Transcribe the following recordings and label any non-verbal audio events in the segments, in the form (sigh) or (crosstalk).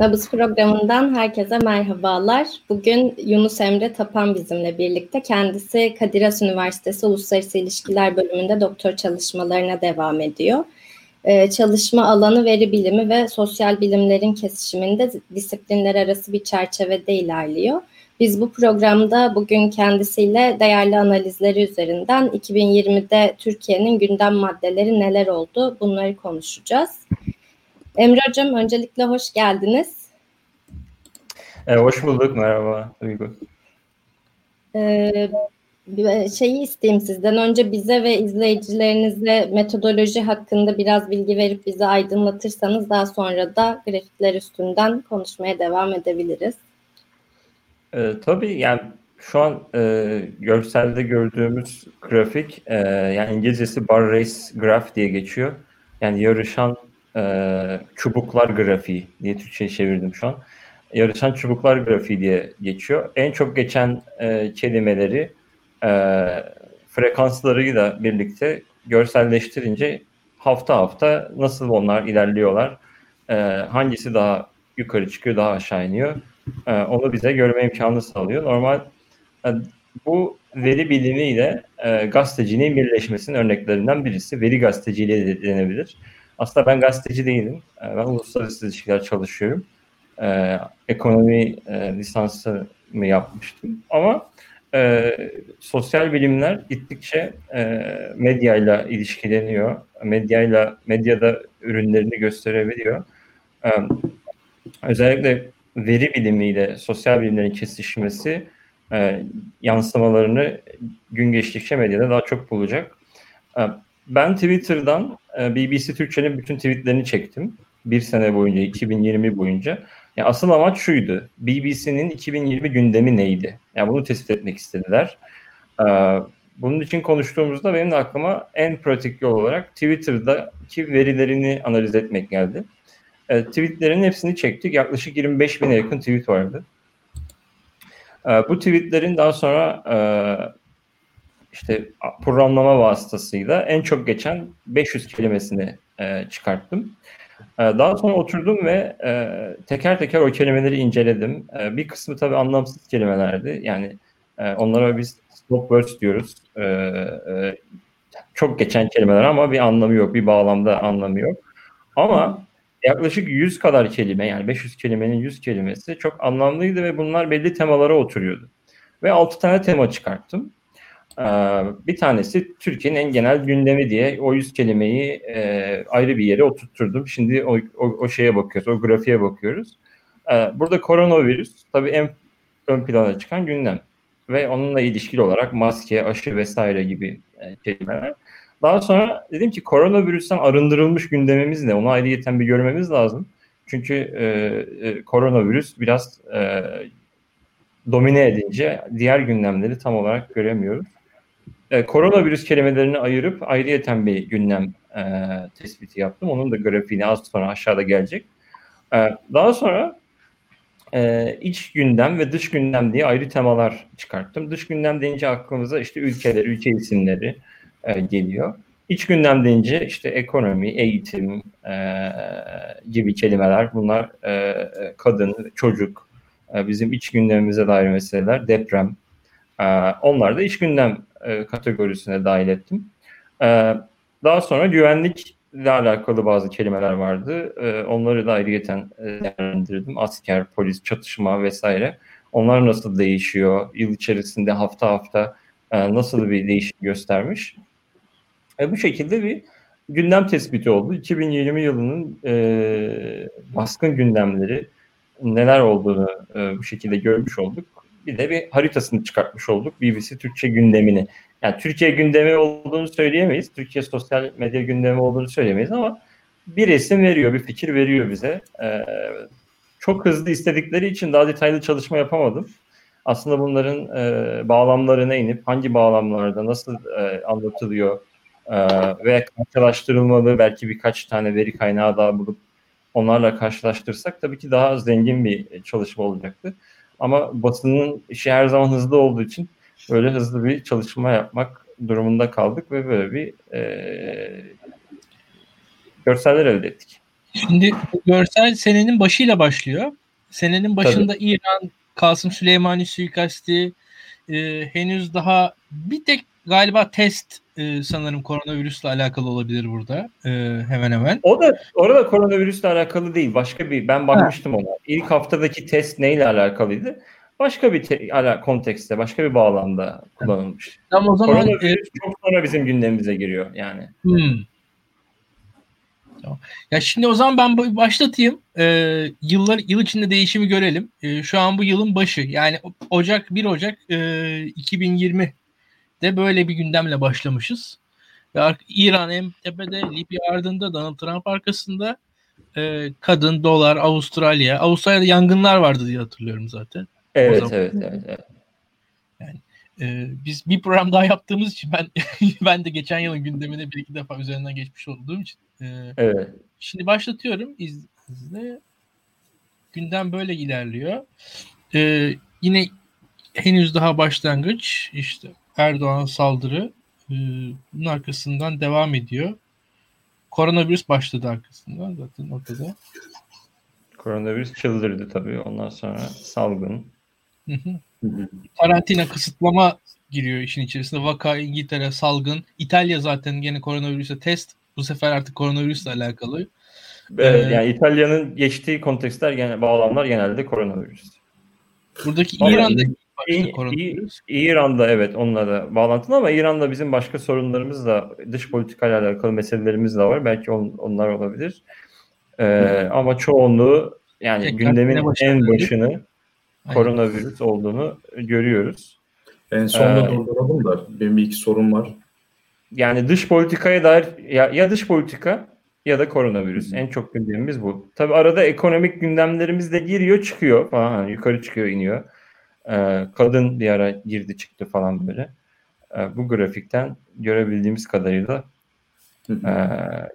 Nabız programından herkese merhabalar. Bugün Yunus Emre Tapan bizimle birlikte. Kendisi Kadir Has Üniversitesi Uluslararası İlişkiler bölümünde doktor çalışmalarına devam ediyor. Ee, çalışma alanı veri bilimi ve sosyal bilimlerin kesişiminde disiplinler arası bir çerçevede ilerliyor. Biz bu programda bugün kendisiyle değerli analizleri üzerinden 2020'de Türkiye'nin gündem maddeleri neler oldu bunları konuşacağız. Emre Hocam öncelikle hoş geldiniz. E, hoş bulduk, merhaba Duygu. Ee, şeyi isteyeyim sizden önce bize ve izleyicilerinize metodoloji hakkında biraz bilgi verip bizi aydınlatırsanız daha sonra da grafikler üstünden konuşmaya devam edebiliriz. E, tabii yani şu an e, görselde gördüğümüz grafik e, yani İngilizcesi bar race graph diye geçiyor. Yani yarışan e, çubuklar grafiği diye Türkçe'ye çevirdim şu an. Yarışan çubuklar grafiği diye geçiyor. En çok geçen e, kelimeleri e, frekanslarıyla birlikte görselleştirince hafta hafta nasıl onlar ilerliyorlar, e, hangisi daha yukarı çıkıyor, daha aşağı iniyor, e, onu bize görme imkanı sağlıyor. Normal e, bu veri bilimiyle e, gazeteciliğin birleşmesinin örneklerinden birisi. Veri gazeteciliği de denebilir. Aslında ben gazeteci değilim. E, ben uluslararası ilişkiler çalışıyorum. Ee, ekonomi e, lisansımı yapmıştım. Ama e, sosyal bilimler gittikçe e, medyayla ilişkileniyor. Medyayla medyada ürünlerini gösterebiliyor. E, özellikle veri bilimiyle sosyal bilimlerin kesişmesi e, yansımalarını gün geçtikçe medyada daha çok bulacak. E, ben Twitter'dan e, BBC Türkçe'nin bütün tweetlerini çektim. Bir sene boyunca, 2020 boyunca. Yani asıl amaç şuydu. BBC'nin 2020 gündemi neydi? Yani bunu tespit etmek istediler. E, bunun için konuştuğumuzda benim de aklıma en pratik yol olarak Twitter'daki verilerini analiz etmek geldi. E, tweetlerin hepsini çektik. Yaklaşık 25 bine yakın tweet vardı. Bu tweetlerin daha sonra işte programlama vasıtasıyla en çok geçen 500 kelimesini e, çıkarttım. E, daha sonra oturdum ve e, teker teker o kelimeleri inceledim. E, bir kısmı tabii anlamsız kelimelerdi. Yani e, onlara biz stop words diyoruz. E, e, çok geçen kelimeler ama bir anlamı yok, bir bağlamda anlamı yok. Ama yaklaşık 100 kadar kelime yani 500 kelimenin 100 kelimesi çok anlamlıydı ve bunlar belli temalara oturuyordu. Ve 6 tane tema çıkarttım. Ee, bir tanesi Türkiye'nin en genel gündemi diye o yüz kelimeyi e, ayrı bir yere oturtturdum. Şimdi o, o, o şeye bakıyoruz, o grafiğe bakıyoruz. Ee, burada koronavirüs tabii en ön plana çıkan gündem ve onunla ilişkili olarak maske, aşı vesaire gibi e, kelimeler. Daha sonra dedim ki koronavirüsten arındırılmış gündemimiz ne? Onu ayrıyeten bir görmemiz lazım. Çünkü e, e, koronavirüs biraz e, domine edince diğer gündemleri tam olarak göremiyoruz e, koronavirüs kelimelerini ayırıp ayrıyeten bir gündem e, tespiti yaptım. Onun da grafiğini az sonra aşağıda gelecek. E, daha sonra e, iç gündem ve dış gündem diye ayrı temalar çıkarttım. Dış gündem deyince aklımıza işte ülkeler, ülke isimleri e, geliyor. İç gündem deyince işte ekonomi, eğitim e, gibi kelimeler bunlar e, kadın, çocuk, e, bizim iç gündemimize dair meseleler, deprem. E, onlar da iç gündem e, kategorisine dahil ettim. E, daha sonra güvenlikle alakalı bazı kelimeler vardı. E, onları da ayrıyeten e, değerlendirdim. Asker, polis, çatışma vesaire. Onlar nasıl değişiyor? Yıl içerisinde hafta hafta e, nasıl bir değişim göstermiş? Bu şekilde bir gündem tespiti oldu. 2020 yılının baskın gündemleri neler olduğunu bu şekilde görmüş olduk bir de bir haritasını çıkartmış olduk BBC Türkçe gündemini. Yani Türkiye gündemi olduğunu söyleyemeyiz. Türkiye sosyal medya gündemi olduğunu söyleyemeyiz ama bir resim veriyor, bir fikir veriyor bize. Ee, çok hızlı istedikleri için daha detaylı çalışma yapamadım. Aslında bunların e, bağlamlarına inip hangi bağlamlarda nasıl e, anlatılıyor e, ve karşılaştırılmalı belki birkaç tane veri kaynağı daha bulup onlarla karşılaştırsak tabii ki daha zengin bir çalışma olacaktı. Ama basının işi her zaman hızlı olduğu için böyle hızlı bir çalışma yapmak durumunda kaldık ve böyle bir e, görseller elde ettik. Şimdi görsel senenin başıyla başlıyor. Senenin başında Tabii. İran, Kasım Süleymani suikasti e, henüz daha bir tek galiba test e, sanırım koronavirüsle alakalı olabilir burada. E, hemen hemen. O da orada koronavirüsle alakalı değil. Başka bir ben bakmıştım ha. ona. İlk haftadaki test neyle alakalıydı? Başka bir te- ala, kontekste, başka bir bağlamda kullanılmış. Tamam o zaman koronavirüs e, çok sonra bizim gündemimize giriyor yani. Hmm. Tamam. Ya şimdi o zaman ben başlatayım. Ee, yıllar yıl içinde değişimi görelim. Ee, şu an bu yılın başı. Yani Ocak 1 Ocak e, 2020 de böyle bir gündemle başlamışız. Ve İran en tepede, Libya ardında, Donald Trump arkasında e, kadın, dolar, Avustralya. Avustralya'da yangınlar vardı diye hatırlıyorum zaten. Evet, evet, evet, evet. Yani e, biz bir program daha yaptığımız için ben (laughs) ben de geçen yılın gündemine bir iki defa üzerinden geçmiş olduğum için. E, evet. Şimdi başlatıyorum. İzle. Gündem böyle ilerliyor. E, yine henüz daha başlangıç. İşte Erdoğan saldırı e, bunun arkasından devam ediyor. Koronavirüs başladı arkasından zaten ortada. Koronavirüs çıldırdı tabii. Ondan sonra salgın. Hı hı. Karantina kısıtlama giriyor işin içerisinde. Vaka İngiltere salgın. İtalya zaten gene koronavirüse test. Bu sefer artık koronavirüsle alakalı. Evet, ee, yani İtalya'nın geçtiği kontekstler gene bağlamlar genelde koronavirüs. Buradaki İran'da İran'da evet onunla da bağlantılı ama İran'da bizim başka sorunlarımız da dış politikayla alakalı meselelerimiz de var. Belki on, onlar olabilir. Ee, ama çoğunluğu yani Tekrar gündemin en başını Aynen. koronavirüs olduğunu görüyoruz. En sonunda ee, durduralım da benim bir iki sorun var. Yani dış politikaya dair ya, ya dış politika ya da koronavirüs. En çok gündemimiz bu. Tabi arada ekonomik gündemlerimiz de giriyor çıkıyor falan. Hani yukarı çıkıyor iniyor. Ee, kadın bir ara girdi çıktı falan böyle. Ee, bu grafikten görebildiğimiz kadarıyla e,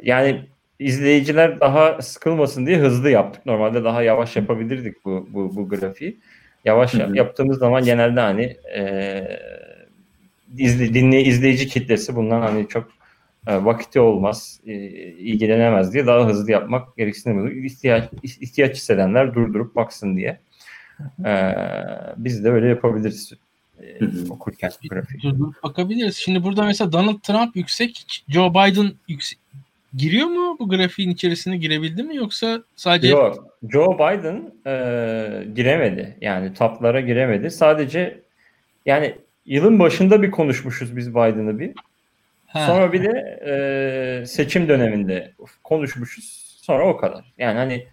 yani izleyiciler daha sıkılmasın diye hızlı yaptık. Normalde daha yavaş yapabilirdik bu bu, bu grafiği. Yavaş yaptığımız zaman genelde hani e, izle, dinley izleyici kitlesi bundan hani çok e, vakti olmaz, e, ilgilenemez diye daha hızlı yapmak gereksinimi ihtiyaç ihtiyaç hissedenler durdurup baksın diye. Ee, biz de öyle yapabiliriz e, okurken grafik. Bakabiliriz. Şimdi burada mesela Donald Trump yüksek, Joe Biden yüksek, giriyor mu bu grafiğin içerisine girebildi mi yoksa sadece Yok. Joe Biden e, giremedi. Yani taplara giremedi. Sadece yani yılın başında bir konuşmuşuz biz Biden'ı bir. Ha. Sonra bir de e, seçim döneminde konuşmuşuz. Sonra o kadar. Yani hani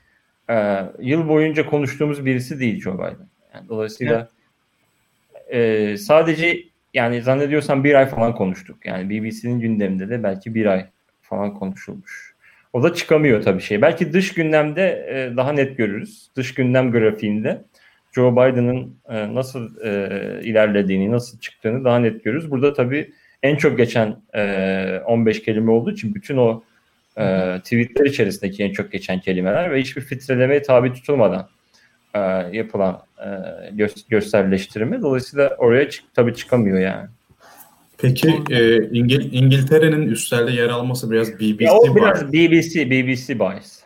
e, yıl boyunca konuştuğumuz birisi değil Joe Biden. Yani dolayısıyla e, sadece yani zannediyorsam bir ay falan konuştuk. Yani BBC'nin gündeminde de belki bir ay falan konuşulmuş. O da çıkamıyor tabii şey. Belki dış gündemde e, daha net görürüz. Dış gündem grafiğinde Joe Biden'ın e, nasıl e, ilerlediğini, nasıl çıktığını daha net görürüz. Burada tabii en çok geçen e, 15 kelime olduğu için bütün o e, tweetler içerisindeki en çok geçen kelimeler ve hiçbir filtrelemeye tabi tutulmadan e, yapılan e, gö- gösterleştirme. Dolayısıyla oraya çık tabii çıkamıyor yani. Peki e, İngil- İngiltere'nin üstlerde yer alması biraz BBC ya o biraz BBC BBC bias.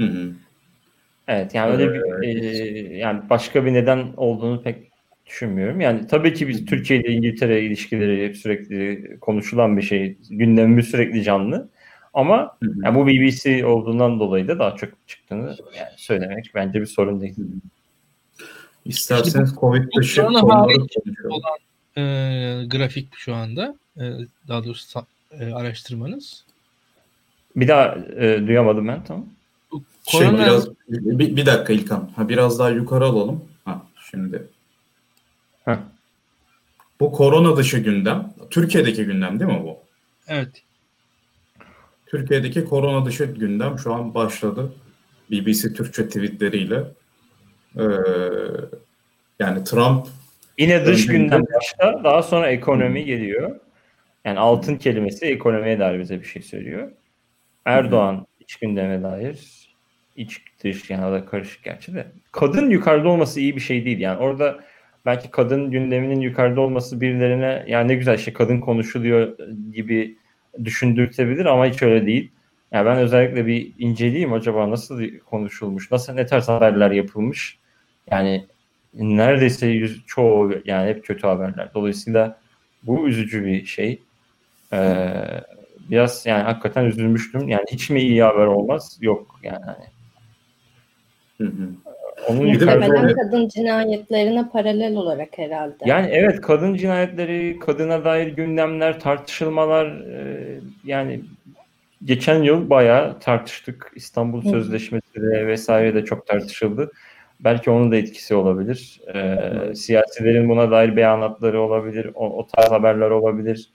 Hı hı. Evet yani öyle bir e, yani başka bir neden olduğunu pek düşünmüyorum. Yani tabii ki biz Türkiye ile İngiltere ilişkileri hep sürekli konuşulan bir şey. Gündemimiz sürekli canlı. Ama yani bu BBC olduğundan dolayı da daha çok çıktığını yani söylemek bence bir sorun değil. İsterseniz Covid dışı olan e, grafik şu anda. E, daha doğrusu e, araştırmanız. Bir daha e, duyamadım ben tamam. Şey, Korona... biraz bir, bir dakika İlkan. Ha biraz daha yukarı alalım. Ha şimdi. Heh. Bu korona dışı gündem. Türkiye'deki gündem değil mi bu? Evet. Türkiye'deki korona dışı gündem şu an başladı. BBC Türkçe tweetleriyle. Ee, yani Trump Yine dış gündem başta daha sonra ekonomi geliyor. Yani altın kelimesi ekonomiye dair bize bir şey söylüyor. Erdoğan iç gündeme dair iç dış yani da karışık gerçi de. Kadın yukarıda olması iyi bir şey değil. Yani orada belki kadın gündeminin yukarıda olması birilerine yani ne güzel şey kadın konuşuluyor gibi düşündürtebilir ama hiç öyle değil. Yani ben özellikle bir inceleyeyim acaba nasıl konuşulmuş, nasıl ne tarz haberler yapılmış. Yani neredeyse yüz, çoğu yani hep kötü haberler. Dolayısıyla bu üzücü bir şey. Ee, biraz yani hakikaten üzülmüştüm. Yani hiç mi iyi haber olmaz? Yok yani. Hı hı. Onun Muhtemelen kadın cinayetlerine paralel olarak herhalde. Yani evet kadın cinayetleri, kadına dair gündemler, tartışılmalar e, yani geçen yıl bayağı tartıştık. İstanbul Hı. Sözleşmesi de vesaire de çok tartışıldı. Belki onun da etkisi olabilir. E, siyasilerin buna dair beyanatları olabilir, o, o tarz haberler olabilir.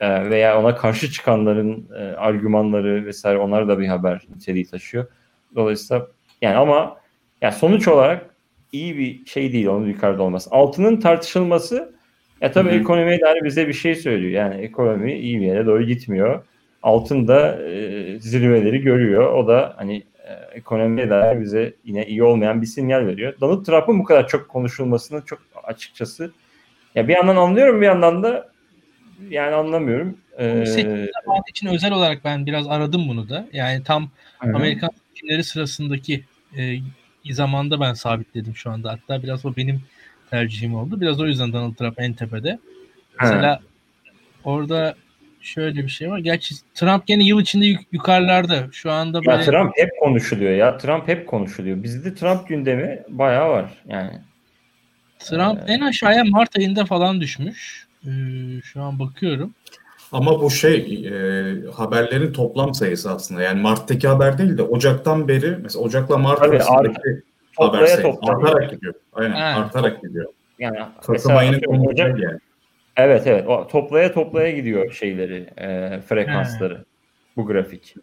E, veya ona karşı çıkanların e, argümanları vesaire onlar da bir haber niteliği taşıyor. Dolayısıyla yani ama yani sonuç olarak iyi bir şey değil onun yukarıda olması. Altının tartışılması ya tabii Hı-hı. ekonomiye dair bize bir şey söylüyor. Yani ekonomi iyi bir yere doğru gitmiyor. Altın da e, zirveleri görüyor. O da hani e, ekonomiye dair bize yine iyi olmayan bir sinyal veriyor. Donald Trump'ın bu kadar çok konuşulmasını çok açıkçası ya bir yandan anlıyorum bir yandan da yani anlamıyorum. Ee, için özel olarak ben biraz aradım bunu da. Yani tam Hı-hı. Amerikan seçimleri sırasındaki e, zamanda ben sabitledim şu anda. Hatta biraz o benim tercihim oldu. Biraz o yüzden Donald Trump en tepede. Mesela orada şöyle bir şey var. Gerçi Trump gene yıl içinde yuk- yukarılarda. Şu anda böyle... Ya Trump hep konuşuluyor ya. Trump hep konuşuluyor. Bizde Trump gündemi bayağı var yani. Trump ee... en aşağıya Mart ayında falan düşmüş. Ee, şu an bakıyorum. Ama bu şey e, haberlerin toplam sayısı aslında. Yani Mart'taki haber değil de Ocak'tan beri mesela Ocak'la Mart Tabii, arasındaki haber sayısı artarak gidiyor. Aynen ha. artarak gidiyor. Yani Kasım ayının Ocak, yani. Evet evet. O, toplaya toplaya gidiyor şeyleri, e, frekansları. He. Bu grafik.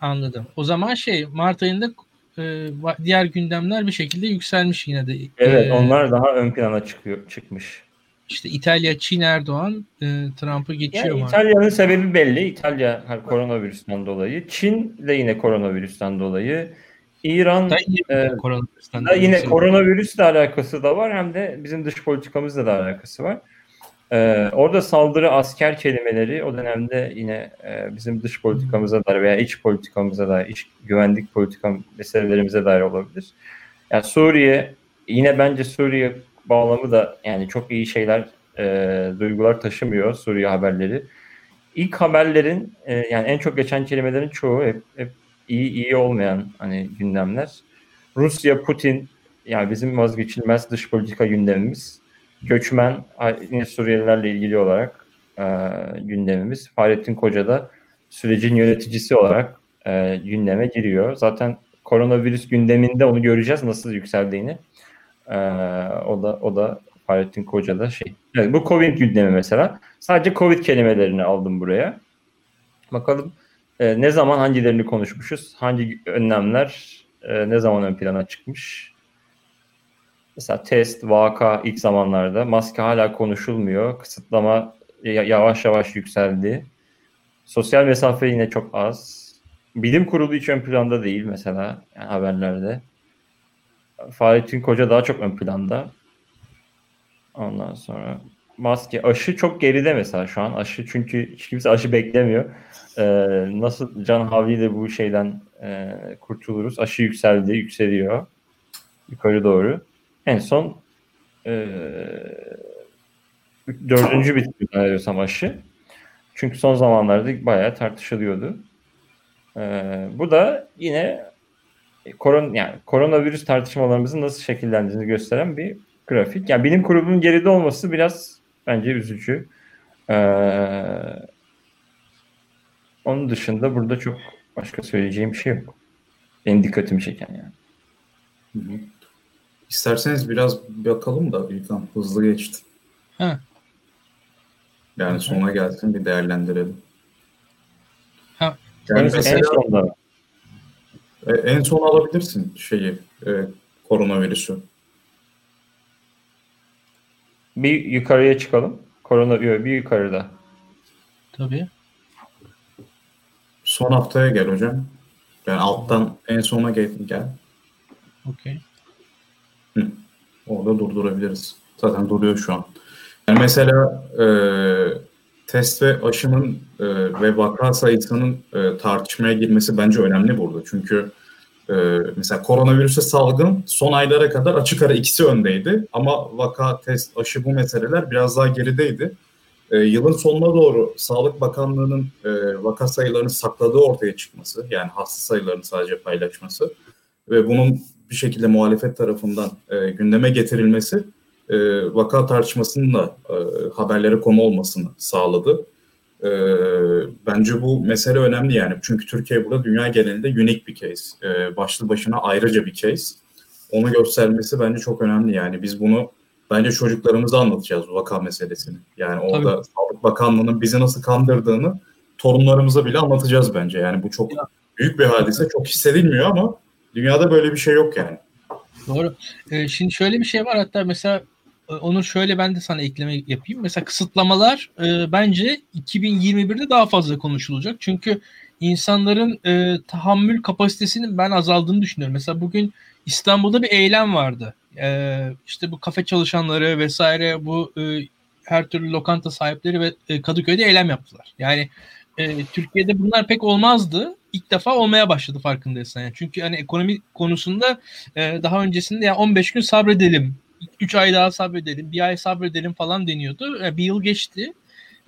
Anladım. O zaman şey Mart ayında e, diğer gündemler bir şekilde yükselmiş yine de. Evet, ee, onlar daha ön plana çıkıyor çıkmış. İşte İtalya, Çin, Erdoğan e, Trump'ı geçiyor. Yani İtalya'nın sebebi belli. İtalya hani koronavirüsten dolayı. Çin de yine koronavirüsten dolayı. İran da yine, e, koronavirüsten da yine koronavirüsle alakası da var hem de bizim dış politikamızla da alakası var. Ee, orada saldırı asker kelimeleri o dönemde yine e, bizim dış politikamıza dair veya iç politikamıza dair, iç güvenlik politika meselelerimize dair olabilir. Yani Suriye yine bence Suriye bağlamı da yani çok iyi şeyler, e, duygular taşımıyor Suriye haberleri. İlk haberlerin e, yani en çok geçen kelimelerin çoğu hep, hep iyi iyi olmayan hani gündemler. Rusya, Putin yani bizim vazgeçilmez dış politika gündemimiz. Göçmen Suriyelilerle ilgili olarak e, gündemimiz. Fahrettin Koca da sürecin yöneticisi olarak e, gündeme giriyor. Zaten koronavirüs gündeminde onu göreceğiz nasıl yükseldiğini. Ee, o da o da Fahrettin Koca da şey. Evet, bu Covid gündemi mesela. Sadece Covid kelimelerini aldım buraya. Bakalım e, ne zaman hangilerini konuşmuşuz? Hangi önlemler e, ne zaman ön plana çıkmış? Mesela test, vaka ilk zamanlarda. Maske hala konuşulmuyor. Kısıtlama yavaş yavaş yükseldi. Sosyal mesafe yine çok az. Bilim kurulu hiç ön planda değil mesela yani haberlerde. Fahrettin Koca daha çok ön planda. Ondan sonra maske, aşı çok geride mesela şu an. Aşı çünkü hiç kimse aşı beklemiyor. Ee, nasıl can havliyle bu şeyden e, kurtuluruz? Aşı yükseldi, yükseliyor. Yukarı doğru. En son e, dördüncü bitti zannediyorsam aşı. Çünkü son zamanlarda bayağı tartışılıyordu. Ee, bu da yine koron yani koronavirüs tartışmalarımızın nasıl şekillendiğini gösteren bir grafik. Yani bilim kurulunun geride olması biraz bence üzücü. Ee, onun dışında burada çok başka söyleyeceğim bir şey yok. Benim dikkatimi çeken yani. Hı hı. İsterseniz biraz bakalım da İlkan hızlı geçti. Ha. Yani sona gelsin bir değerlendirelim. Ha. Yani mesela, en sonda. E, en son alabilirsin şeyi e, koronavirüsü. Bir yukarıya çıkalım. Korona bir yukarıda. Tabii. Son haftaya gel hocam. Yani alttan en sona gel. gel. Okey. Orada durdurabiliriz. Zaten duruyor şu an. Yani mesela e, test ve aşının e, ve vaka sayısının e, tartışmaya girmesi bence önemli burada. Çünkü e, mesela koronavirüse salgın son aylara kadar açık ara ikisi öndeydi. Ama vaka, test, aşı bu meseleler biraz daha gerideydi. E, yılın sonuna doğru Sağlık Bakanlığı'nın e, vaka sayılarını sakladığı ortaya çıkması, yani hasta sayılarını sadece paylaşması ve bunun bir şekilde muhalefet tarafından e, gündeme getirilmesi e, vaka tartışmasının da e, haberlere konu olmasını sağladı. E, bence bu mesele önemli yani. Çünkü Türkiye burada dünya genelinde unik bir case. E, başlı başına ayrıca bir case. Onu göstermesi bence çok önemli yani. Biz bunu bence çocuklarımıza anlatacağız vaka meselesini. Yani orada Tabii. Sağlık Bakanlığı'nın bizi nasıl kandırdığını torunlarımıza bile anlatacağız bence. Yani bu çok büyük bir hadise. Çok hissedilmiyor ama dünyada böyle bir şey yok yani. Doğru. Ee, şimdi şöyle bir şey var hatta mesela e, onu şöyle ben de sana ekleme yapayım. Mesela kısıtlamalar e, bence 2021'de daha fazla konuşulacak. Çünkü insanların e, tahammül kapasitesinin ben azaldığını düşünüyorum. Mesela bugün İstanbul'da bir eylem vardı. E, işte bu kafe çalışanları vesaire bu e, her türlü lokanta sahipleri ve e, Kadıköy'de eylem yaptılar. Yani e, Türkiye'de bunlar pek olmazdı. İlk defa olmaya başladı farkındaysan. Yani çünkü hani ekonomi konusunda e, daha öncesinde yani 15 gün sabredelim 3 ay daha sabredelim, bir ay sabredelim falan deniyordu. Yani bir yıl geçti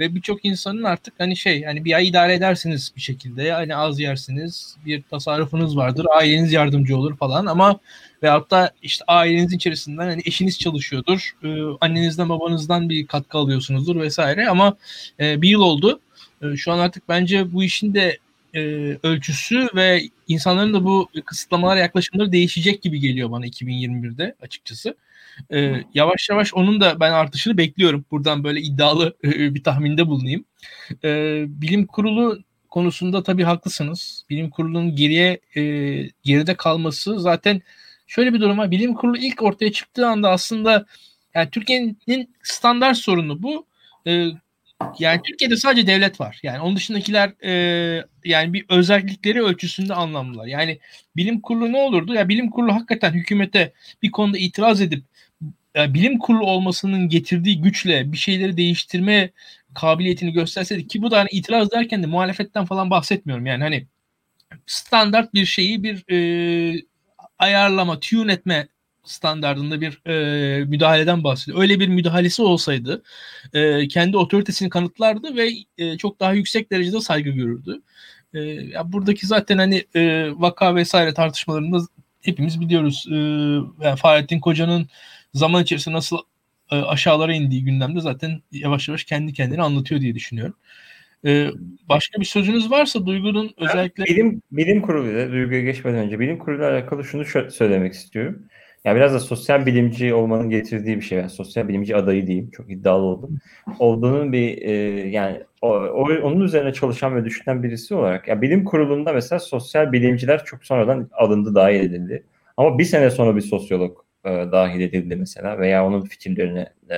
ve birçok insanın artık hani şey hani bir ay idare edersiniz bir şekilde hani az yersiniz bir tasarrufunuz vardır aileniz yardımcı olur falan ama veyahut da işte ailenizin içerisinden hani eşiniz çalışıyordur e, annenizden babanızdan bir katkı alıyorsunuzdur vesaire ama e, bir yıl oldu e, şu an artık bence bu işin de e, ölçüsü ve insanların da bu kısıtlamalara yaklaşımları değişecek gibi geliyor bana 2021'de açıkçası. E, yavaş yavaş onun da ben artışını bekliyorum. Buradan böyle iddialı (laughs) e, bir tahminde bulunayım. E, bilim kurulu konusunda tabii haklısınız. Bilim kurulunun geriye e, geride kalması zaten şöyle bir durum var. Bilim kurulu ilk ortaya çıktığı anda aslında yani Türkiye'nin standart sorunu bu. E, yani Türkiye'de sadece devlet var. Yani onun dışındakiler e, yani bir özellikleri ölçüsünde anlamlılar. Yani bilim kurulu ne olurdu? Ya bilim kurulu hakikaten hükümete bir konuda itiraz edip e, bilim kurulu olmasının getirdiği güçle bir şeyleri değiştirme kabiliyetini gösterseydi ki bu da hani itiraz derken de muhalefetten falan bahsetmiyorum. Yani hani standart bir şeyi bir e, ayarlama, tune etme standartında bir e, müdahaleden bahsediyor. Öyle bir müdahalesi olsaydı e, kendi otoritesini kanıtlardı ve e, çok daha yüksek derecede saygı görürdü. E, ya buradaki zaten hani e, vaka vesaire tartışmalarında hepimiz biliyoruz. E, yani Fahrettin Koca'nın zaman içerisinde nasıl e, aşağılara indiği gündemde zaten yavaş yavaş kendi kendine anlatıyor diye düşünüyorum. Ee, başka bir sözünüz varsa Duygu'nun özellikle... Bilim, bilim kuruluyla, Duygu'ya geçmeden önce bilim kuruluyla alakalı şunu söylemek istiyorum. Yani biraz da sosyal bilimci olmanın getirdiği bir şey. Yani sosyal bilimci adayı diyeyim. Çok iddialı oldum. Olduğunun bir e, yani o, o, onun üzerine çalışan ve düşünen birisi olarak ya bilim kurulunda mesela sosyal bilimciler çok sonradan alındı, dahil edildi. Ama bir sene sonra bir sosyolog e, dahil edildi mesela veya onun fikirlerine e,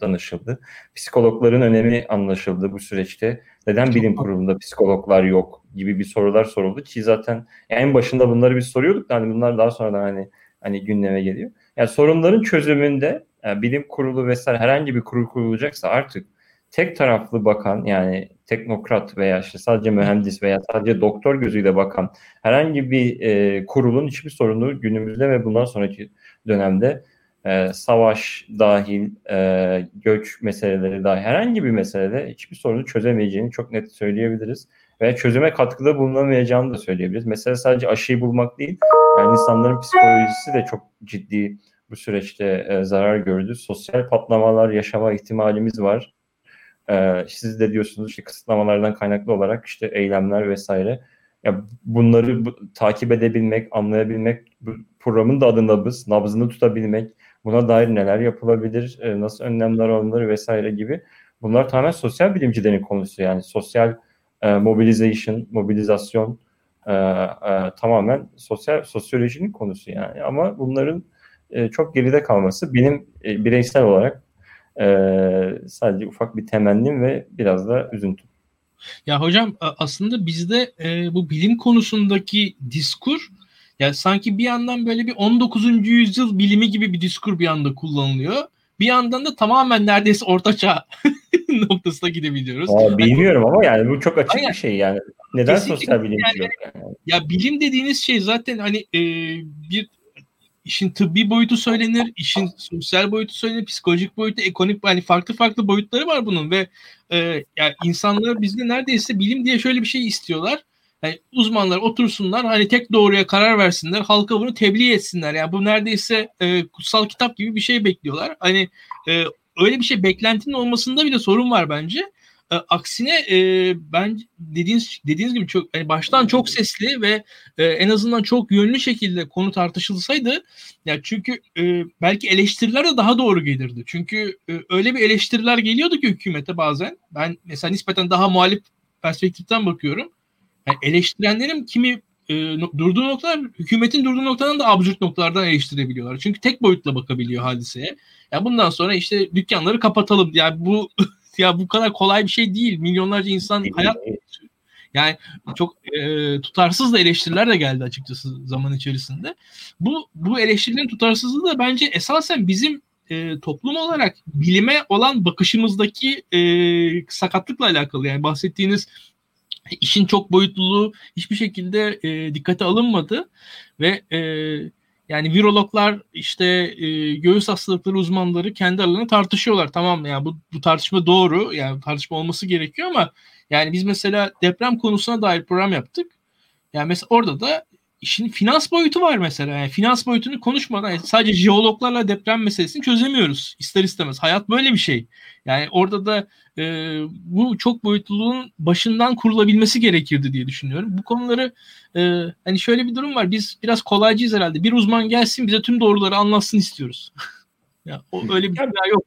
danışıldı. Psikologların önemi anlaşıldı bu süreçte. Neden bilim kurulunda psikologlar yok gibi bir sorular soruldu ki zaten en başında bunları biz soruyorduk da hani bunlar daha sonradan hani hani gündeme geliyor. Yani sorunların çözümünde yani bilim kurulu vesaire herhangi bir kurul kurulacaksa artık tek taraflı bakan yani teknokrat veya işte sadece mühendis veya sadece doktor gözüyle bakan herhangi bir e, kurulun hiçbir sorunu günümüzde ve bundan sonraki dönemde e, savaş dahil, e, göç meseleleri dahil herhangi bir meselede hiçbir sorunu çözemeyeceğini çok net söyleyebiliriz. Ve çözüme katkıda bulunamayacağını da söyleyebiliriz. Mesela sadece aşıyı bulmak değil, yani insanların psikolojisi de çok ciddi bu süreçte e, zarar gördü. Sosyal patlamalar yaşama ihtimalimiz var. E, siz de diyorsunuz işte kısıtlamalardan kaynaklı olarak işte eylemler vesaire. Ya bunları bu, takip edebilmek, anlayabilmek, bu programın da adı nabız, nabzını tutabilmek, buna dair neler yapılabilir, e, nasıl önlemler alınır vesaire gibi. Bunlar tamamen sosyal bilimcilerin konusu yani sosyal e, mobilization, mobilizasyon e, e, tamamen sosyal sosyolojinin konusu yani. Ama bunların e, çok geride kalması benim e, bireysel olarak e, sadece ufak bir temennim ve biraz da üzüntüm. Ya hocam aslında bizde e, bu bilim konusundaki diskur ya sanki bir yandan böyle bir 19. yüzyıl bilimi gibi bir diskur bir anda kullanılıyor. Bir yandan da tamamen neredeyse ortaçağ (laughs) noktasına gidebiliyoruz. Aa, bilmiyorum ama yani bu çok açık Aynen. bir şey yani. Neden sosyal bilim yani, yok yani? Ya bilim dediğiniz şey zaten hani e, bir işin tıbbi boyutu söylenir, işin sosyal boyutu söylenir, psikolojik boyutu, ekonomik hani farklı farklı boyutları var bunun ve e, yani insanlar bizde neredeyse bilim diye şöyle bir şey istiyorlar. Yani uzmanlar otursunlar hani tek doğruya karar versinler halka bunu tebliğ etsinler. Yani bu neredeyse e, kutsal kitap gibi bir şey bekliyorlar. Hani e, öyle bir şey beklentinin olmasında bile sorun var bence. E, aksine e, ben dediğiniz dediğiniz gibi çok yani baştan çok sesli ve e, en azından çok yönlü şekilde konu tartışılsaydı ya çünkü e, belki eleştiriler de daha doğru gelirdi. Çünkü e, öyle bir eleştiriler geliyordu ki hükümete bazen. Ben mesela nispeten daha muhalif perspektiften bakıyorum. Yani eleştirenlerin kimi e, durduğu noktalar hükümetin durduğu noktadan da absürt noktalardan eleştirebiliyorlar. Çünkü tek boyutla bakabiliyor hadiseye. Yani bundan sonra işte dükkanları kapatalım. Yani bu (laughs) ya bu kadar kolay bir şey değil. Milyonlarca insan hayat yani çok e, tutarsız da eleştiriler de geldi açıkçası zaman içerisinde. Bu bu eleştirilerin tutarsızlığı da bence esasen bizim e, toplum olarak bilime olan bakışımızdaki e, sakatlıkla alakalı. Yani bahsettiğiniz işin çok boyutluluğu hiçbir şekilde e, dikkate alınmadı ve e, yani virologlar işte e, göğüs hastalıkları uzmanları kendi aralarında tartışıyorlar. Tamam ya yani bu, bu tartışma doğru. Yani tartışma olması gerekiyor ama yani biz mesela deprem konusuna dair program yaptık. Yani mesela orada da işin finans boyutu var mesela. Yani finans boyutunu konuşmadan yani sadece jeologlarla deprem meselesini çözemiyoruz. İster istemez. Hayat böyle bir şey. Yani orada da e, bu çok boyutluluğun başından kurulabilmesi gerekirdi diye düşünüyorum. Bu konuları e, hani şöyle bir durum var. Biz biraz kolaycıyız herhalde. Bir uzman gelsin bize tüm doğruları anlatsın istiyoruz. (laughs) ya o öyle bir dünya yok.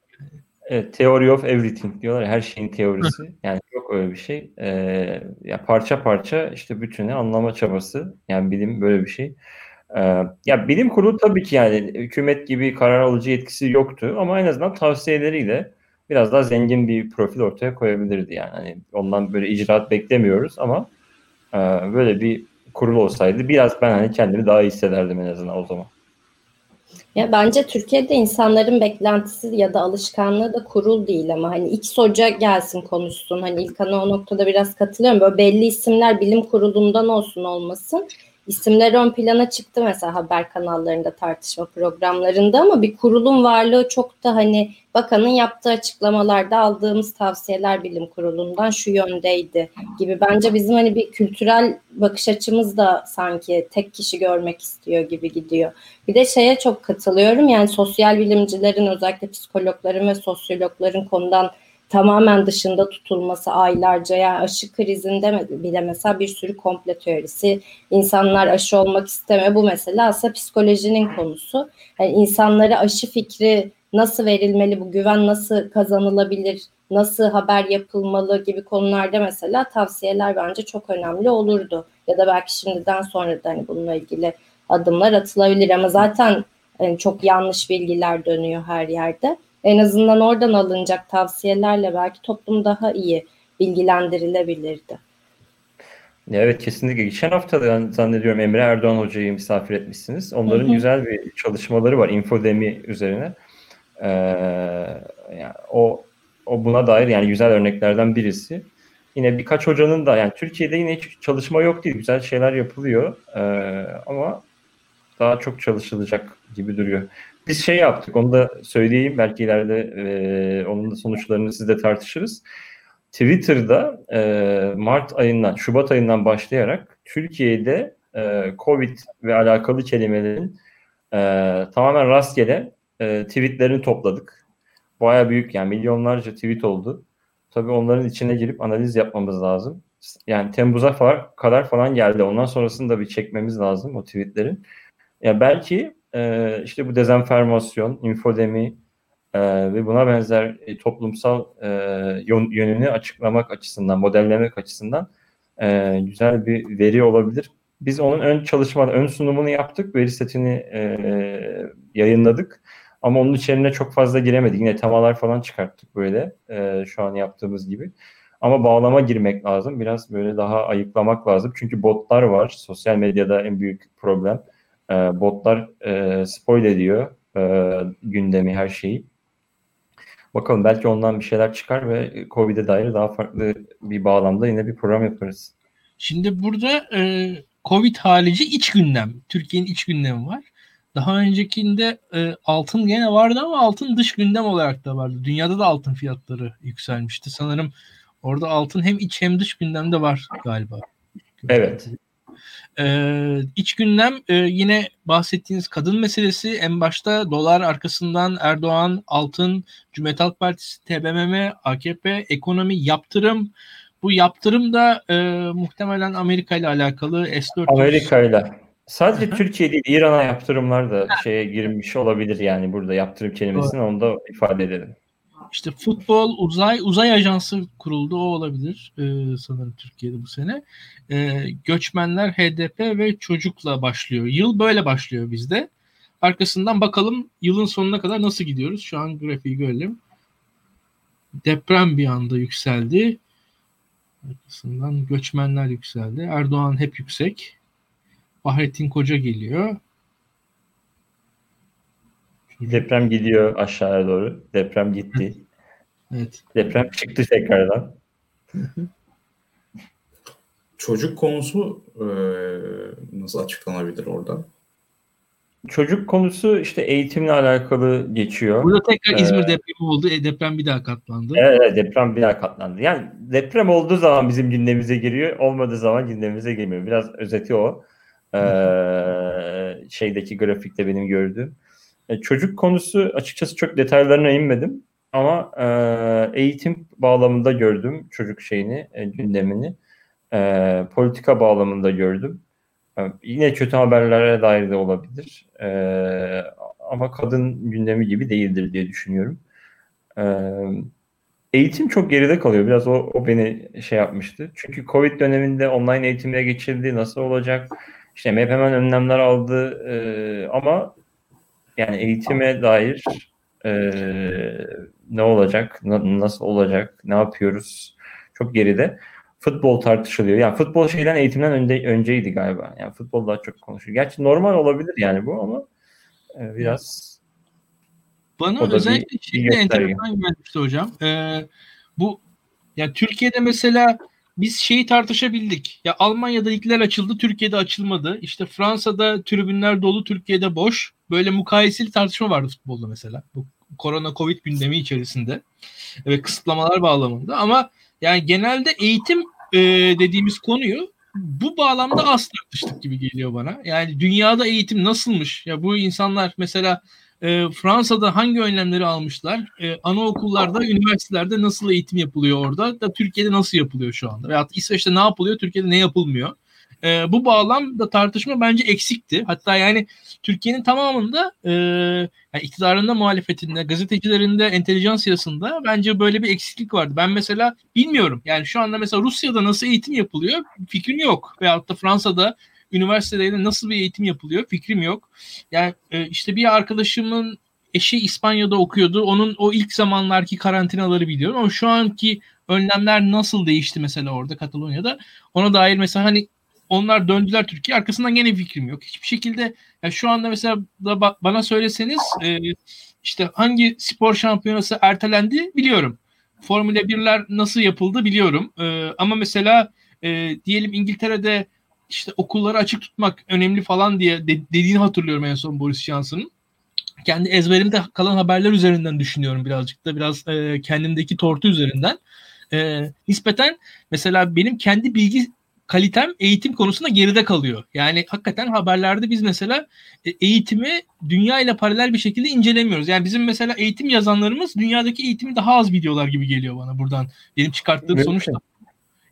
Evet, theory of everything diyorlar. Her şeyin teorisi. Yani yok öyle bir şey. Ee, ya parça parça işte bütünü anlama çabası. Yani bilim böyle bir şey. Ee, ya bilim kurulu tabii ki yani hükümet gibi karar alıcı yetkisi yoktu ama en azından tavsiyeleriyle biraz daha zengin bir profil ortaya koyabilirdi yani. Hani ondan böyle icraat beklemiyoruz ama e, böyle bir kurul olsaydı biraz ben hani kendimi daha iyi hissederdim en azından o zaman. Ya bence Türkiye'de insanların beklentisi ya da alışkanlığı da kurul değil ama hani X hoca gelsin konuşsun. Hani İlkan'a o noktada biraz katılıyorum. Böyle belli isimler bilim kurulundan olsun olmasın. İsimler ön plana çıktı mesela haber kanallarında tartışma programlarında ama bir kurulun varlığı çok da hani bakanın yaptığı açıklamalarda aldığımız tavsiyeler bilim kurulundan şu yöndeydi gibi. Bence bizim hani bir kültürel bakış açımız da sanki tek kişi görmek istiyor gibi gidiyor. Bir de şeye çok katılıyorum yani sosyal bilimcilerin özellikle psikologların ve sosyologların konudan tamamen dışında tutulması aylarca yani aşı krizinde bile mesela bir sürü komple teorisi insanlar aşı olmak isteme bu mesela aslında psikolojinin konusu. Yani insanlara aşı fikri nasıl verilmeli bu güven nasıl kazanılabilir nasıl haber yapılmalı gibi konularda mesela tavsiyeler bence çok önemli olurdu. Ya da belki şimdiden sonra da hani bununla ilgili adımlar atılabilir ama zaten yani çok yanlış bilgiler dönüyor her yerde en azından oradan alınacak tavsiyelerle belki toplum daha iyi bilgilendirilebilirdi. Evet kesinlikle. Geçen hafta da zannediyorum Emre Erdoğan Hoca'yı misafir etmişsiniz. Onların hı hı. güzel bir çalışmaları var infodemi üzerine. Ee, yani o o buna dair yani güzel örneklerden birisi. Yine birkaç hocanın da yani Türkiye'de yine hiç çalışma yok değil. Güzel şeyler yapılıyor. Ee, ama daha çok çalışılacak gibi duruyor. Biz şey yaptık, onu da söyleyeyim. Belki ileride e, onun da sonuçlarını sizle tartışırız. Twitter'da e, Mart ayından, Şubat ayından başlayarak Türkiye'de e, Covid ve alakalı kelimelerin e, tamamen rastgele e, tweetlerini topladık. Baya büyük yani milyonlarca tweet oldu. Tabii onların içine girip analiz yapmamız lazım. Yani Temmuz'a kadar falan geldi. Ondan sonrasını da bir çekmemiz lazım o tweetlerin. Ya belki e, işte bu dezenformasyon, infodemi e, ve buna benzer e, toplumsal e, yönünü açıklamak açısından, modellemek açısından güzel bir veri olabilir. Biz onun ön çalışma, ön sunumunu yaptık, veri setini yayınladık. Ama onun içerine çok fazla giremedik. Yine temalar falan çıkarttık böyle şu an yaptığımız gibi. Ama bağlama girmek lazım. Biraz böyle daha ayıklamak lazım. Çünkü botlar var. Sosyal medyada en büyük problem. E, botlar e, spoil ediyor e, gündemi, her şeyi. Bakalım belki ondan bir şeyler çıkar ve Covid'e dair daha farklı bir bağlamda yine bir program yaparız. Şimdi burada e, Covid harici iç gündem, Türkiye'nin iç gündemi var. Daha öncekinde e, altın gene vardı ama altın dış gündem olarak da vardı. Dünyada da altın fiyatları yükselmişti. Sanırım orada altın hem iç hem dış gündemde var galiba. Evet. Ee, iç gündem e, yine bahsettiğiniz kadın meselesi en başta dolar arkasından Erdoğan, altın, Cumhuriyet Halk Partisi, TBMM, AKP, ekonomi, yaptırım. Bu yaptırım da e, muhtemelen Amerika ile alakalı S-400. Amerika ile. Sadece Hı-hı. Türkiye değil İran'a yaptırımlar da şeye girmiş olabilir yani burada yaptırım kelimesini onu da ifade edelim. İşte futbol uzay uzay ajansı kuruldu o olabilir e, sanırım Türkiye'de bu sene. E, göçmenler HDP ve çocukla başlıyor. Yıl böyle başlıyor bizde. Arkasından bakalım yılın sonuna kadar nasıl gidiyoruz. Şu an grafiği görelim. Deprem bir anda yükseldi. Arkasından göçmenler yükseldi. Erdoğan hep yüksek. Fahrettin Koca geliyor. Deprem gidiyor aşağıya doğru. Deprem gitti. Evet. Deprem çıktı tekrardan. (laughs) Çocuk konusu e, nasıl açıklanabilir orada? Çocuk konusu işte eğitimle alakalı geçiyor. Burada tekrar İzmir ee, depremi oldu. E, deprem bir daha katlandı. Evet deprem bir daha katlandı. Yani deprem olduğu zaman bizim gündemimize giriyor. Olmadığı zaman gündemimize girmiyor. Biraz özeti o. Ee, şeydeki grafikte benim gördüğüm. E, çocuk konusu açıkçası çok detaylarına inmedim. Ama e, eğitim bağlamında gördüm çocuk şeyini, e, gündemini. E, politika bağlamında gördüm. E, yine kötü haberlere dair de olabilir. E, ama kadın gündemi gibi değildir diye düşünüyorum. E, eğitim çok geride kalıyor. Biraz o, o beni şey yapmıştı. Çünkü Covid döneminde online eğitimine geçildi. Nasıl olacak? İşte MEP hemen önlemler aldı. E, ama yani eğitime dair e, ne olacak, na, nasıl olacak, ne yapıyoruz çok geride. Futbol tartışılıyor. Yani futbol şeyden eğitimden önce, önceydi galiba. Yani futbol daha çok konuşuyor. Gerçi normal olabilir yani bu ama e, biraz bana özellikle bir, şey de enteresan gelmişti hocam. Ee, bu ya Türkiye'de mesela biz şeyi tartışabildik. Ya Almanya'da ligler açıldı, Türkiye'de açılmadı. İşte Fransa'da tribünler dolu, Türkiye'de boş. Böyle mukayeseli tartışma vardı futbolda mesela. Bu korona covid gündemi içerisinde ve kısıtlamalar bağlamında ama yani genelde eğitim e, dediğimiz konuyu bu bağlamda az tartıştık gibi geliyor bana. Yani dünyada eğitim nasılmış? Ya bu insanlar mesela e, Fransa'da hangi önlemleri almışlar? E, anaokullarda, üniversitelerde nasıl eğitim yapılıyor orada? Da Türkiye'de nasıl yapılıyor şu anda? Veyahut İsveç'te ne yapılıyor? Türkiye'de ne yapılmıyor? E, bu bağlamda tartışma bence eksikti. Hatta yani Türkiye'nin tamamında e, yani iktidarında, muhalefetinde, gazetecilerinde, entelijansiyasında bence böyle bir eksiklik vardı. Ben mesela bilmiyorum. Yani şu anda mesela Rusya'da nasıl eğitim yapılıyor fikrim yok. Veyahut da Fransa'da üniversitelerde nasıl bir eğitim yapılıyor fikrim yok. Yani e, işte bir arkadaşımın eşi İspanya'da okuyordu. Onun o ilk zamanlarki karantinaları biliyorum ama şu anki önlemler nasıl değişti mesela orada Katalonya'da. Ona dair mesela hani onlar döndüler Türkiye. Arkasından gene fikrim yok. Hiçbir şekilde ya şu anda mesela da bana söyleseniz e, işte hangi spor şampiyonası ertelendi biliyorum. Formula 1'ler nasıl yapıldı biliyorum. E, ama mesela e, diyelim İngiltere'de işte okulları açık tutmak önemli falan diye de, dediğini hatırlıyorum en son Boris Johnson'ın. Kendi ezberimde kalan haberler üzerinden düşünüyorum birazcık da biraz e, kendimdeki tortu üzerinden. E, nispeten mesela benim kendi bilgi kalitem eğitim konusunda geride kalıyor. Yani hakikaten haberlerde biz mesela e, eğitimi dünya ile paralel bir şekilde incelemiyoruz. Yani bizim mesela eğitim yazanlarımız dünyadaki eğitimi daha az biliyorlar gibi geliyor bana buradan. Benim çıkarttığım evet. sonuçta.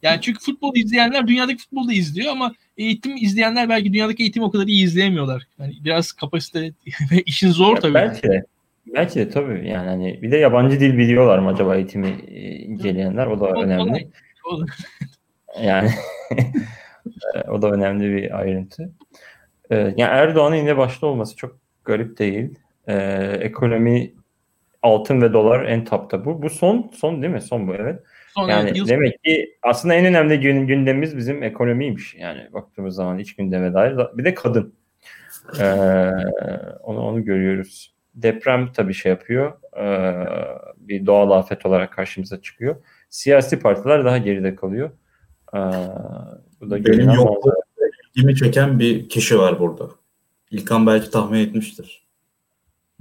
Yani çünkü futbol izleyenler dünyadaki futbolu da izliyor ama eğitim izleyenler belki dünyadaki eğitimi o kadar iyi izleyemiyorlar. Yani biraz kapasite (laughs) ve işin zor tabii. Belki de. Belki de tabii yani hani bir de yabancı dil biliyorlar mı acaba eğitimi e, inceleyenler o da önemli. Yani (laughs) o da önemli bir ayrıntı. Ee, yani Erdoğan'ın yine başta olması çok garip değil. Ee, ekonomi altın ve dolar en tapta bu. Bu son son değil mi? Son bu evet. Son yani yıl... demek ki aslında en önemli gün, gündemimiz bizim ekonomiymiş. Yani baktığımız zaman iç gündeme dair. Bir de kadın. Ee, onu onu görüyoruz. deprem tabii şey yapıyor. E, bir doğal afet olarak karşımıza çıkıyor. Siyasi partiler daha geride kalıyor. E, bu da Benim yokluğumda ilgimi çeken bir kişi var burada. İlkan belki tahmin etmiştir.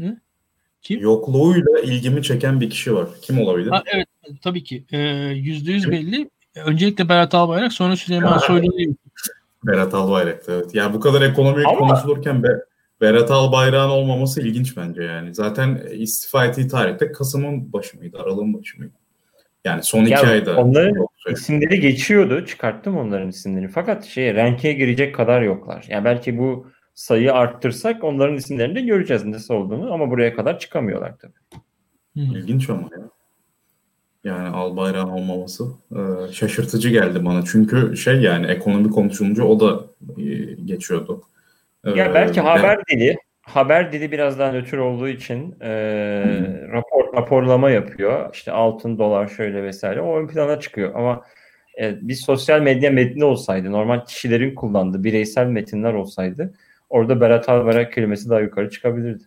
Hı? Kim? Yokluğuyla ilgimi çeken bir kişi var. Kim olabilir? Ha, evet tabii ki. Ee, yüzde yüz belli. Öncelikle Berat Albayrak sonra Süleyman (laughs) Soylu'yu Berat Albayrak evet. Ya bu kadar ekonomik Ama... konuşulurken be, Berat Albayrak'ın olmaması ilginç bence yani. Zaten istifa ettiği tarihte Kasım'ın başı mıydı? Aralığın başı mıydı? Yani son iki ya ayda. Onların isimleri geçiyordu. Çıkarttım onların isimlerini. Fakat şey rankeye girecek kadar yoklar. Yani belki bu sayıyı arttırsak onların isimlerini de göreceğiz nasıl olduğunu ama buraya kadar çıkamıyorlar tabii. İlginç ama ya. Yani Albayrak'ın olmaması e, şaşırtıcı geldi bana. Çünkü şey yani ekonomi konuşulunca o da e, geçiyordu. E, ya belki haber dili haber dili biraz daha nötr olduğu için e, rapor raporlama yapıyor. İşte altın, dolar şöyle vesaire. O ön plana çıkıyor. Ama e, bir sosyal medya metni olsaydı, normal kişilerin kullandığı bireysel metinler olsaydı orada Berat Albayrak kelimesi daha yukarı çıkabilirdi.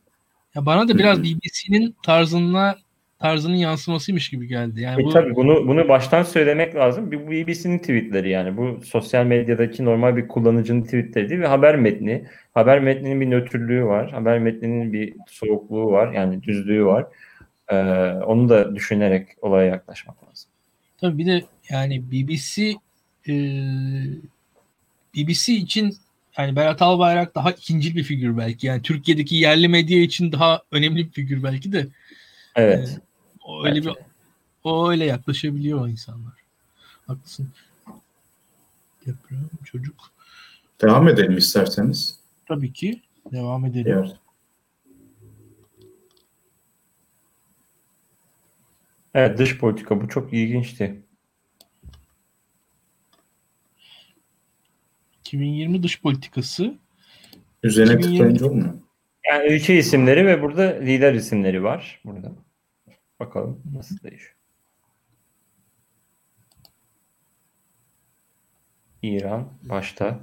Ya bana da biraz BBC'nin tarzına tarzının yansımasıymış gibi geldi. Yani e, bu... Tabii bunu bunu baştan söylemek lazım. Bu BBC'nin tweetleri yani bu sosyal medyadaki normal bir kullanıcının tweetleri değil ve haber metni. Haber metninin bir nötrlüğü var. Haber metninin bir soğukluğu var. Yani düzlüğü var. Ee, onu da düşünerek olaya yaklaşmak lazım. Tabii bir de yani BBC e, BBC için yani Berat Albayrak daha ikinci bir figür belki. Yani Türkiye'deki yerli medya için daha önemli bir figür belki de. Evet. E, o öyle bir o öyle yaklaşabiliyor o insanlar. Haklısın. Deprem çocuk. Devam edelim isterseniz. Tabii ki. Devam edelim. Evet. Evet dış politika bu çok ilginçti. 2020 dış politikası. Üzerine 2020... tıklayınca olmuyor. Yani ülke isimleri ve burada lider isimleri var. Burada. Bakalım nasıl değişiyor. İran başta.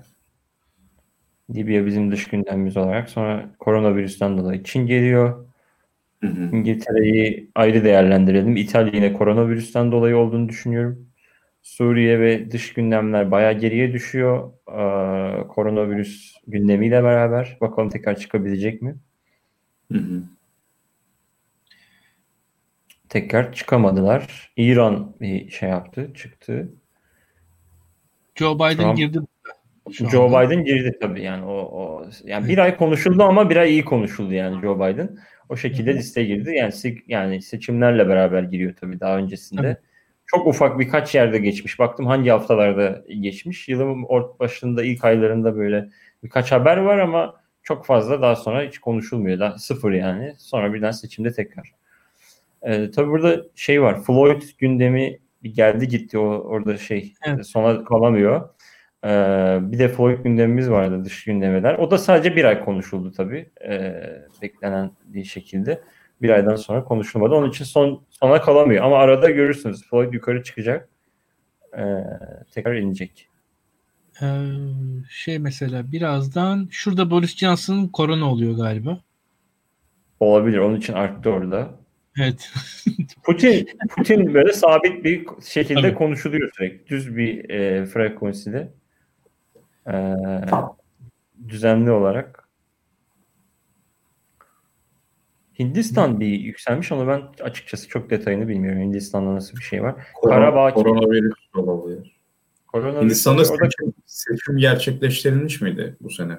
Libya bizim dış gündemimiz olarak. Sonra koronavirüsten dolayı Çin geliyor. İngiltere'yi ayrı değerlendirelim. İtalya yine koronavirüsten dolayı olduğunu düşünüyorum. Suriye ve dış gündemler bayağı geriye düşüyor. Ee, koronavirüs gündemiyle beraber. Bakalım tekrar çıkabilecek mi? Hı hı tekrar çıkamadılar. İran bir şey yaptı, çıktı. Joe Biden Trump, girdi. Joe anda. Biden girdi tabii yani o, o yani bir ay konuşuldu ama bir ay iyi konuşuldu yani Joe Biden. O şekilde listeye girdi. Yani yani seçimlerle beraber giriyor tabii daha öncesinde. Tabii. Çok ufak birkaç yerde geçmiş. Baktım hangi haftalarda geçmiş. Yılın ort başında ilk aylarında böyle birkaç haber var ama çok fazla daha sonra hiç konuşulmuyor. Daha sıfır yani. Sonra birden seçimde tekrar. E, tabii burada şey var. Floyd gündemi geldi gitti o orada şey evet. sona kalamıyor. E, bir de Floyd gündemimiz vardı dış gündemeler. O da sadece bir ay konuşuldu tabii. E, beklenen bir şekilde. Bir aydan sonra konuşulmadı. Onun için son sona kalamıyor. Ama arada görürsünüz Floyd yukarı çıkacak. E, tekrar inecek. Ee, şey mesela birazdan şurada Boris Johnson'ın korona oluyor galiba. Olabilir. Onun için arttı orada. Evet. (laughs) Putin Putin böyle sabit bir şekilde Tabii. konuşuluyor sürekli. Düz bir e, frekanside. E, düzenli olarak. Hindistan bir yükselmiş ama ben açıkçası çok detayını bilmiyorum. Hindistan'da nasıl bir şey var. Korona, Karabağ koronavirüs olabilir. Koronavirüs Hindistan'da orada... seçim, seçim gerçekleştirilmiş miydi bu sene?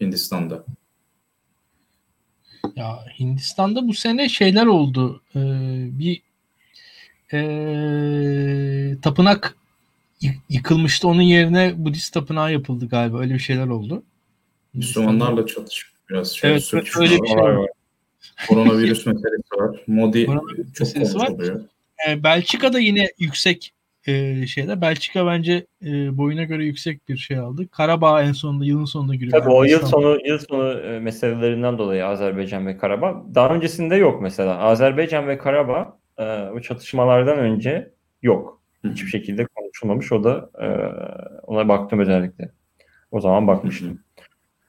Hindistan'da. Ya Hindistan'da bu sene şeyler oldu. Ee, bir e, tapınak yıkılmıştı. Onun yerine Budist tapınağı yapıldı galiba. Öyle bir şeyler oldu. Müslümanlarla çatışık biraz şey. Evet öyle bir şey var. Koronavirüs meselesi var. Modi çok konuşuluyor. Ee, Belçika'da yine yüksek e, şeyler. Belçika bence e, boyuna göre yüksek bir şey aldı. Karabağ en sonunda yılın sonunda giriyor. Tabii o yıl sonu yıl sonu e, meselelerinden dolayı Azerbaycan ve Karabağ. Daha öncesinde yok mesela. Azerbaycan ve Karabağ e, o çatışmalardan önce yok. Hiçbir şekilde konuşulmamış. O da e, ona baktım özellikle. O zaman bakmıştım.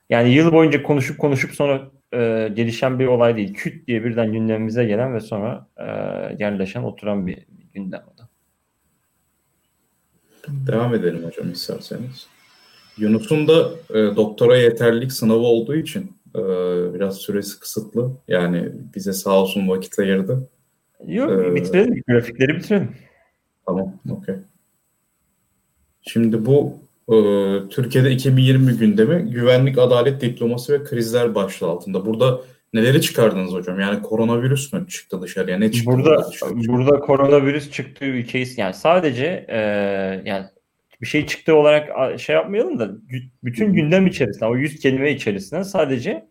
Yani yıl boyunca konuşup konuşup sonra e, gelişen bir olay değil. Küt diye birden gündemimize gelen ve sonra e, yerleşen, oturan bir gündem. Devam edelim hocam isterseniz. Yunus'un da e, doktora yeterlilik sınavı olduğu için e, biraz süresi kısıtlı. Yani bize sağ olsun vakit ayırdı. Yok ee, bitirelim. Grafikleri bitirelim. Tamam. Okey. Şimdi bu e, Türkiye'de 2020 gündemi güvenlik, adalet, diplomasi ve krizler başlığı altında. Burada neleri çıkardınız hocam? Yani koronavirüs mü çıktı dışarıya? Ne çıktı? Burada dışarı? burada koronavirüs çıktığı ülkeyiz. Yani sadece e, yani bir şey çıktığı olarak şey yapmayalım da bütün gündem içerisinde o 100 kelime içerisinde sadece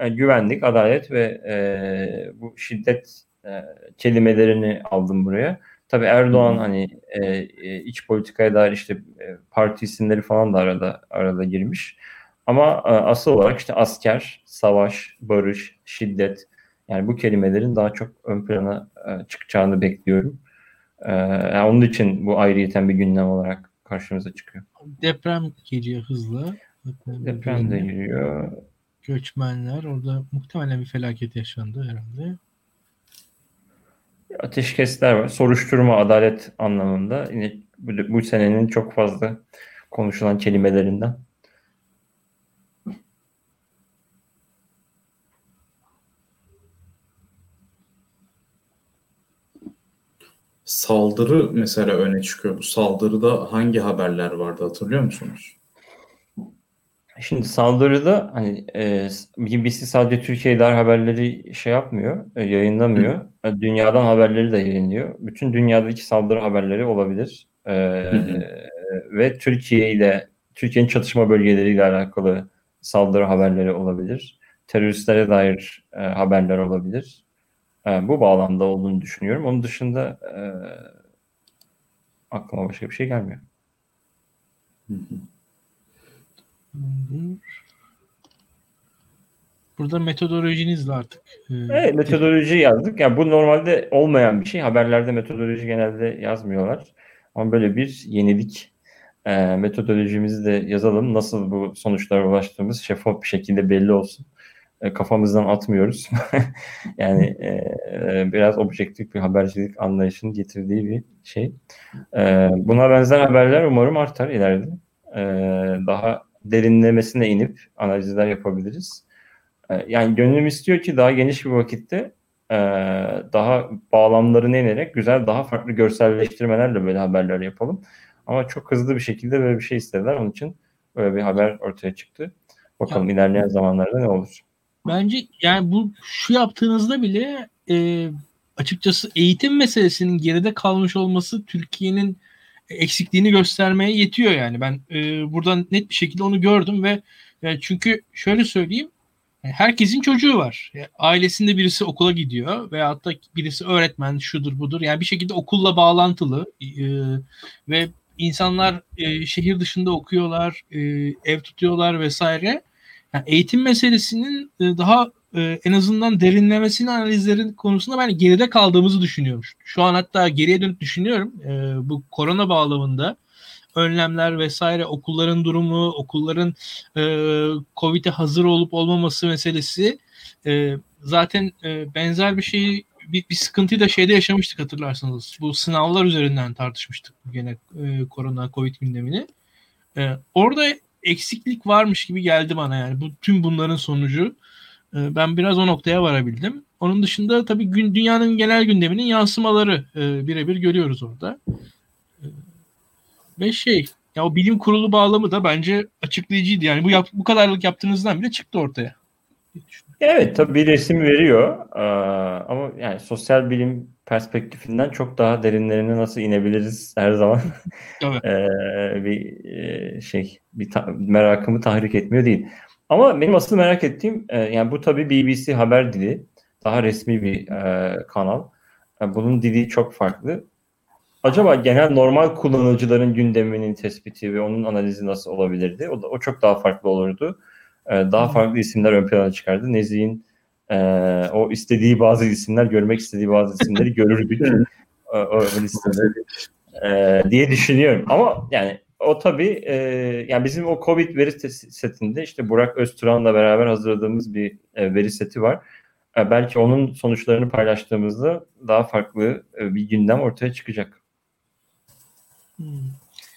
e, güvenlik, adalet ve e, bu şiddet e, kelimelerini aldım buraya. Tabii Erdoğan hani e, e, iç politikaya dair işte e, parti isimleri falan da arada arada girmiş. Ama e, asıl olarak işte asker, savaş, barış, şiddet yani bu kelimelerin daha çok ön plana e, çıkacağını bekliyorum. E, yani onun için bu ayrıyeten bir gündem olarak karşımıza çıkıyor. Deprem geliyor hızlı. Deprem de geliyor. Göçmenler orada muhtemelen bir felaket yaşandı herhalde. Ateşkesler var. Soruşturma, adalet anlamında yine bu, bu senenin çok fazla konuşulan kelimelerinden. Saldırı mesela öne çıkıyor. Bu saldırıda hangi haberler vardı hatırlıyor musunuz? Şimdi saldırıda hani e, BBC sadece Türkiye'de haberleri şey yapmıyor, e, yayınlamıyor. E, dünyadan haberleri de yayınlıyor. Bütün dünyadaki saldırı haberleri olabilir. E, ve Türkiye ile Türkiye'nin çatışma bölgeleriyle alakalı saldırı haberleri olabilir. Teröristlere dair e, haberler olabilir. E, bu bağlamda olduğunu düşünüyorum. Onun dışında e, aklıma başka bir şey gelmiyor. Hı hı. Burada metodolojinizle artık. E, evet metodoloji yazdık. Yani bu normalde olmayan bir şey. Haberlerde metodoloji genelde yazmıyorlar. Ama böyle bir yenilik e, metodolojimizi de yazalım. Nasıl bu sonuçlara ulaştığımız şeffaf bir şekilde belli olsun. E, kafamızdan atmıyoruz. (laughs) yani e, e, biraz objektif bir habercilik anlayışının getirdiği bir şey. E, buna benzer haberler umarım artar ileride. E, daha derinlemesine inip analizler yapabiliriz. Ee, yani gönlüm istiyor ki daha geniş bir vakitte e, daha bağlamlarını inerek güzel daha farklı görselleştirmelerle böyle haberler yapalım. Ama çok hızlı bir şekilde böyle bir şey istediler. Onun için böyle bir haber ortaya çıktı. Bakalım ya, ilerleyen zamanlarda ne olur. Bence yani bu şu yaptığınızda bile e, açıkçası eğitim meselesinin geride kalmış olması Türkiye'nin eksikliğini göstermeye yetiyor yani. Ben e, buradan net bir şekilde onu gördüm ve e, çünkü şöyle söyleyeyim e, herkesin çocuğu var. E, ailesinde birisi okula gidiyor veya hatta birisi öğretmen şudur budur. Yani bir şekilde okulla bağlantılı e, ve insanlar e, şehir dışında okuyorlar, e, ev tutuyorlar vesaire. Yani eğitim meselesinin e, daha e, en azından derinlemesine analizlerin konusunda ben geride kaldığımızı düşünüyorum. Şu an hatta geriye dönüp düşünüyorum. E, bu korona bağlamında önlemler vesaire okulların durumu, okulların Covid'e hazır olup olmaması meselesi zaten benzer bir şeyi bir, bir sıkıntıyı da şeyde yaşamıştık hatırlarsanız. Bu sınavlar üzerinden tartışmıştık gene e, korona Covid gündemini. E, orada eksiklik varmış gibi geldi bana yani. Bu tüm bunların sonucu. Ee, ben biraz o noktaya varabildim. Onun dışında tabii gün, dünyanın genel gündeminin yansımaları e, birebir görüyoruz orada. E, ve şey ya o bilim kurulu bağlamı da bence açıklayıcıydı. Yani bu yap, bu kadarlık yaptığınızdan bile çıktı ortaya. Evet tabii bir resim veriyor ee, ama yani sosyal bilim perspektifinden çok daha derinlerine nasıl inebiliriz her zaman (laughs) ee, bir e, şey bir ta- merakımı tahrik etmiyor değil. Ama benim asıl merak ettiğim e, yani bu tabii BBC haber dili. Daha resmi bir e, kanal. Yani e, bunun dili çok farklı. Acaba genel normal kullanıcıların gündeminin tespiti ve onun analizi nasıl olabilirdi? O, da, o çok daha farklı olurdu. E, daha farklı isimler ön plana çıkardı. Nezih'in e, o istediği bazı isimler, görmek istediği bazı isimleri (laughs) görürdük. o, o listede. E, diye düşünüyorum. Ama yani o tabii e, yani bizim o Covid veri setinde işte Burak Özturan'la beraber hazırladığımız bir e, veri seti var. E, belki onun sonuçlarını paylaştığımızda daha farklı e, bir gündem ortaya çıkacak. Hmm.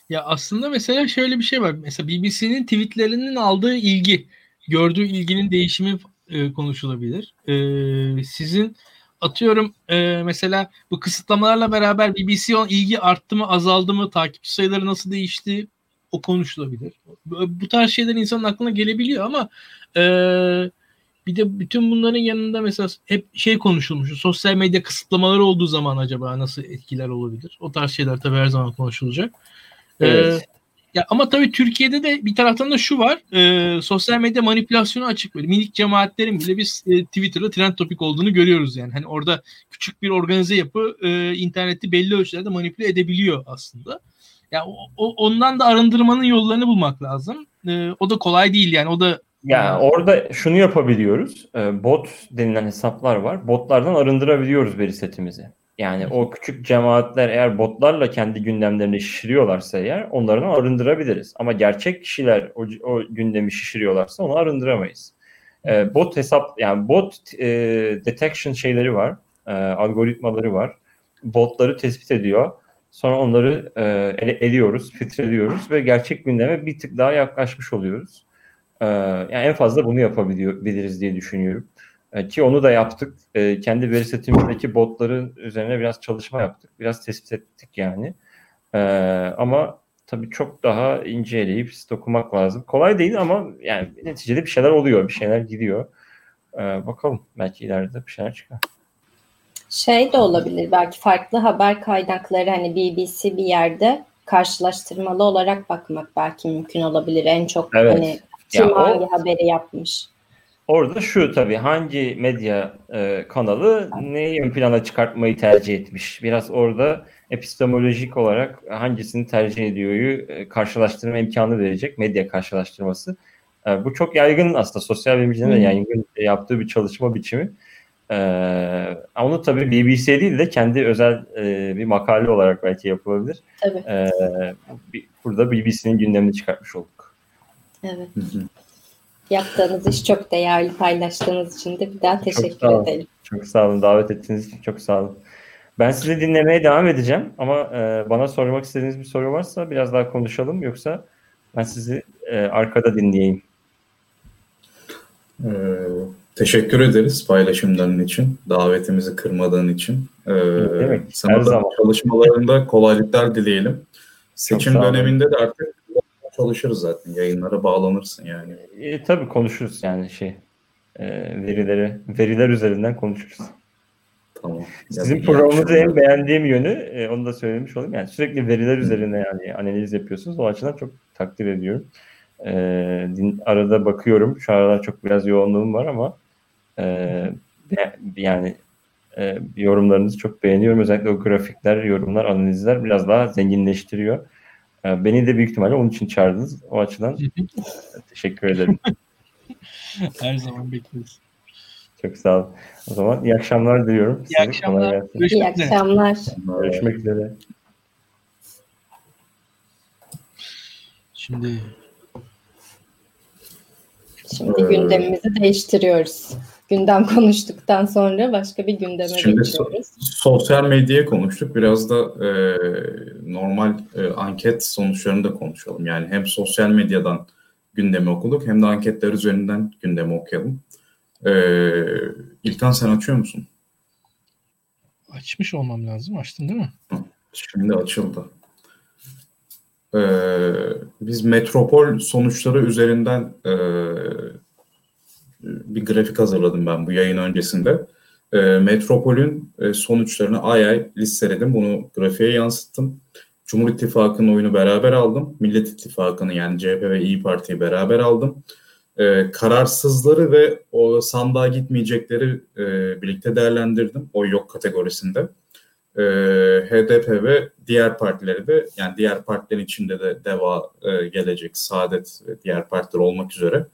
Ya aslında mesela şöyle bir şey var. Mesela BBC'nin tweetlerinin aldığı ilgi, gördüğü ilginin değişimi e, konuşulabilir. E, sizin atıyorum e, mesela bu kısıtlamalarla beraber BBC ilgi arttı mı azaldı mı takipçi sayıları nasıl değişti o konuşulabilir. Bu tarz şeyler insanın aklına gelebiliyor ama e, bir de bütün bunların yanında mesela hep şey konuşulmuş. Sosyal medya kısıtlamaları olduğu zaman acaba nasıl etkiler olabilir? O tarz şeyler tabii her zaman konuşulacak. Evet. Ee, ya ama tabii Türkiye'de de bir taraftan da şu var. E, sosyal medya manipülasyonu açık böyle. Minik cemaatlerin bile biz e, Twitter'da trend topik olduğunu görüyoruz yani. Hani orada küçük bir organize yapı e, interneti belli ölçülerde manipüle edebiliyor aslında. Ya yani o, ondan da arındırmanın yollarını bulmak lazım. E, o da kolay değil yani. O da yani orada şunu yapabiliyoruz. E, bot denilen hesaplar var. Botlardan arındırabiliyoruz veri setimizi. Yani o küçük cemaatler eğer botlarla kendi gündemlerini şişiriyorlarsa eğer onlardan arındırabiliriz. Ama gerçek kişiler o, o gündemi şişiriyorlarsa onu arındıramayız. E, bot hesap yani bot e, detection şeyleri var. E, algoritmaları var. Botları tespit ediyor. Sonra onları e, ele, eliyoruz, filtreliyoruz ve gerçek gündeme bir tık daha yaklaşmış oluyoruz. E, yani en fazla bunu yapabiliriz diye düşünüyorum. E, ki onu da yaptık. E, kendi veri setimizdeki botların üzerine biraz çalışma yaptık. Biraz tespit ettik yani. E, ama tabii çok daha inceleyip okumak lazım. Kolay değil ama yani neticede bir şeyler oluyor. Bir şeyler gidiyor. bakalım belki ileride bir şeyler çıkar. Şey de olabilir belki farklı haber kaynakları hani BBC bir yerde karşılaştırmalı olarak bakmak belki mümkün olabilir. En çok evet. hani kim ya hangi o, haberi yapmış. Orada şu tabii hangi medya e, kanalı neyi ön plana çıkartmayı tercih etmiş. Biraz orada epistemolojik olarak hangisini tercih ediyoryu e, karşılaştırma imkanı verecek medya karşılaştırması. E, bu çok yaygın aslında sosyal bilimcilerin de yaygın yaptığı bir çalışma biçimi. E, onu tabii BBC değil de kendi özel e, bir makale olarak belki yapılabilir. Tabii. E, burada BBC'nin gündemini çıkartmış olduk. Evet. Yaptığınız iş çok değerli paylaştığınız için de bir daha teşekkür çok edelim. Çok sağ olun. Davet ettiğiniz için çok sağ olun. Ben sizi dinlemeye devam edeceğim ama e, bana sormak istediğiniz bir soru varsa biraz daha konuşalım yoksa ben sizi e, arkada dinleyeyim. Ee, teşekkür ederiz paylaşımların için, davetimizi kırmadığın için. Ee, Demek, sana da zaman. çalışmalarında kolaylıklar dileyelim. Seçim döneminde de artık çalışırız zaten. Yayınlara bağlanırsın yani. E, tabii konuşuruz yani şey. E, verileri, veriler üzerinden konuşuruz. Tamam. Sizin yani programınızı en beğendiğim yönü, e, onu da söylemiş olayım. Yani sürekli veriler üzerine yani analiz yapıyorsunuz. O açıdan çok takdir ediyorum. E, din, arada bakıyorum. Şu aralar çok biraz yoğunluğum var ama e, yani e, yorumlarınızı çok beğeniyorum. Özellikle o grafikler, yorumlar, analizler biraz daha zenginleştiriyor. Ee, beni de büyük ihtimalle onun için çağırdınız. O açıdan teşekkür ederim. (laughs) Her zaman bekleriz. Çok sağ olun. O zaman iyi akşamlar diliyorum. İyi Size akşamlar. İyi akşamlar. Görüşmek üzere. Şimdi Şimdi gündemimizi değiştiriyoruz gündem (laughs) konuştuktan sonra başka bir gündeme Şimdi geçiyoruz. So- sosyal medyaya konuştuk. Biraz da e, normal e, anket sonuçlarını da konuşalım. Yani hem sosyal medyadan gündemi okuduk hem de anketler üzerinden gündemi okuyalım. E, İlkan sen açıyor musun? Açmış olmam lazım. Açtın değil mi? Şimdi açıldı. Ee, biz metropol sonuçları üzerinden e, bir grafik hazırladım ben bu yayın öncesinde. E, Metropol'ün e, sonuçlarını ay ay listeledim. Bunu grafiğe yansıttım. Cumhur İttifakı'nın oyunu beraber aldım. Millet İttifakı'nı yani CHP ve İyi Parti'yi beraber aldım. E, kararsızları ve o sandığa gitmeyecekleri e, birlikte değerlendirdim. Oy yok kategorisinde. E, HDP ve diğer partileri de yani diğer partilerin içinde de DEVA, e, Gelecek, Saadet ve diğer partiler olmak üzere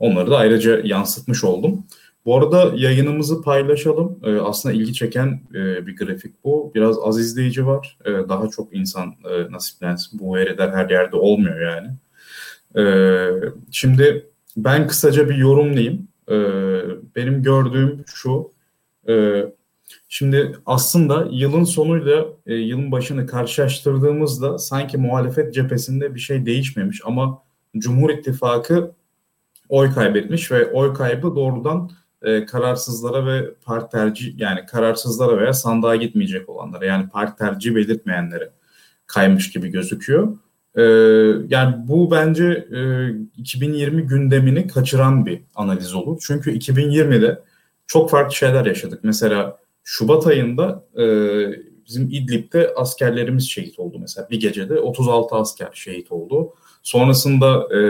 Onları da ayrıca yansıtmış oldum. Bu arada yayınımızı paylaşalım. E, aslında ilgi çeken e, bir grafik bu. Biraz az izleyici var. E, daha çok insan e, nasiplensin. Bu veriler her yerde olmuyor yani. E, şimdi ben kısaca bir yorumlayayım. E, benim gördüğüm şu. E, şimdi aslında yılın sonuyla e, yılın başını karşılaştırdığımızda sanki muhalefet cephesinde bir şey değişmemiş ama Cumhur İttifakı oy kaybetmiş ve oy kaybı doğrudan e, kararsızlara ve parti tercih yani kararsızlara veya sandığa gitmeyecek olanlara yani parti tercih belirtmeyenlere kaymış gibi gözüküyor. E, yani bu bence e, 2020 gündemini kaçıran bir analiz olur. Çünkü 2020'de çok farklı şeyler yaşadık. Mesela Şubat ayında e, bizim İdlib'de askerlerimiz şehit oldu mesela. Bir gecede 36 asker şehit oldu. Sonrasında e,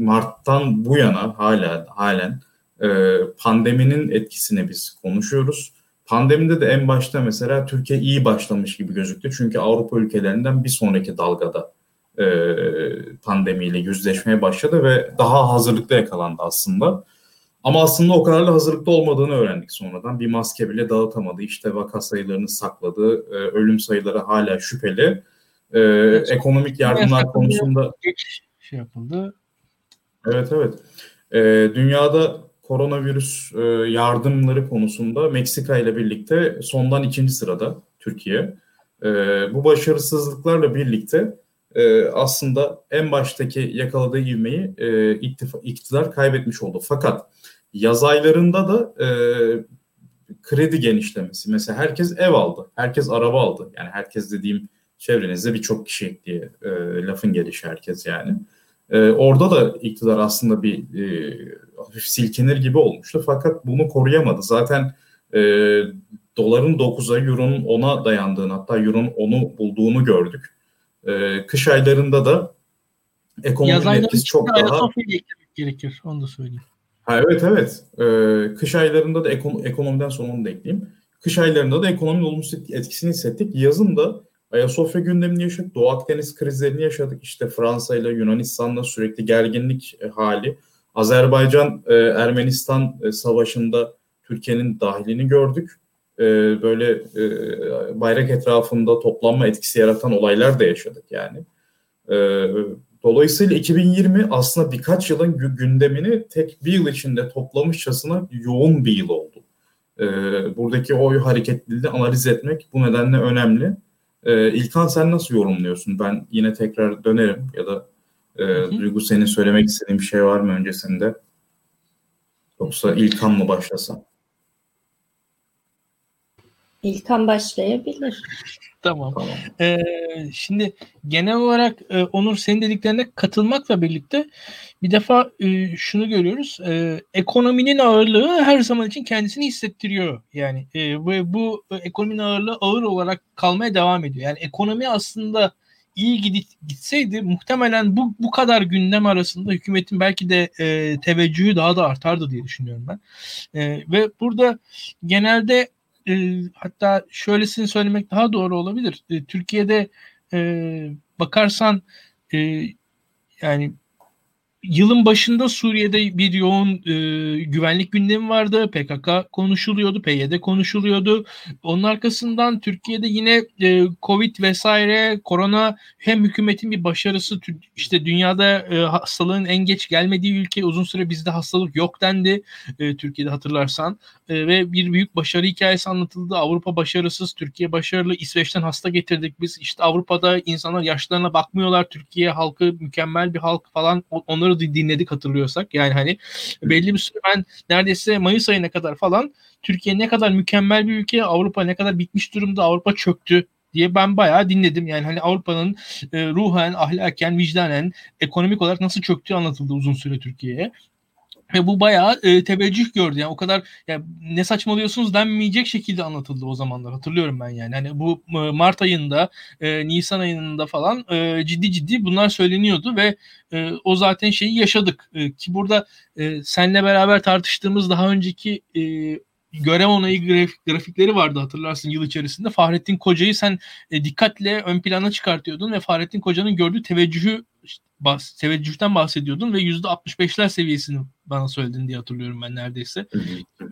Mart'tan bu yana hala halen e, pandeminin etkisini biz konuşuyoruz. Pandemide de en başta mesela Türkiye iyi başlamış gibi gözüktü. Çünkü Avrupa ülkelerinden bir sonraki dalgada e, pandemiyle yüzleşmeye başladı ve daha hazırlıklı yakalandı aslında. Ama aslında o kadar da hazırlıklı olmadığını öğrendik sonradan. Bir maske bile dağıtamadı. İşte vaka sayılarını sakladı. E, ölüm sayıları hala şüpheli. E, ekonomik yardımlar konusunda... Şey yapıldı. Evet evet. E, dünyada koronavirüs e, yardımları konusunda Meksika ile birlikte sondan ikinci sırada Türkiye. E, bu başarısızlıklarla birlikte e, aslında en baştaki yakaladığı ivmeyi e, iktidar kaybetmiş oldu. Fakat yaz aylarında da e, kredi genişlemesi. Mesela herkes ev aldı, herkes araba aldı. Yani herkes dediğim çevrenizde birçok kişi diye e, lafın gelişi herkes yani. E, orada da iktidar aslında bir e, hafif silkinir gibi olmuştu. Fakat bunu koruyamadı. Zaten e, doların 9'a, euronun 10'a dayandığını hatta euronun 10'u bulduğunu gördük. E, kış aylarında da ekonominin etkisi çok daha... gerekir, onu da söyleyeyim. Ha, evet evet. Ee, kış aylarında da ekon- ekonomiden sonra onu da ekleyeyim. Kış aylarında da ekonominin olumsuz etkisini hissettik. Yazın da Ayasofya gündemini yaşadık. Doğu Akdeniz krizlerini yaşadık. İşte Fransa ile Yunanistan'la sürekli gerginlik e, hali. Azerbaycan e, e, savaşında Türkiye'nin dahilini gördük. Böyle bayrak etrafında toplanma etkisi yaratan olaylar da yaşadık yani. Dolayısıyla 2020 aslında birkaç yılın gündemini tek bir yıl içinde toplamışçasına yoğun bir yıl oldu. Buradaki oy hareketliliğini analiz etmek bu nedenle önemli. E, İlkan sen nasıl yorumluyorsun? Ben yine tekrar dönerim ya da e, Duygu senin söylemek istediğin bir şey var mı öncesinde? Yoksa İlkan mı başlasam? İlkan başlayabilir. Tamam. tamam. Ee, şimdi genel olarak e, Onur senin dediklerine katılmakla birlikte bir defa e, şunu görüyoruz. E, ekonominin ağırlığı her zaman için kendisini hissettiriyor. Yani e, ve bu e, ekonominin ağırlığı ağır olarak kalmaya devam ediyor. Yani ekonomi aslında iyi gidip gitseydi muhtemelen bu bu kadar gündem arasında hükümetin belki de e, teveccühü daha da artardı diye düşünüyorum ben. E, ve burada genelde e, hatta şöylesini söylemek daha doğru olabilir. E, Türkiye'de e, bakarsan e, yani yılın başında Suriye'de bir yoğun e, güvenlik gündemi vardı. PKK konuşuluyordu, PYD konuşuluyordu. Onun arkasından Türkiye'de yine e, Covid vesaire, korona hem hükümetin bir başarısı işte dünyada e, hastalığın en geç gelmediği ülke uzun süre bizde hastalık yok dendi. E, Türkiye'de hatırlarsan e, ve bir büyük başarı hikayesi anlatıldı. Avrupa başarısız, Türkiye başarılı. İsveç'ten hasta getirdik biz. İşte Avrupa'da insanlar yaşlarına bakmıyorlar. Türkiye halkı mükemmel bir halk falan. Onları onları dinledik hatırlıyorsak. Yani hani belli bir süre ben neredeyse Mayıs ayına kadar falan Türkiye ne kadar mükemmel bir ülke, Avrupa ne kadar bitmiş durumda, Avrupa çöktü diye ben bayağı dinledim. Yani hani Avrupa'nın e, ruhen, ahlaken, vicdanen, ekonomik olarak nasıl çöktüğü anlatıldı uzun süre Türkiye'ye. Ve bu bayağı e, teveccüh gördü. Yani o kadar yani ne saçmalıyorsunuz denmeyecek şekilde anlatıldı o zamanlar. Hatırlıyorum ben yani. Hani bu e, Mart ayında, e, Nisan ayında falan e, ciddi ciddi bunlar söyleniyordu ve e, o zaten şeyi yaşadık. E, ki burada e, senle beraber tartıştığımız daha önceki e, görev onayı grafik, grafikleri vardı hatırlarsın yıl içerisinde. Fahrettin Koca'yı sen e, dikkatle ön plana çıkartıyordun ve Fahrettin Koca'nın gördüğü teveccühü bahs teveccühten bahsediyordun ve %65'ler seviyesini bana söyledin diye hatırlıyorum ben neredeyse.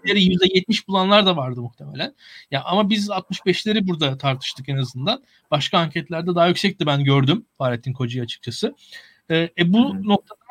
Diğeri %70 bulanlar da vardı muhtemelen. Ya ama biz 65'leri burada tartıştık en azından. Başka anketlerde daha yüksekti ben gördüm Fahrettin Koca'yı açıkçası. E, e bu hmm. noktadan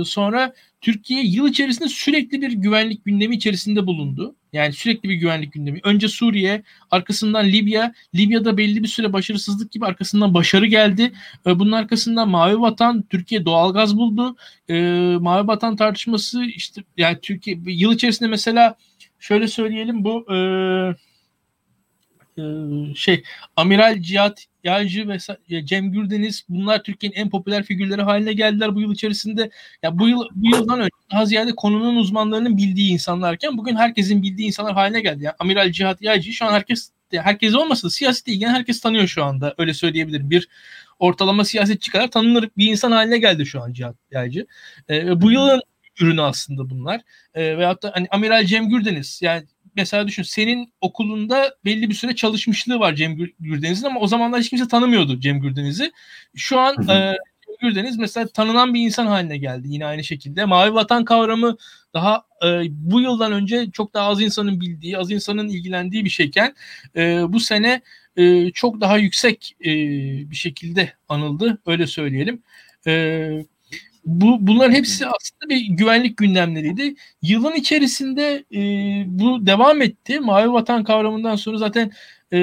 e, sonra Türkiye yıl içerisinde sürekli bir güvenlik gündemi içerisinde bulundu. Yani sürekli bir güvenlik gündemi. Önce Suriye, arkasından Libya. Libya'da belli bir süre başarısızlık gibi arkasından başarı geldi. E, bunun arkasından Mavi Vatan, Türkiye doğalgaz buldu. E, Mavi Vatan tartışması işte yani Türkiye yıl içerisinde mesela şöyle söyleyelim bu e, e, şey Amiral Cihat Yağcı ve Cem Gürdeniz bunlar Türkiye'nin en popüler figürleri haline geldiler bu yıl içerisinde. Ya bu yıl bu yıldan önce daha ziyade konunun uzmanlarının bildiği insanlarken bugün herkesin bildiği insanlar haline geldi. Yani Amiral Cihat Yağcı şu an herkes herkes olmasa da siyasete ilgilenen herkes tanıyor şu anda. Öyle söyleyebilirim. Bir ortalama siyasetçi kadar tanınır bir insan haline geldi şu an Cihat Yağcı. Ee, bu yılın ürünü aslında bunlar. Ee, veyahut da hani Amiral Cem Gürdeniz yani mesela düşün senin okulunda belli bir süre çalışmışlığı var Cem Gürdeniz'in ama o zamanlar hiç kimse tanımıyordu Cem Gürdeniz'i. Şu an hı hı. e, Gürdeniz mesela tanınan bir insan haline geldi yine aynı şekilde. Mavi vatan kavramı daha e, bu yıldan önce çok daha az insanın bildiği, az insanın ilgilendiği bir şeyken e, bu sene e, çok daha yüksek e, bir şekilde anıldı öyle söyleyelim. E, bu bunların hepsi aslında bir güvenlik gündemleriydi. Yılın içerisinde e, bu devam etti. Mavi Vatan kavramından sonra zaten e,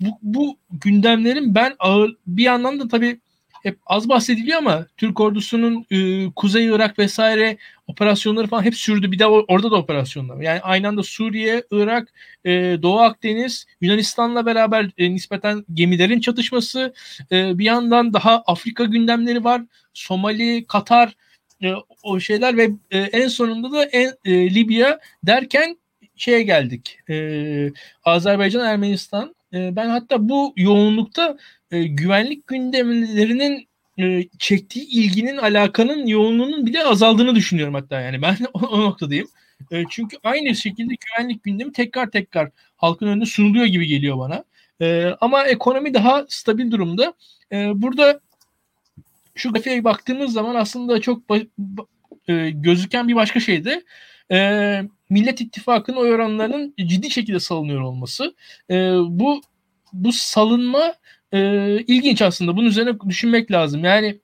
bu, bu gündemlerin ben ağır bir yandan da tabii hep az bahsediliyor ama Türk ordusunun e, Kuzey Irak vesaire operasyonları falan hep sürdü. Bir de orada da operasyonlar. Yani aynı anda Suriye, Irak, e, Doğu Akdeniz, Yunanistan'la beraber e, nispeten gemilerin çatışması. E, bir yandan daha Afrika gündemleri var. Somali, Katar e, o şeyler ve e, en sonunda da en, e, Libya derken şeye geldik. E, Azerbaycan, Ermenistan. E, ben hatta bu yoğunlukta e, güvenlik gündemlerinin e, çektiği ilginin alakanın yoğunluğunun bile azaldığını düşünüyorum hatta yani ben (laughs) o, o noktadayım. E, çünkü aynı şekilde güvenlik gündemi tekrar tekrar halkın önüne sunuluyor gibi geliyor bana. E, ama ekonomi daha stabil durumda. E, burada şu grafiğe baktığımız zaman aslında çok e, gözüken bir başka şey de e, Millet İttifakı'nın oy oranlarının ciddi şekilde salınıyor olması. E, bu bu salınma e, ilginç aslında. Bunun üzerine düşünmek lazım. Yani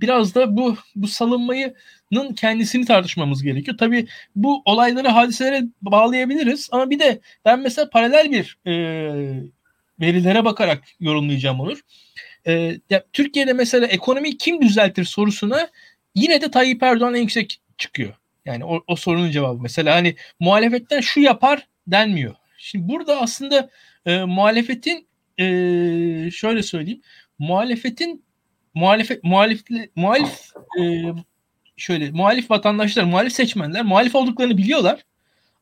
biraz da bu bu salınmayının kendisini tartışmamız gerekiyor. Tabii bu olayları hadiselere bağlayabiliriz ama bir de ben mesela paralel bir e, verilere bakarak yorumlayacağım olur. E, ya, Türkiye'de mesela ekonomi kim düzeltir sorusuna yine de Tayyip Erdoğan en yüksek çıkıyor. Yani o, o sorunun cevabı. Mesela hani muhalefetten şu yapar denmiyor. Şimdi burada aslında e, muhalefetin e, şöyle söyleyeyim. Muhalefetin muhalefet muhalif muhalif e, şöyle muhalif vatandaşlar, muhalif seçmenler muhalif olduklarını biliyorlar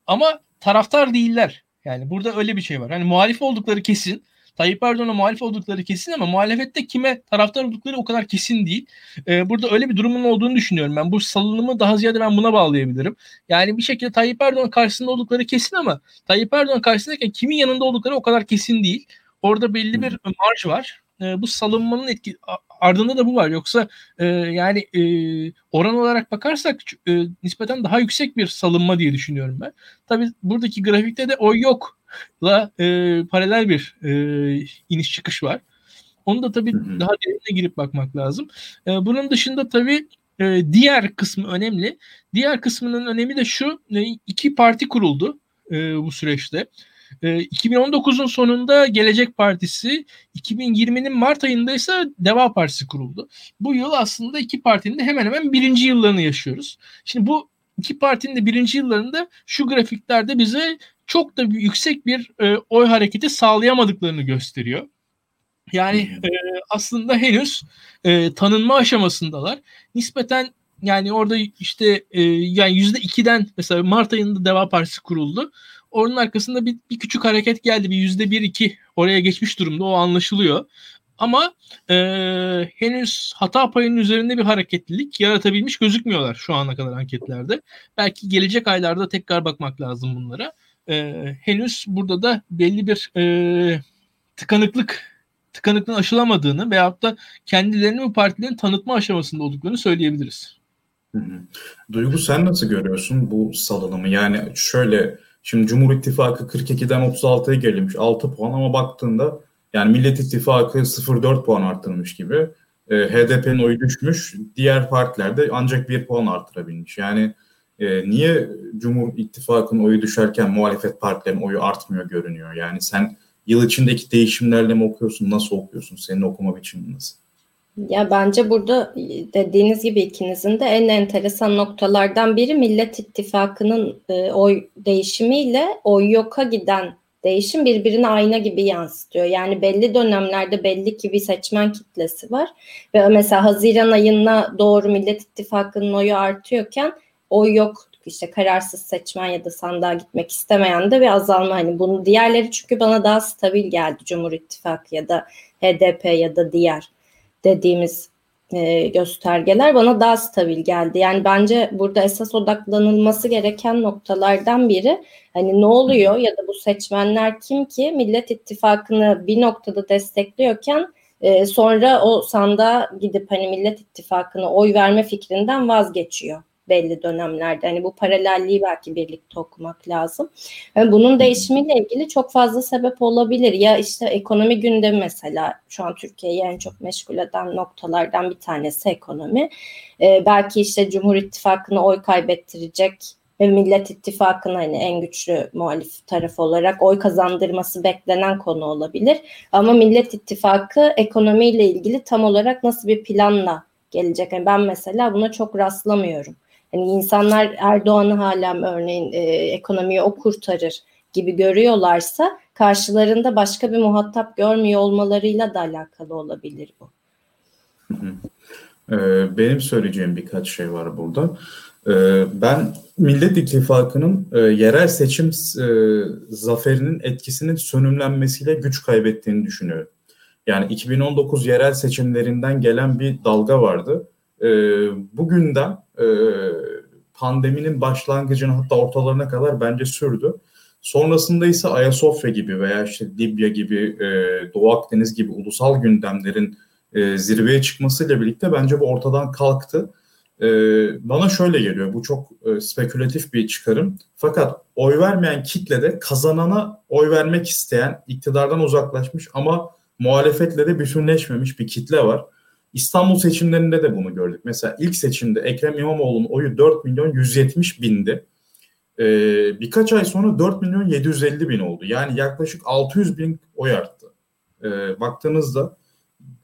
ama taraftar değiller. Yani burada öyle bir şey var. Hani muhalif oldukları kesin. Tayyip Erdoğan'a muhalif oldukları kesin ama muhalefette kime taraftar oldukları o kadar kesin değil. Ee, burada öyle bir durumun olduğunu düşünüyorum ben. Bu salınımı daha ziyade ben buna bağlayabilirim. Yani bir şekilde Tayyip Erdoğan karşısında oldukları kesin ama Tayyip Erdoğan karşısındayken kimin yanında oldukları o kadar kesin değil. Orada belli bir marj var. E, bu salınmanın etki ardında da bu var. Yoksa e, yani e, oran olarak bakarsak e, nispeten daha yüksek bir salınma diye düşünüyorum ben. Tabii buradaki grafikte de o yokla e, paralel bir e, iniş çıkış var. Onu da tabii daha derine girip bakmak lazım. E, bunun dışında tabii e, diğer kısmı önemli. Diğer kısmının önemi de şu. E, iki parti kuruldu e, bu süreçte. 2019'un ee, sonunda Gelecek Partisi, 2020'nin Mart ayında ise Deva Partisi kuruldu. Bu yıl aslında iki partinin de hemen hemen birinci yıllarını yaşıyoruz. Şimdi bu iki partinin de birinci yıllarında şu grafiklerde bize çok da yüksek bir e, oy hareketi sağlayamadıklarını gösteriyor. Yani e, aslında henüz e, tanınma aşamasındalar. Nispeten yani orada işte e, yani yüzde ikiden mesela Mart ayında Deva Partisi kuruldu. Onun arkasında bir, bir küçük hareket geldi. Bir yüzde bir iki oraya geçmiş durumda. O anlaşılıyor. Ama e, henüz hata payının üzerinde bir hareketlilik yaratabilmiş gözükmüyorlar şu ana kadar anketlerde. Belki gelecek aylarda tekrar bakmak lazım bunlara. E, henüz burada da belli bir e, tıkanıklık tıkanıklığın aşılamadığını veyahut da kendilerini bu partilerin tanıtma aşamasında olduklarını söyleyebiliriz. Duygu sen nasıl görüyorsun bu salınımı? Yani şöyle şimdi Cumhur İttifakı 42'den 36'ya gelmiş 6 puan ama baktığında yani Millet İttifakı 0.4 puan arttırmış gibi. E, HDP'nin oyu düşmüş. Diğer partilerde ancak 1 puan arttırabilmiş. Yani e, niye Cumhur İttifakı'nın oyu düşerken muhalefet partilerinin oyu artmıyor görünüyor? Yani sen yıl içindeki değişimlerle mi okuyorsun? Nasıl okuyorsun? Senin okuma biçimin nasıl? Ya bence burada dediğiniz gibi ikinizin de en enteresan noktalardan biri Millet İttifakı'nın e, oy değişimiyle oy yoka giden değişim birbirine ayna gibi yansıtıyor. Yani belli dönemlerde belli ki bir seçmen kitlesi var ve mesela Haziran ayına doğru Millet İttifakı'nın oyu artıyorken oy yok. İşte kararsız seçmen ya da sandığa gitmek istemeyen de bir azalma. Hani bunu diğerleri çünkü bana daha stabil geldi. Cumhur İttifakı ya da HDP ya da diğer dediğimiz e, göstergeler bana daha stabil geldi. Yani bence burada esas odaklanılması gereken noktalardan biri hani ne oluyor ya da bu seçmenler kim ki Millet İttifakı'nı bir noktada destekliyorken e, sonra o sandığa gidip hani Millet İttifakı'na oy verme fikrinden vazgeçiyor belli dönemlerde. Hani bu paralelliği belki birlikte okumak lazım. Yani bunun değişimiyle ilgili çok fazla sebep olabilir. Ya işte ekonomi gündemi mesela şu an Türkiye'yi en çok meşgul eden noktalardan bir tanesi ekonomi. Ee, belki işte Cumhur İttifakı'na oy kaybettirecek ve Millet İttifakı'nın hani en güçlü muhalif taraf olarak oy kazandırması beklenen konu olabilir. Ama Millet İttifakı ekonomiyle ilgili tam olarak nasıl bir planla gelecek? Yani ben mesela buna çok rastlamıyorum. Hani insanlar Erdoğan'ı hala örneğin e, ekonomiyi o kurtarır gibi görüyorlarsa karşılarında başka bir muhatap görmüyor olmalarıyla da alakalı olabilir bu. Ee, benim söyleyeceğim birkaç şey var burada. Ee, ben Millet İttifakı'nın e, yerel seçim e, zaferinin etkisinin sönümlenmesiyle güç kaybettiğini düşünüyorum. Yani 2019 yerel seçimlerinden gelen bir dalga vardı. Ee, bugünden e, pandeminin başlangıcına hatta ortalarına kadar bence sürdü. Sonrasında ise Ayasofya gibi veya işte Libya gibi, e, Doğu Akdeniz gibi ulusal gündemlerin e, zirveye çıkmasıyla birlikte bence bu ortadan kalktı. E, bana şöyle geliyor, bu çok e, spekülatif bir çıkarım. Fakat oy vermeyen kitlede kazanana oy vermek isteyen, iktidardan uzaklaşmış ama muhalefetle de bütünleşmemiş bir kitle var. İstanbul seçimlerinde de bunu gördük. Mesela ilk seçimde Ekrem İmamoğlu'nun oyu 4 milyon 170 bindi. Ee, birkaç ay sonra 4 milyon 750 bin oldu. Yani yaklaşık 600 bin oy arttı. Ee, baktığınızda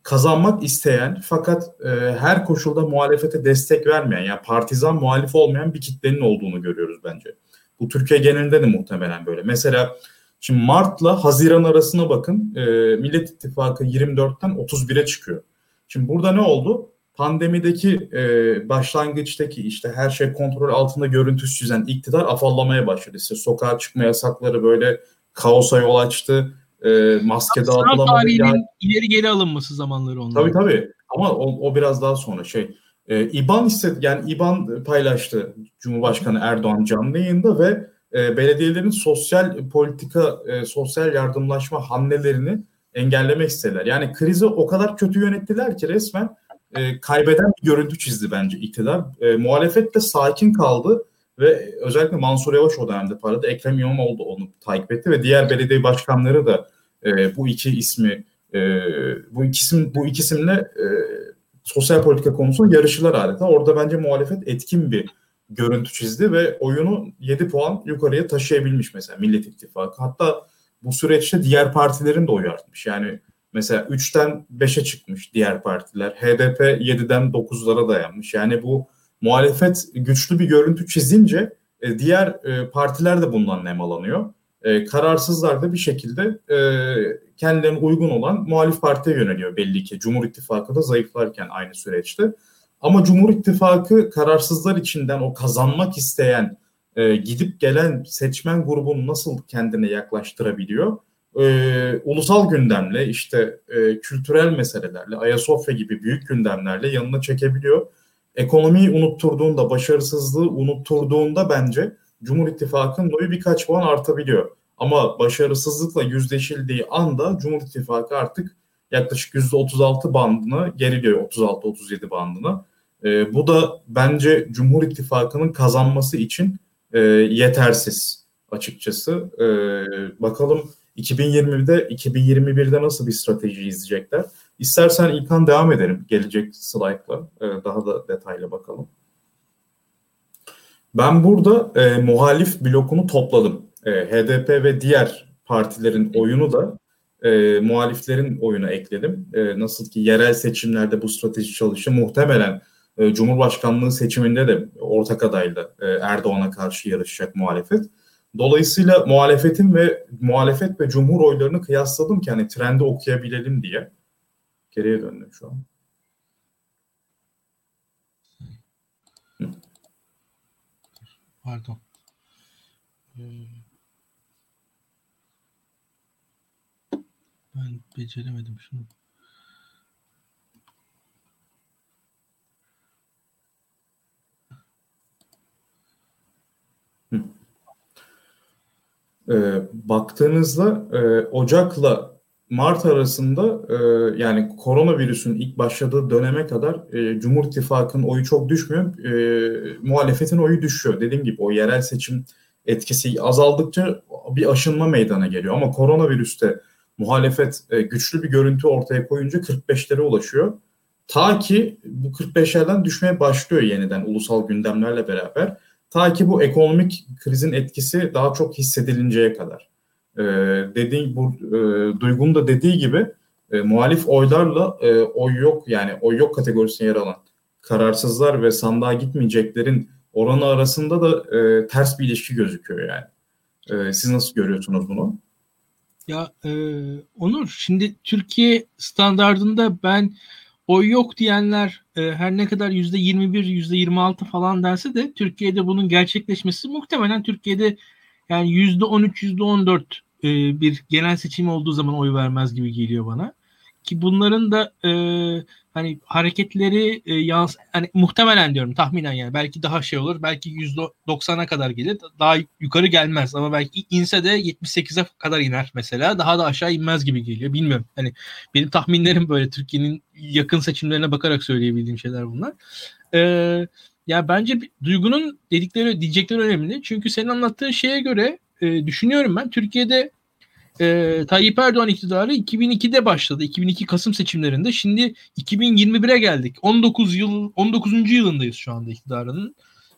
kazanmak isteyen fakat e, her koşulda muhalefete destek vermeyen yani partizan muhalif olmayan bir kitlenin olduğunu görüyoruz bence. Bu Türkiye genelinde de muhtemelen böyle. Mesela şimdi Mart'la Haziran arasına bakın e, Millet İttifakı 24'ten 31'e çıkıyor. Şimdi burada ne oldu? Pandemideki e, başlangıçtaki işte her şey kontrol altında görüntüsü çizen iktidar afallamaya başladı. İşte sokağa çıkma yasakları böyle kaosa yol açtı. E, maske dağıtılamadı. Yani, ileri geri alınması zamanları onlar. Tabii tabii ama o, o biraz daha sonra şey. E, İBAN istedi yani İBAN paylaştı Cumhurbaşkanı Erdoğan canlı yayında ve e, belediyelerin sosyal politika, e, sosyal yardımlaşma hamlelerini engellemek istediler. Yani krizi o kadar kötü yönettiler ki resmen e, kaybeden bir görüntü çizdi bence iktidar. E, muhalefet de sakin kaldı ve özellikle Mansur Yavaş o dönemde parladı. Ekrem İmamoğlu onu takip etti ve diğer belediye başkanları da e, bu iki ismi e, bu ikisim bu ikisimle e, sosyal politika konusunda yarışırlar adeta. Orada bence muhalefet etkin bir görüntü çizdi ve oyunu 7 puan yukarıya taşıyabilmiş mesela Millet İttifakı. Hatta bu süreçte diğer partilerin de oyu artmış. Yani mesela 3'ten 5'e çıkmış diğer partiler. HDP 7'den 9'lara dayanmış. Yani bu muhalefet güçlü bir görüntü çizince e, diğer e, partiler de bundan nemalanıyor. E, kararsızlar da bir şekilde e, kendilerine uygun olan muhalif partiye yöneliyor belli ki. Cumhur İttifakı da zayıflarken aynı süreçte. Ama Cumhur İttifakı kararsızlar içinden o kazanmak isteyen e, gidip gelen seçmen grubunu nasıl kendine yaklaştırabiliyor? E, ulusal gündemle işte e, kültürel meselelerle Ayasofya gibi büyük gündemlerle yanına çekebiliyor. Ekonomiyi unutturduğunda, başarısızlığı unutturduğunda bence Cumhur İttifakı'nın oyu birkaç puan artabiliyor. Ama başarısızlıkla yüzleşildiği anda Cumhur İttifakı artık yaklaşık %36 bandına geriliyor. 36-37 bandına. E, bu da bence Cumhur İttifakı'nın kazanması için e, yetersiz açıkçası. E, bakalım 2020'de 2021'de nasıl bir strateji izleyecekler? İstersen İlkan devam edelim gelecek slaytla. E, daha da detaylı bakalım. Ben burada e, muhalif blokunu topladım. E, HDP ve diğer partilerin oyunu da e, muhaliflerin oyunu ekledim. E, nasıl ki yerel seçimlerde bu strateji çalışı muhtemelen e, Cumhurbaşkanlığı seçiminde de ortak adayla e, Erdoğan'a karşı yarışacak muhalefet. Dolayısıyla muhalefetin ve muhalefet ve cumhur oylarını kıyasladım ki hani trendi okuyabilelim diye. Geriye döndüm şu an. Pardon. Ee, ben beceremedim şunu. E, baktığınızda e, Ocak'la Mart arasında e, yani koronavirüsün ilk başladığı döneme kadar e, Cumhur İttifakı'nın oyu çok düşmüyor. E, muhalefetin oyu düşüyor. Dediğim gibi o yerel seçim etkisi azaldıkça bir aşınma meydana geliyor. Ama koronavirüste muhalefet e, güçlü bir görüntü ortaya koyunca 45'lere ulaşıyor. Ta ki bu 45'lerden düşmeye başlıyor yeniden ulusal gündemlerle beraber. Ta ki bu ekonomik krizin etkisi daha çok hissedilinceye kadar. Ee, dediği, bu, e, Duygu'nun da dediği gibi e, muhalif oylarla e, oy yok yani oy yok kategorisine yer alan kararsızlar ve sandığa gitmeyeceklerin oranı arasında da e, ters bir ilişki gözüküyor yani. E, siz nasıl görüyorsunuz bunu? Ya e, Onur şimdi Türkiye standardında ben oy yok diyenler e, her ne kadar yüzde 21 yüzde 26 falan derse de Türkiye'de bunun gerçekleşmesi muhtemelen Türkiye'de yani yüzde 13 yüzde 14 e, bir genel seçim olduğu zaman oy vermez gibi geliyor bana ki bunların da e, hani hareketleri e, yans hani muhtemelen diyorum tahminen yani. Belki daha şey olur belki yüzde 90'a kadar gelir daha yukarı gelmez. Ama belki inse de 78'e kadar iner mesela. Daha da aşağı inmez gibi geliyor. Bilmiyorum. Hani benim tahminlerim böyle Türkiye'nin yakın seçimlerine bakarak söyleyebildiğim şeyler bunlar. Ee, ya bence Duygu'nun dedikleri diyecekleri önemli. Çünkü senin anlattığın şeye göre e, düşünüyorum ben Türkiye'de e, Tayyip Erdoğan iktidarı 2002'de başladı. 2002 Kasım seçimlerinde. Şimdi 2021'e geldik. 19 yıl 19. yılındayız şu anda iktidarının.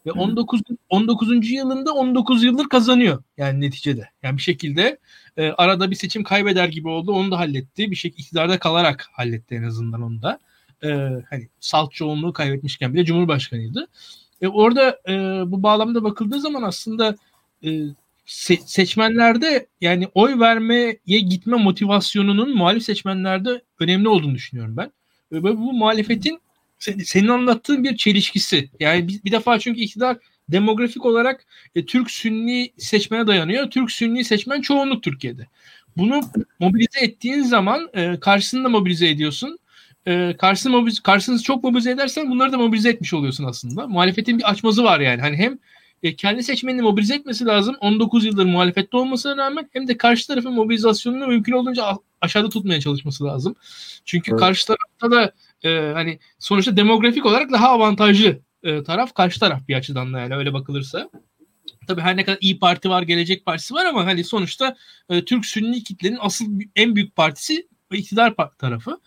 Ve 19 19. yılında 19 yıldır kazanıyor yani neticede. Yani bir şekilde e, arada bir seçim kaybeder gibi oldu. Onu da halletti. Bir şekilde iktidarda kalarak halletti en azından onu da. E, hani salt çoğunluğu kaybetmişken bile Cumhurbaşkanıydı. E, orada e, bu bağlamda bakıldığı zaman aslında e, se- seçmenlerde yani oy vermeye gitme motivasyonunun muhalif seçmenlerde önemli olduğunu düşünüyorum ben. Ve bu muhalefetin senin anlattığın bir çelişkisi. Yani bir, bir defa çünkü iktidar demografik olarak e, Türk Sünni seçmene dayanıyor. Türk Sünni seçmen çoğunluk Türkiye'de. Bunu mobilize ettiğin zaman e, karşısında mobilize ediyorsun. E, karşısını, mobilize, karşısını çok mobilize edersen bunları da mobilize etmiş oluyorsun aslında. Muhalefetin bir açmazı var yani. Hani hem e, kendi seçmenini mobilize etmesi lazım. 19 yıldır muhalefette olmasına rağmen hem de karşı tarafın mobilizasyonunu mümkün olduğunca aşağıda tutmaya çalışması lazım. Çünkü evet. karşı tarafta da e, hani sonuçta demografik olarak daha avantajlı e, taraf karşı taraf bir açıdan da yani öyle bakılırsa. Tabii her ne kadar iyi Parti var, Gelecek Partisi var ama hani sonuçta e, Türk Sünni kitlenin asıl en büyük partisi iktidar tarafı.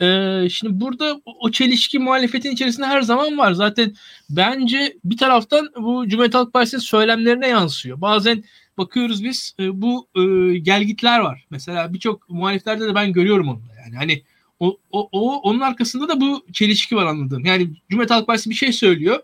Ee, şimdi burada o çelişki muhalefetin içerisinde her zaman var. Zaten bence bir taraftan bu Cumhuriyet Halk Partisi'nin söylemlerine yansıyor. Bazen bakıyoruz biz e, bu e, gelgitler var. Mesela birçok muhaliflerde de ben görüyorum onu. Yani hani o, o, o onun arkasında da bu çelişki var anladığım. Yani Cumhuriyet Halk Partisi bir şey söylüyor.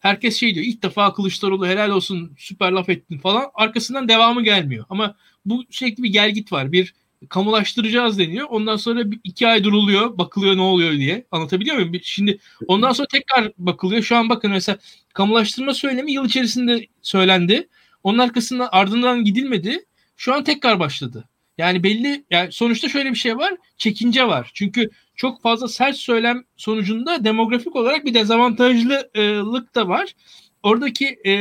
Herkes şey diyor ilk defa Kılıçdaroğlu helal olsun süper laf ettin falan. Arkasından devamı gelmiyor. Ama bu sürekli bir gelgit var. Bir kamulaştıracağız deniyor. Ondan sonra bir, iki ay duruluyor. Bakılıyor ne oluyor diye. Anlatabiliyor muyum? Şimdi ondan sonra tekrar bakılıyor. Şu an bakın mesela kamulaştırma söylemi yıl içerisinde söylendi. Onun arkasında ardından gidilmedi. Şu an tekrar başladı. Yani belli yani sonuçta şöyle bir şey var. Çekince var. Çünkü çok fazla sert söylem sonucunda demografik olarak bir dezavantajlılık da var. Oradaki e,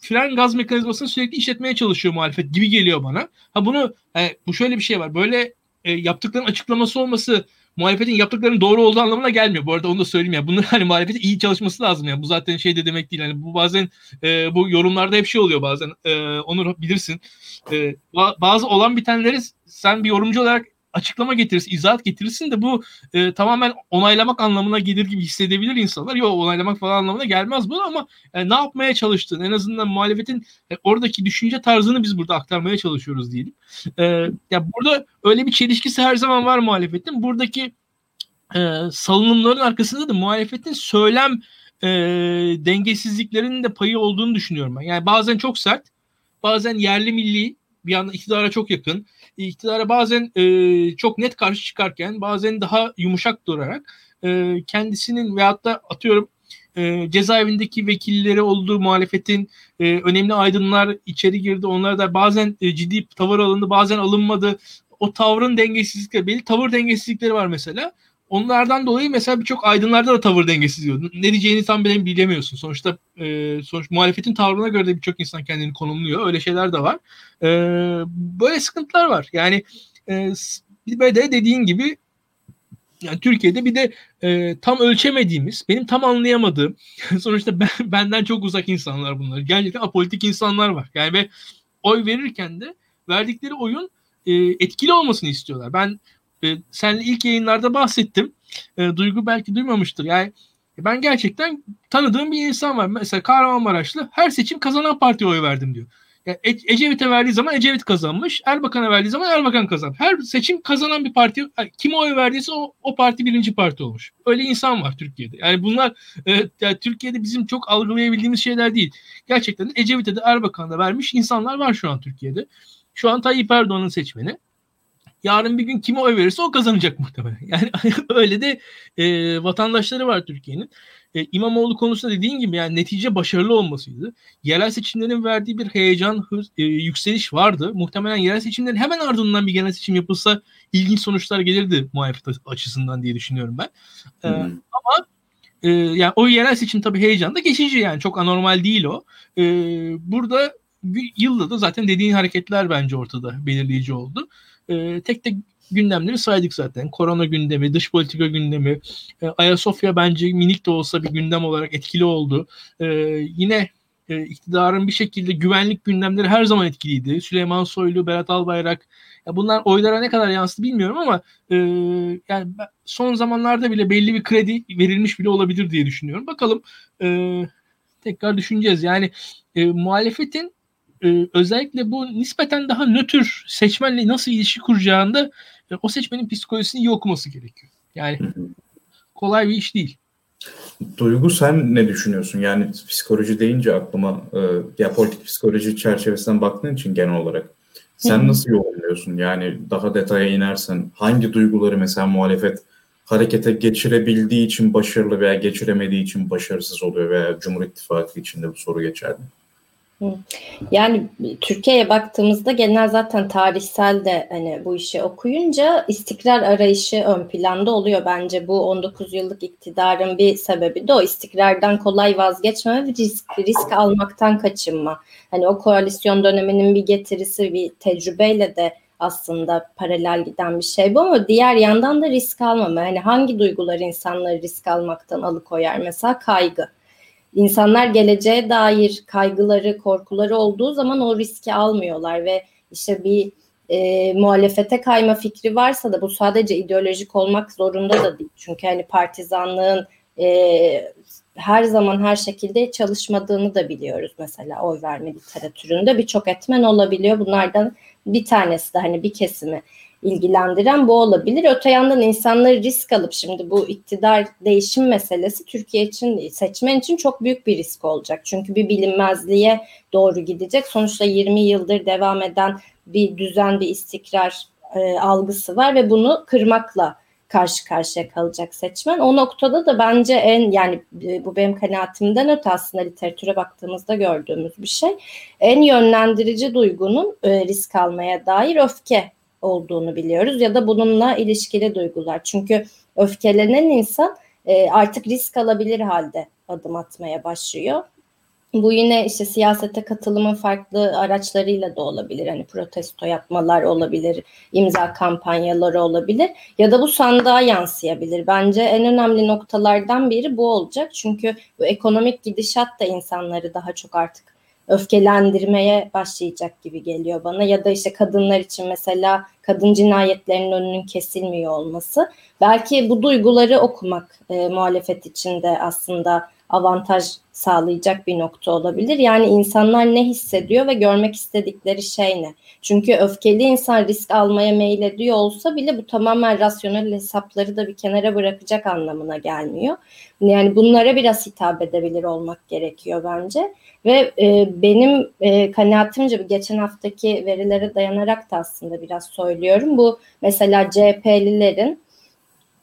fren gaz mekanizmasını sürekli işletmeye çalışıyor muhalefet gibi geliyor bana. Ha bunu e, bu şöyle bir şey var. Böyle e, yaptıkların açıklaması olması muhalefetin yaptıklarının doğru olduğu anlamına gelmiyor. Bu arada onu da söyleyeyim ya. Bunun hani muhalefetin iyi çalışması lazım ya. Bu zaten şey de demek değil. Hani bu bazen e, bu yorumlarda hep şey oluyor bazen. E, onu bilirsin. E, bazı olan bitenleri sen bir yorumcu olarak açıklama getirirsin, izahat getirirsin de bu e, tamamen onaylamak anlamına gelir gibi hissedebilir insanlar. Yok onaylamak falan anlamına gelmez bu ama e, ne yapmaya çalıştığın en azından muhalefetin e, oradaki düşünce tarzını biz burada aktarmaya çalışıyoruz diyelim. E, ya burada öyle bir çelişkisi her zaman var muhalefetin. Buradaki e, salınımların arkasında da muhalefetin söylem e, dengesizliklerinin de payı olduğunu düşünüyorum ben. Yani bazen çok sert, bazen yerli milli bir anda iktidara çok yakın. İktidara bazen e, çok net karşı çıkarken bazen daha yumuşak durarak e, kendisinin veyahut da atıyorum e, cezaevindeki vekilleri olduğu muhalefetin e, önemli aydınlar içeri girdi. Onlar da bazen e, ciddi tavır alındı bazen alınmadı. O tavrın dengesizlikleri belli tavır dengesizlikleri var mesela. Onlardan dolayı mesela birçok aydınlarda da tavır dengesiz diyor. Ne diyeceğini tam bile bilemiyorsun. Sonuçta e, sonuç muhalefetin tavrına göre de birçok insan kendini konumluyor. Öyle şeyler de var. E, böyle sıkıntılar var. Yani e, bir de dediğin gibi yani Türkiye'de bir de e, tam ölçemediğimiz, benim tam anlayamadığım, (laughs) sonuçta ben, benden çok uzak insanlar bunlar. Gerçekten apolitik insanlar var. Yani ve oy verirken de verdikleri oyun e, etkili olmasını istiyorlar. Ben e, senle ilk yayınlarda bahsettim. E, Duygu belki duymamıştır. Yani ben gerçekten tanıdığım bir insan var. Mesela Kahramanmaraşlı her seçim kazanan partiye oy verdim diyor. Yani e- Ecevit'e verdiği zaman Ecevit kazanmış. Erbakan'a verdiği zaman Erbakan kazanmış. Her seçim kazanan bir parti. Kime oy verdiyse o, o parti birinci parti olmuş. Öyle insan var Türkiye'de. Yani bunlar e, yani Türkiye'de bizim çok algılayabildiğimiz şeyler değil. Gerçekten Ecevit'e de Erbakan'a vermiş insanlar var şu an Türkiye'de. Şu an Tayyip Erdoğan'ın seçmeni yarın bir gün kime oy verirse o kazanacak muhtemelen. (laughs) Yani (laughs) öyle de e, vatandaşları var Türkiye'nin. E, İmamoğlu konusunda dediğin gibi yani netice başarılı olmasıydı. Yerel seçimlerin verdiği bir heyecan, hız, e, yükseliş vardı. Muhtemelen yerel seçimlerin hemen ardından bir genel seçim yapılsa ilginç sonuçlar gelirdi muhalefet açısından diye düşünüyorum ben. E, hmm. Ama e, yani o yerel seçim tabii heyecan da geçici yani çok anormal değil o. E, burada yılda da zaten dediğin hareketler bence ortada belirleyici oldu e, tek tek gündemleri saydık zaten. Korona gündemi, dış politika gündemi, e, Ayasofya bence minik de olsa bir gündem olarak etkili oldu. E, yine e, iktidarın bir şekilde güvenlik gündemleri her zaman etkiliydi. Süleyman Soylu, Berat Albayrak, ya bunlar oylara ne kadar yansıdı bilmiyorum ama e, yani son zamanlarda bile belli bir kredi verilmiş bile olabilir diye düşünüyorum. Bakalım e, tekrar düşüneceğiz. Yani e, muhalefetin e, özellikle bu nispeten daha nötr seçmenle nasıl ilişki kuracağında e, o seçmenin psikolojisini iyi okuması gerekiyor. Yani kolay bir iş değil. Duygu sen ne düşünüyorsun? Yani psikoloji deyince aklıma e, ya politik psikoloji çerçevesinden baktığın için genel olarak sen nasıl yorumluyorsun? Yani daha detaya inersen hangi duyguları mesela muhalefet harekete geçirebildiği için başarılı veya geçiremediği için başarısız oluyor veya Cumhur İttifakı içinde bu soru geçerli? Yani Türkiye'ye baktığımızda genel zaten tarihsel de hani bu işi okuyunca istikrar arayışı ön planda oluyor bence. Bu 19 yıllık iktidarın bir sebebi de o istikrardan kolay vazgeçme ve risk, risk almaktan kaçınma. Hani o koalisyon döneminin bir getirisi bir tecrübeyle de aslında paralel giden bir şey bu ama diğer yandan da risk almama. Hani hangi duygular insanları risk almaktan alıkoyar? Mesela kaygı insanlar geleceğe dair kaygıları, korkuları olduğu zaman o riski almıyorlar ve işte bir e, muhalefete kayma fikri varsa da bu sadece ideolojik olmak zorunda da değil. Çünkü hani partizanlığın e, her zaman her şekilde çalışmadığını da biliyoruz mesela oy verme literatüründe birçok etmen olabiliyor. Bunlardan bir tanesi de hani bir kesimi ilgilendiren bu olabilir. Öte yandan insanları risk alıp şimdi bu iktidar değişim meselesi Türkiye için seçmen için çok büyük bir risk olacak. Çünkü bir bilinmezliğe doğru gidecek. Sonuçta 20 yıldır devam eden bir düzen, bir istikrar e, algısı var ve bunu kırmakla karşı karşıya kalacak seçmen. O noktada da bence en yani e, bu benim kanaatimden öte aslında literatüre baktığımızda gördüğümüz bir şey. En yönlendirici duygunun e, risk almaya dair öfke olduğunu biliyoruz ya da bununla ilişkili duygular. Çünkü öfkelenen insan e, artık risk alabilir halde adım atmaya başlıyor. Bu yine işte siyasete katılımın farklı araçlarıyla da olabilir. Hani protesto yapmalar olabilir, imza kampanyaları olabilir ya da bu sandığa yansıyabilir. Bence en önemli noktalardan biri bu olacak. Çünkü bu ekonomik gidişat da insanları daha çok artık öfkelendirmeye başlayacak gibi geliyor bana. Ya da işte kadınlar için mesela kadın cinayetlerinin önünün kesilmiyor olması. Belki bu duyguları okumak e, muhalefet için de aslında avantaj sağlayacak bir nokta olabilir. Yani insanlar ne hissediyor ve görmek istedikleri şey ne? Çünkü öfkeli insan risk almaya meyil ediyor olsa bile bu tamamen rasyonel hesapları da bir kenara bırakacak anlamına gelmiyor. Yani bunlara biraz hitap edebilir olmak gerekiyor bence. Ve e, benim e, kanaatimce geçen haftaki verilere dayanarak da aslında biraz söylüyorum. Bu mesela CHP'lilerin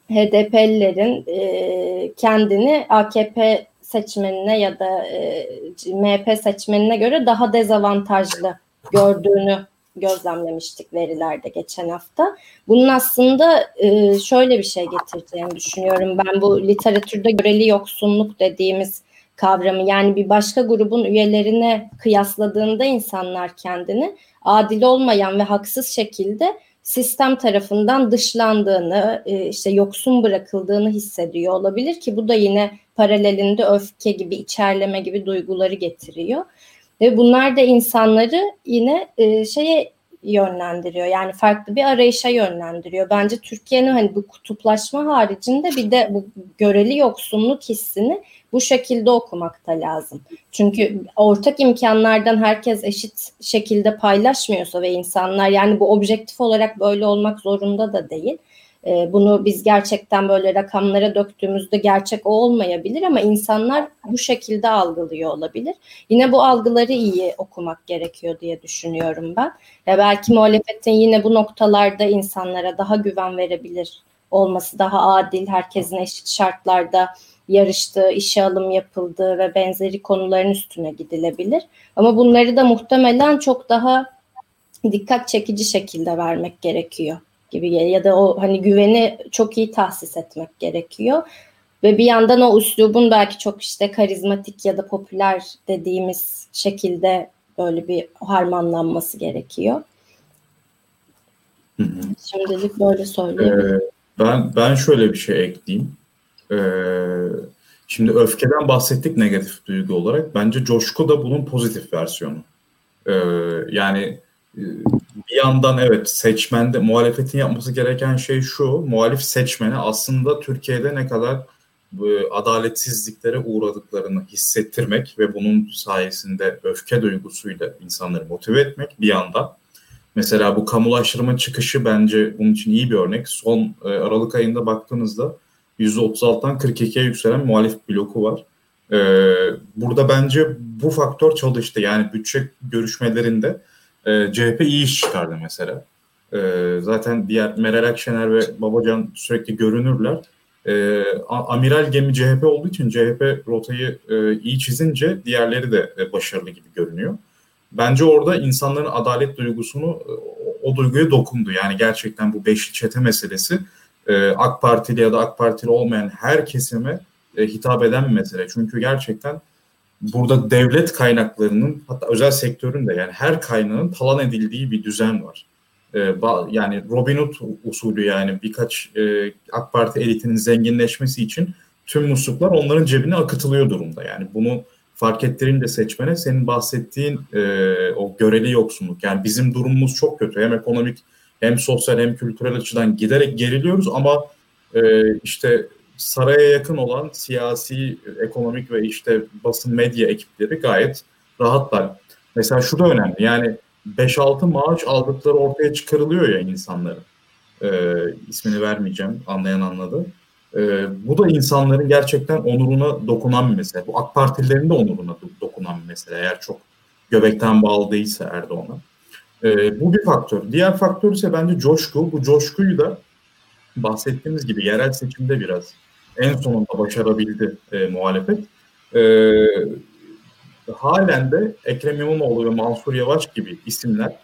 HDP'lilerin e, kendini AKP seçmenine ya da e, MHP seçmenine göre daha dezavantajlı gördüğünü gözlemlemiştik verilerde geçen hafta. Bunun aslında e, şöyle bir şey getireceğini düşünüyorum. Ben bu literatürde göreli yoksunluk dediğimiz kavramı yani bir başka grubun üyelerine kıyasladığında insanlar kendini adil olmayan ve haksız şekilde sistem tarafından dışlandığını, e, işte yoksun bırakıldığını hissediyor olabilir ki bu da yine paralelinde öfke gibi, içerleme gibi duyguları getiriyor. Ve bunlar da insanları yine e, şeye yönlendiriyor. Yani farklı bir arayışa yönlendiriyor. Bence Türkiye'nin hani bu kutuplaşma haricinde bir de bu göreli yoksunluk hissini bu şekilde okumak da lazım. Çünkü ortak imkanlardan herkes eşit şekilde paylaşmıyorsa ve insanlar yani bu objektif olarak böyle olmak zorunda da değil. Ee, bunu biz gerçekten böyle rakamlara döktüğümüzde gerçek olmayabilir ama insanlar bu şekilde algılıyor olabilir. Yine bu algıları iyi okumak gerekiyor diye düşünüyorum ben. Ya belki muhalefetin yine bu noktalarda insanlara daha güven verebilir olması, daha adil, herkesin eşit şartlarda yarıştığı, işe alım yapıldığı ve benzeri konuların üstüne gidilebilir. Ama bunları da muhtemelen çok daha dikkat çekici şekilde vermek gerekiyor gibi. Ya da o hani güveni çok iyi tahsis etmek gerekiyor. Ve bir yandan o üslubun belki çok işte karizmatik ya da popüler dediğimiz şekilde böyle bir harmanlanması gerekiyor. Hı hı. Şimdilik böyle söyleyeyim. Ee, ben ben şöyle bir şey ekleyeyim. Ee, şimdi öfkeden bahsettik negatif duygu olarak. Bence coşku da bunun pozitif versiyonu. Ee, yani bir yandan evet seçmende muhalefetin yapması gereken şey şu. Muhalif seçmene aslında Türkiye'de ne kadar e, adaletsizliklere uğradıklarını hissettirmek ve bunun sayesinde öfke duygusuyla insanları motive etmek bir yandan. Mesela bu kamulaştırma çıkışı bence bunun için iyi bir örnek. Son e, Aralık ayında baktığınızda %36'dan 42'ye yükselen muhalif bloku var. Ee, burada bence bu faktör çalıştı. Yani bütçe görüşmelerinde e, CHP iyi iş çıkardı mesela. E, zaten diğer Meral Akşener ve Babacan sürekli görünürler. E, amiral gemi CHP olduğu için CHP rotayı e, iyi çizince diğerleri de e, başarılı gibi görünüyor. Bence orada insanların adalet duygusunu e, o, o duyguya dokundu. Yani gerçekten bu beşli çete meselesi e, AK Partili ya da AK Partili olmayan her kesime e, hitap eden bir mesele. Çünkü gerçekten burada devlet kaynaklarının hatta özel sektörün de yani her kaynağın talan edildiği bir düzen var. E, yani Robin Hood usulü yani birkaç e, AK Parti elitinin zenginleşmesi için tüm musluklar onların cebine akıtılıyor durumda. Yani bunu fark ettirince seçmene senin bahsettiğin e, o göreli yoksunluk. Yani bizim durumumuz çok kötü. Hem ekonomik hem sosyal hem kültürel açıdan giderek geriliyoruz ama e, işte saraya yakın olan siyasi, ekonomik ve işte basın medya ekipleri gayet rahatlar. Mesela şu da önemli yani 5-6 maaş aldıkları ortaya çıkarılıyor ya insanların. Ee, ismini vermeyeceğim anlayan anladı. Ee, bu da insanların gerçekten onuruna dokunan bir mesele. Bu AK Partililerin de onuruna dokunan bir mesele eğer çok göbekten bağlı değilse Erdoğan'a. Ee, bu bir faktör. Diğer faktör ise bence coşku. Bu coşkuyu da bahsettiğimiz gibi yerel seçimde biraz en sonunda başarabildi e, muhalefet. E, halen de Ekrem İmamoğlu ve Mansur Yavaş gibi isimler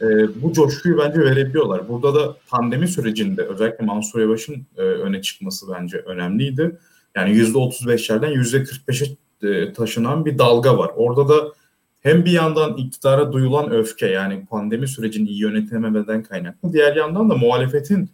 e, bu coşkuyu bence verebiliyorlar. Burada da pandemi sürecinde özellikle Mansur Yavaş'ın e, öne çıkması bence önemliydi. Yani %35'lerden %45'e e, taşınan bir dalga var. Orada da hem bir yandan iktidara duyulan öfke yani pandemi sürecini iyi yönetememeden kaynaklı. Diğer yandan da muhalefetin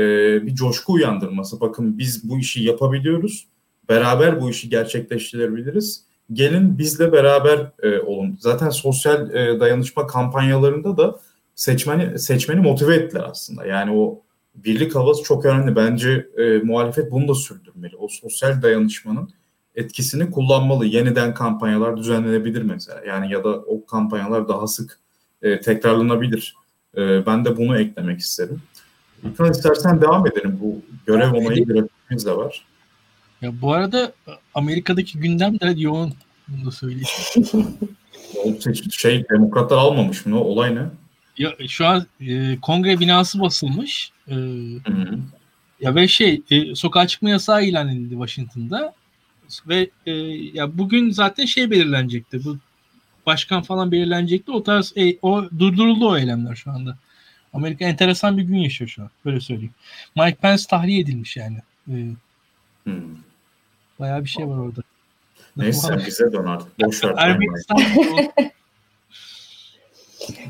e, bir coşku uyandırması. Bakın biz bu işi yapabiliyoruz. Beraber bu işi gerçekleştirebiliriz. Gelin bizle beraber e, olun. Zaten sosyal e, dayanışma kampanyalarında da seçmeni seçmeni motive ettiler aslında. Yani o birlik havası çok önemli. Bence e, muhalefet bunu da sürdürmeli. O sosyal dayanışmanın etkisini kullanmalı. Yeniden kampanyalar düzenlenebilir mesela. Yani ya da o kampanyalar daha sık e, tekrarlanabilir. E, ben de bunu eklemek isterim. İlkan istersen devam edelim. Bu görev onayı grafiğimiz de var. Ya bu arada Amerika'daki gündem de yoğun. Bunu da söyleyeyim. (laughs) şey demokratlar almamış mı? Olay ne? Ya şu an e, kongre binası basılmış. E, ya ve şey e, sokağa çıkma yasağı ilan edildi Washington'da. Ve e, ya bugün zaten şey belirlenecekti. Bu başkan falan belirlenecekti. O tarz e, o durduruldu o eylemler şu anda. Amerika enteresan bir gün yaşıyor şu an. Böyle söyleyeyim. Mike Pence tahliye edilmiş yani. Ee, hmm. Bayağı bir şey var orada. Neyse bize dön artık. Boş ver. (laughs)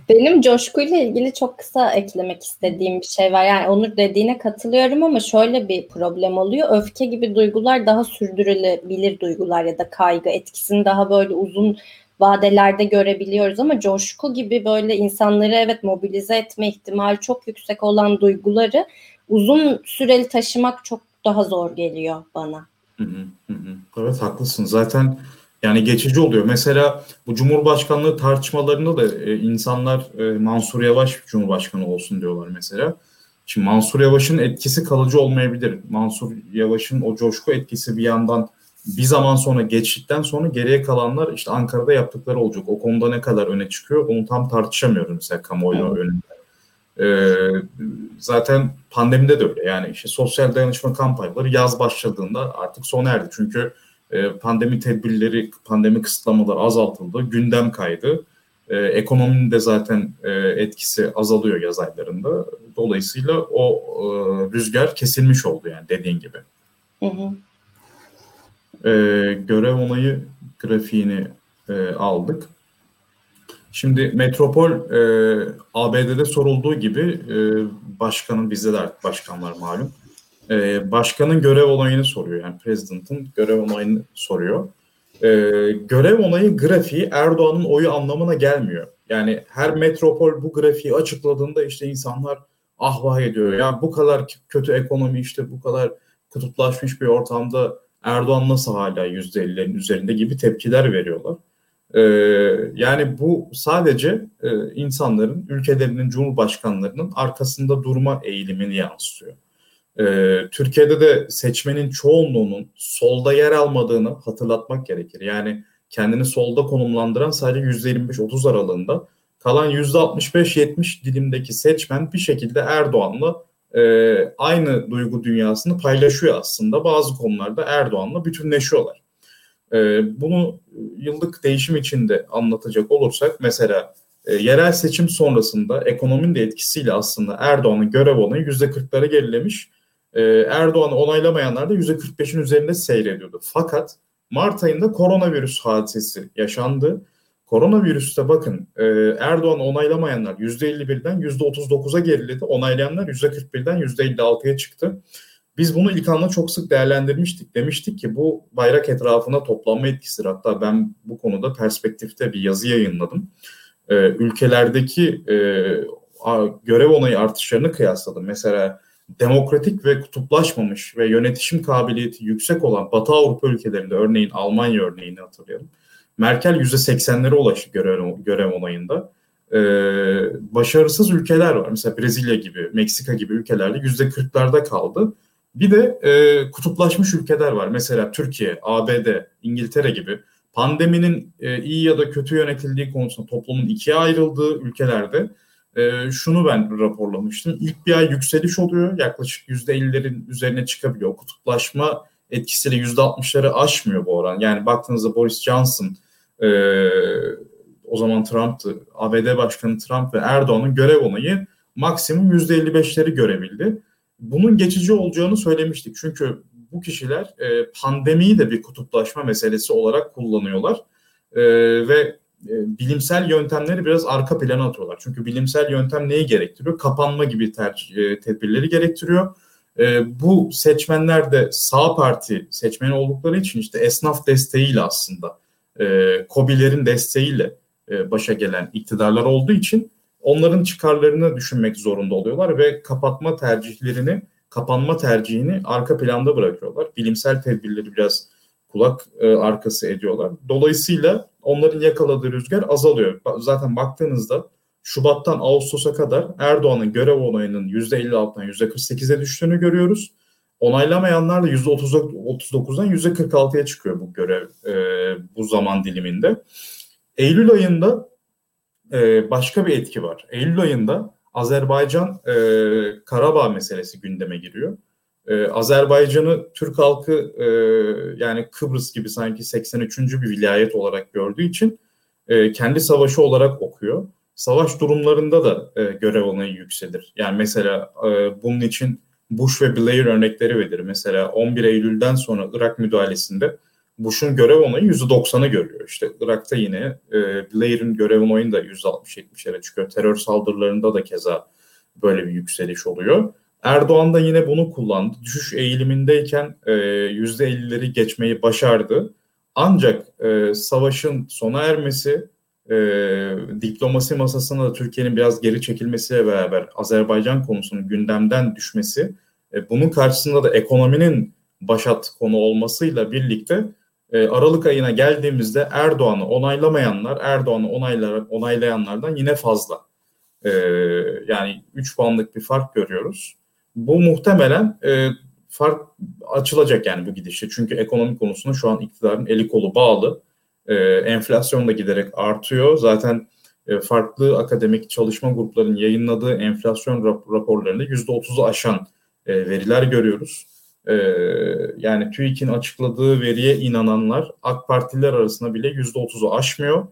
Benim coşkuyla ilgili çok kısa eklemek istediğim bir şey var. Yani Onur dediğine katılıyorum ama şöyle bir problem oluyor. Öfke gibi duygular daha sürdürülebilir duygular ya da kaygı etkisini daha böyle uzun vadelerde görebiliyoruz ama coşku gibi böyle insanları evet mobilize etme ihtimali çok yüksek olan duyguları uzun süreli taşımak çok daha zor geliyor bana. Hı hı. Evet haklısın. Zaten yani geçici oluyor. Mesela bu Cumhurbaşkanlığı tartışmalarında da e, insanlar e, Mansur Yavaş Cumhurbaşkanı olsun diyorlar mesela. Şimdi Mansur Yavaş'ın etkisi kalıcı olmayabilir. Mansur Yavaş'ın o coşku etkisi bir yandan bir zaman sonra geçtikten sonra geriye kalanlar işte Ankara'da yaptıkları olacak. O konuda ne kadar öne çıkıyor onu tam tartışamıyoruz mesela kamuoyu evet. önünde. Ee, zaten pandemide de öyle yani işte sosyal dayanışma kampanyaları yaz başladığında artık sona erdi. Çünkü e, pandemi tedbirleri, pandemi kısıtlamaları azaltıldı, gündem kaydı. E, ekonominin de zaten e, etkisi azalıyor yaz aylarında. Dolayısıyla o e, rüzgar kesilmiş oldu yani dediğin gibi. Hı hı. E, görev onayı grafiğini e, aldık. Şimdi Metropol e, ABD'de sorulduğu gibi e, başkanın bizde de artık başkanlar malum e, başkanın görev onayını soruyor. Yani President'ın görev onayını soruyor. E, görev onayı grafiği Erdoğan'ın oyu anlamına gelmiyor. Yani her metropol bu grafiği açıkladığında işte insanlar ah ediyor. Ya bu kadar kötü ekonomi işte bu kadar kutuplaşmış bir ortamda Erdoğan nasıl hala %50'lerin üzerinde gibi tepkiler veriyorlar. Ee, yani bu sadece e, insanların, ülkelerinin, cumhurbaşkanlarının arkasında durma eğilimini yansıtıyor. Ee, Türkiye'de de seçmenin çoğunluğunun solda yer almadığını hatırlatmak gerekir. Yani kendini solda konumlandıran sadece %25-30 aralığında kalan %65-70 dilimdeki seçmen bir şekilde Erdoğan'la e, aynı duygu dünyasını paylaşıyor aslında. Bazı konularda Erdoğan'la bütünleşiyorlar. E, bunu yıllık değişim içinde anlatacak olursak mesela e, yerel seçim sonrasında ekonominin de etkisiyle aslında Erdoğan'ın görev onayı %40'lara gerilemiş e, Erdoğan'ı onaylamayanlar da %45'in üzerinde seyrediyordu. Fakat Mart ayında koronavirüs hadisesi yaşandı. Koronavirüste bakın e, Erdoğan'ı onaylamayanlar %51'den %39'a geriledi. Onaylayanlar %41'den %56'ya çıktı. Biz bunu ilk anda çok sık değerlendirmiştik. Demiştik ki bu bayrak etrafına toplanma etkisidir. Hatta ben bu konuda perspektifte bir yazı yayınladım. Ee, ülkelerdeki e, görev onayı artışlarını kıyasladım. Mesela demokratik ve kutuplaşmamış ve yönetişim kabiliyeti yüksek olan Batı Avrupa ülkelerinde örneğin Almanya örneğini hatırlayalım. Merkel %80'lere ulaştı görev, görev onayında. Ee, başarısız ülkeler var. Mesela Brezilya gibi, Meksika gibi ülkelerde %40'larda kaldı. Bir de e, kutuplaşmış ülkeler var. Mesela Türkiye, ABD, İngiltere gibi pandeminin e, iyi ya da kötü yönetildiği konusunda toplumun ikiye ayrıldığı ülkelerde e, şunu ben raporlamıştım. İlk bir ay yükseliş oluyor. Yaklaşık %50'lerin üzerine çıkabiliyor. Kutuplaşma etkisiyle %60'ları aşmıyor bu oran. Yani baktığınızda Boris Johnson e, o zaman Trump'tı. ABD Başkanı Trump ve Erdoğan'ın görev onayı maksimum %55'leri görebildi. Bunun geçici olacağını söylemiştik. Çünkü bu kişiler e, pandemiyi de bir kutuplaşma meselesi olarak kullanıyorlar e, ve e, bilimsel yöntemleri biraz arka plana atıyorlar. Çünkü bilimsel yöntem neyi gerektiriyor? Kapanma gibi ter, e, tedbirleri gerektiriyor. E, bu seçmenler de sağ parti seçmeni oldukları için işte esnaf desteğiyle aslında e, COBİ'lerin desteğiyle e, başa gelen iktidarlar olduğu için onların çıkarlarını düşünmek zorunda oluyorlar ve kapatma tercihlerini, kapanma tercihini arka planda bırakıyorlar. Bilimsel tedbirleri biraz kulak e, arkası ediyorlar. Dolayısıyla onların yakaladığı rüzgar azalıyor. Zaten baktığınızda Şubat'tan Ağustos'a kadar Erdoğan'ın görev onayının %56'dan %48'e düştüğünü görüyoruz. Onaylamayanlar da %39'dan %46'ya çıkıyor bu görev e, bu zaman diliminde. Eylül ayında e, başka bir etki var. Eylül ayında Azerbaycan e, Karabağ meselesi gündeme giriyor. E, Azerbaycan'ı Türk halkı e, yani Kıbrıs gibi sanki 83. bir vilayet olarak gördüğü için e, kendi savaşı olarak okuyor. Savaş durumlarında da e, görev onayı yükselir. Yani mesela e, bunun için Bush ve Blair örnekleri verir. Mesela 11 Eylül'den sonra Irak müdahalesinde Bush'un görev onayı %90'ı görüyor. İşte Irak'ta yine e, Blair'in görev onayı da %60-70'lere çıkıyor. Terör saldırılarında da keza böyle bir yükseliş oluyor. Erdoğan da yine bunu kullandı. Düşüş eğilimindeyken e, %50'leri geçmeyi başardı. Ancak e, savaşın sona ermesi, e, diplomasi masasına da Türkiye'nin biraz geri çekilmesiyle beraber Azerbaycan konusunun gündemden düşmesi, e, bunun karşısında da ekonominin başat konu olmasıyla birlikte e, Aralık ayına geldiğimizde Erdoğan'ı onaylamayanlar Erdoğan'ı onaylar, onaylayanlardan yine fazla. E, yani 3 puanlık bir fark görüyoruz. Bu muhtemelen e, fark açılacak yani bu gidişte. Çünkü ekonomi konusunda şu an iktidarın eli kolu bağlı. E, enflasyon da giderek artıyor. Zaten e, farklı akademik çalışma gruplarının yayınladığı enflasyon rap- raporlarında %30'u aşan e, veriler görüyoruz. Yani TÜİK'in açıkladığı veriye inananlar AK Partililer arasında bile %30'u aşmıyor.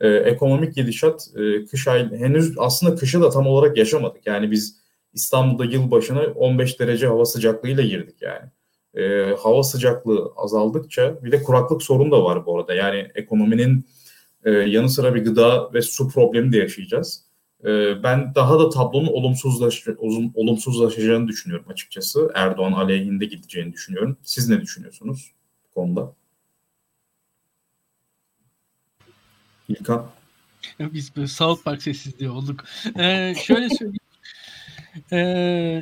Ekonomik gidişat kış ay henüz aslında kışı da tam olarak yaşamadık. Yani biz İstanbul'da yılbaşına 15 derece hava sıcaklığıyla girdik yani. E, hava sıcaklığı azaldıkça bir de kuraklık sorun da var bu arada. Yani ekonominin e, yanı sıra bir gıda ve su problemi de yaşayacağız. E, ben daha da tablonun olumsuzlaş, olumsuzlaşacağını düşünüyorum açıkçası. Erdoğan aleyhinde gideceğini düşünüyorum. Siz ne düşünüyorsunuz bu konuda? İlkan? Biz böyle South Park sessizliği olduk. Ee, şöyle söyleyeyim. Ee,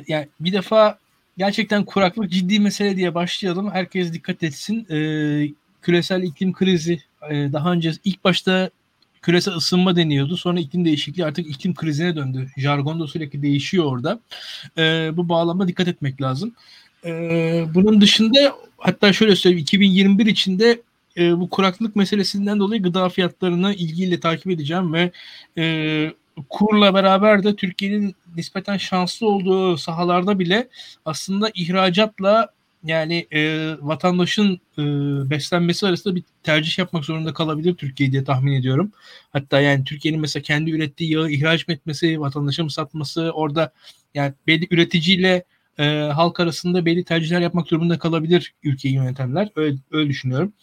yani bir defa gerçekten kuraklık ciddi mesele diye başlayalım. Herkes dikkat etsin. Ee, küresel iklim krizi e, daha önce ilk başta küresel ısınma deniyordu. Sonra iklim değişikliği artık iklim krizine döndü. Jargon da sürekli değişiyor orada. Ee, bu bağlamda dikkat etmek lazım. Ee, bunun dışında hatta şöyle söyleyeyim 2021 içinde e, bu kuraklık meselesinden dolayı gıda fiyatlarını ilgiyle takip edeceğim ve e, kurla beraber de Türkiye'nin nispeten şanslı olduğu sahalarda bile aslında ihracatla yani e, vatandaşın e, beslenmesi arasında bir tercih yapmak zorunda kalabilir Türkiye diye tahmin ediyorum. Hatta yani Türkiye'nin mesela kendi ürettiği yağı ihraç etmesi, vatandaşa mı satması orada yani belli üreticiyle e, halk arasında belli tercihler yapmak durumunda kalabilir ülkeyi yönetenler. Öyle, öyle düşünüyorum.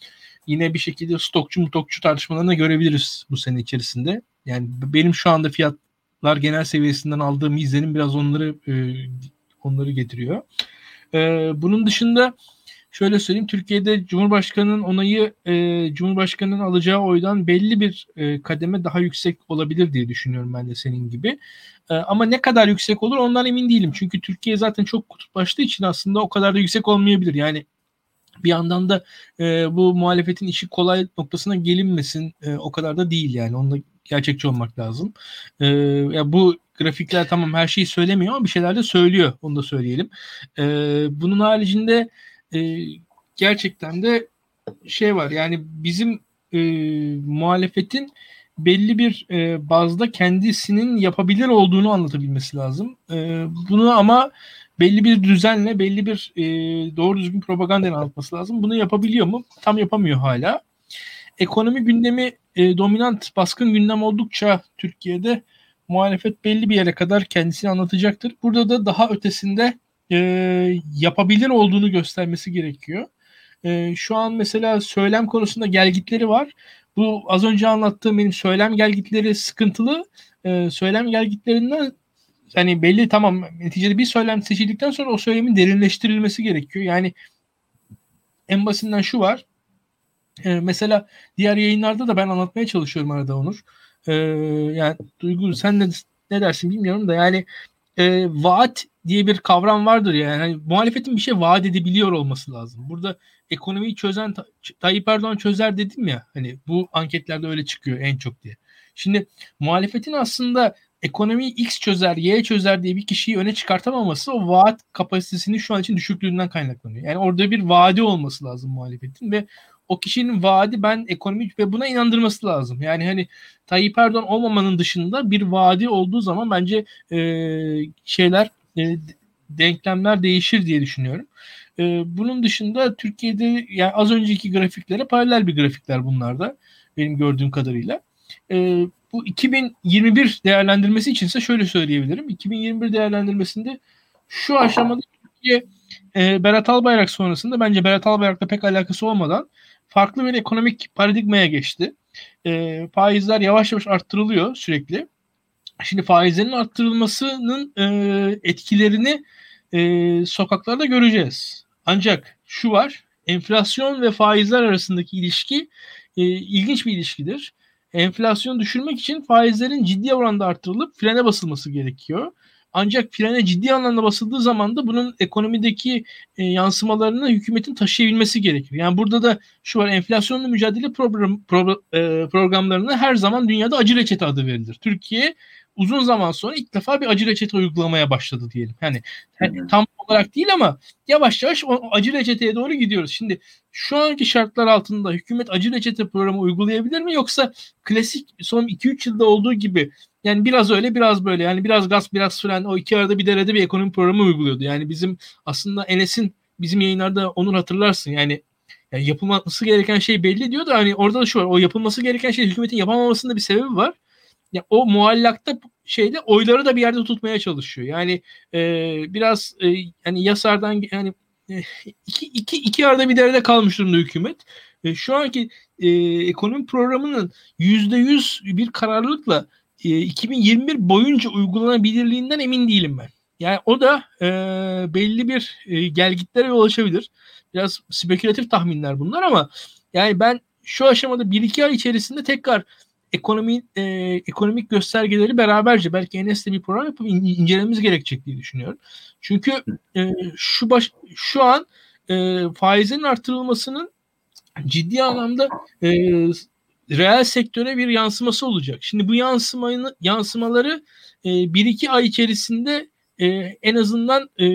Yine bir şekilde stokçu mutokçu tartışmalarını görebiliriz bu sene içerisinde. Yani benim şu anda fiyatlar genel seviyesinden aldığım izlenim biraz onları e, onları getiriyor. E, bunun dışında şöyle söyleyeyim Türkiye'de Cumhurbaşkanı'nın onayı e, Cumhurbaşkanı'nın alacağı oydan belli bir e, kademe daha yüksek olabilir diye düşünüyorum ben de senin gibi. Ama ne kadar yüksek olur ondan emin değilim. Çünkü Türkiye zaten çok kutuplaştığı için aslında o kadar da yüksek olmayabilir. Yani bir yandan da e, bu muhalefetin işi kolay noktasına gelinmesin e, o kadar da değil yani. Onunla gerçekçi olmak lazım. E, ya bu grafikler tamam her şeyi söylemiyor ama bir şeyler de söylüyor. Onu da söyleyelim. E, bunun haricinde e, gerçekten de şey var yani bizim e, muhalefetin belli bir e, bazda kendisinin yapabilir olduğunu anlatabilmesi lazım. E, bunu ama belli bir düzenle, belli bir e, doğru düzgün propaganda anlatması lazım. Bunu yapabiliyor mu? Tam yapamıyor hala. Ekonomi gündemi e, dominant, baskın gündem oldukça Türkiye'de muhalefet belli bir yere kadar kendisini anlatacaktır. Burada da daha ötesinde e, yapabilir olduğunu göstermesi gerekiyor. E, şu an mesela söylem konusunda gelgitleri var. Bu az önce anlattığım benim söylem gelgitleri sıkıntılı. E, söylem gelgitlerinden hani belli tamam neticede bir söylem seçildikten sonra o söylemin derinleştirilmesi gerekiyor. Yani en basitinden şu var. E, mesela diğer yayınlarda da ben anlatmaya çalışıyorum arada Onur. E, yani Duygu sen ne, ne dersin bilmiyorum da yani e, vaat diye bir kavram vardır yani. Hani, muhalefetin bir şey vaat edebiliyor olması lazım. Burada ekonomiyi çözen Tayyip Erdoğan çözer dedim ya hani bu anketlerde öyle çıkıyor en çok diye. Şimdi muhalefetin aslında ekonomiyi X çözer, Y çözer diye bir kişiyi öne çıkartamaması o vaat kapasitesinin şu an için düşüklüğünden kaynaklanıyor. Yani orada bir vaadi olması lazım muhalefetin ve o kişinin vaadi ben ekonomi ve buna inandırması lazım. Yani hani Tayyip Erdoğan olmamanın dışında bir vaadi olduğu zaman bence e, şeyler e, denklemler değişir diye düşünüyorum. E, bunun dışında Türkiye'de yani az önceki grafiklere paralel bir grafikler bunlar da benim gördüğüm kadarıyla. E, bu 2021 değerlendirmesi içinse şöyle söyleyebilirim. 2021 değerlendirmesinde şu aşamada Türkiye e, Berat Albayrak sonrasında bence Berat Albayrak'la pek alakası olmadan farklı bir ekonomik paradigmaya geçti. E, faizler yavaş yavaş arttırılıyor sürekli. Şimdi faizlerin arttırılmasının e, etkilerini e, sokaklarda göreceğiz. Ancak şu var, enflasyon ve faizler arasındaki ilişki e, ilginç bir ilişkidir. Enflasyonu düşürmek için faizlerin ciddi oranda arttırılıp frene basılması gerekiyor. Ancak frene ciddi anlamda basıldığı zaman da bunun ekonomideki e, yansımalarını hükümetin taşıyabilmesi gerekir. Yani burada da şu var enflasyonla mücadele program, pro, e, programlarına her zaman dünyada acı reçete adı verilir. Türkiye uzun zaman sonra ilk defa bir acı reçete uygulamaya başladı diyelim. Yani, yani tam olarak değil ama yavaş yavaş o acı reçeteye doğru gidiyoruz. Şimdi şu anki şartlar altında hükümet acı reçete programı uygulayabilir mi yoksa klasik son 2-3 yılda olduğu gibi yani biraz öyle biraz böyle yani biraz gaz biraz fren o iki arada bir derede bir ekonomi programı uyguluyordu. Yani bizim aslında Enes'in bizim yayınlarda onu hatırlarsın yani yani yapılması gereken şey belli diyor da hani orada da şu var o yapılması gereken şey hükümetin yapamamasında bir sebebi var ya o muallakta şeyde oyları da bir yerde tutmaya çalışıyor. Yani e, biraz e, yani yasardan yani e, iki, iki, iki arada bir derede kalmış durumda hükümet. E, şu anki e, ekonomi programının yüzde yüz bir kararlılıkla e, 2021 boyunca uygulanabilirliğinden emin değilim ben. Yani o da e, belli bir e, gelgitlere yol açabilir. Biraz spekülatif tahminler bunlar ama yani ben şu aşamada bir iki ay içerisinde tekrar ekonomi e, ekonomik göstergeleri beraberce belki Enes'le bir program yapıp incelememiz gerekecek diye düşünüyorum. Çünkü e, şu baş şu an e, faizin artırılmasının ciddi anlamda e, reel sektöre bir yansıması olacak. Şimdi bu yansımanın yansımaları e, bir iki ay içerisinde e, en azından e,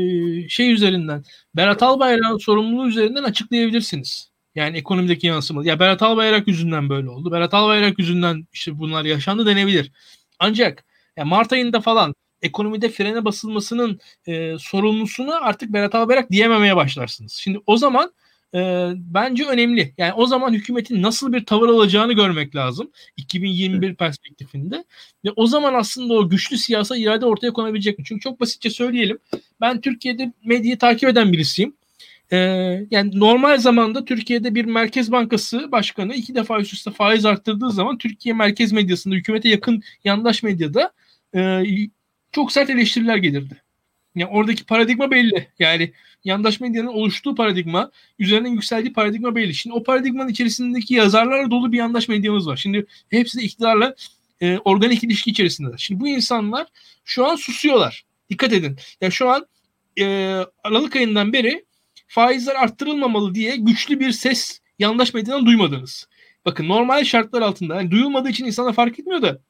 şey üzerinden Berat Albayrak'ın sorumluluğu üzerinden açıklayabilirsiniz. Yani ekonomideki yansıma. Ya Berat Albayrak yüzünden böyle oldu. Berat Albayrak yüzünden işte bunlar yaşandı denebilir. Ancak ya Mart ayında falan ekonomide frene basılmasının e, sorumlusunu artık Berat Albayrak diyememeye başlarsınız. Şimdi o zaman e, bence önemli. Yani o zaman hükümetin nasıl bir tavır alacağını görmek lazım 2021 perspektifinde. Ve o zaman aslında o güçlü siyasal irade ortaya konabilecek mi? Çünkü çok basitçe söyleyelim. Ben Türkiye'de medyayı takip eden birisiyim. Ee, yani normal zamanda Türkiye'de bir Merkez Bankası başkanı iki defa üst üste faiz arttırdığı zaman Türkiye merkez medyasında, hükümete yakın yandaş medyada e, çok sert eleştiriler gelirdi. Yani oradaki paradigma belli. Yani yandaş medyanın oluştuğu paradigma, üzerine yükseldiği paradigma belli. Şimdi o paradigmanın içerisindeki yazarlarla dolu bir yandaş medyamız var. Şimdi hepsi de iktidarla e, organik ilişki içerisindeler. Şimdi bu insanlar şu an susuyorlar. Dikkat edin. Ya yani şu an e, Aralık ayından beri faizler arttırılmamalı diye güçlü bir ses yandaş medyadan duymadınız. Bakın normal şartlar altında yani duyulmadığı için insana fark etmiyor da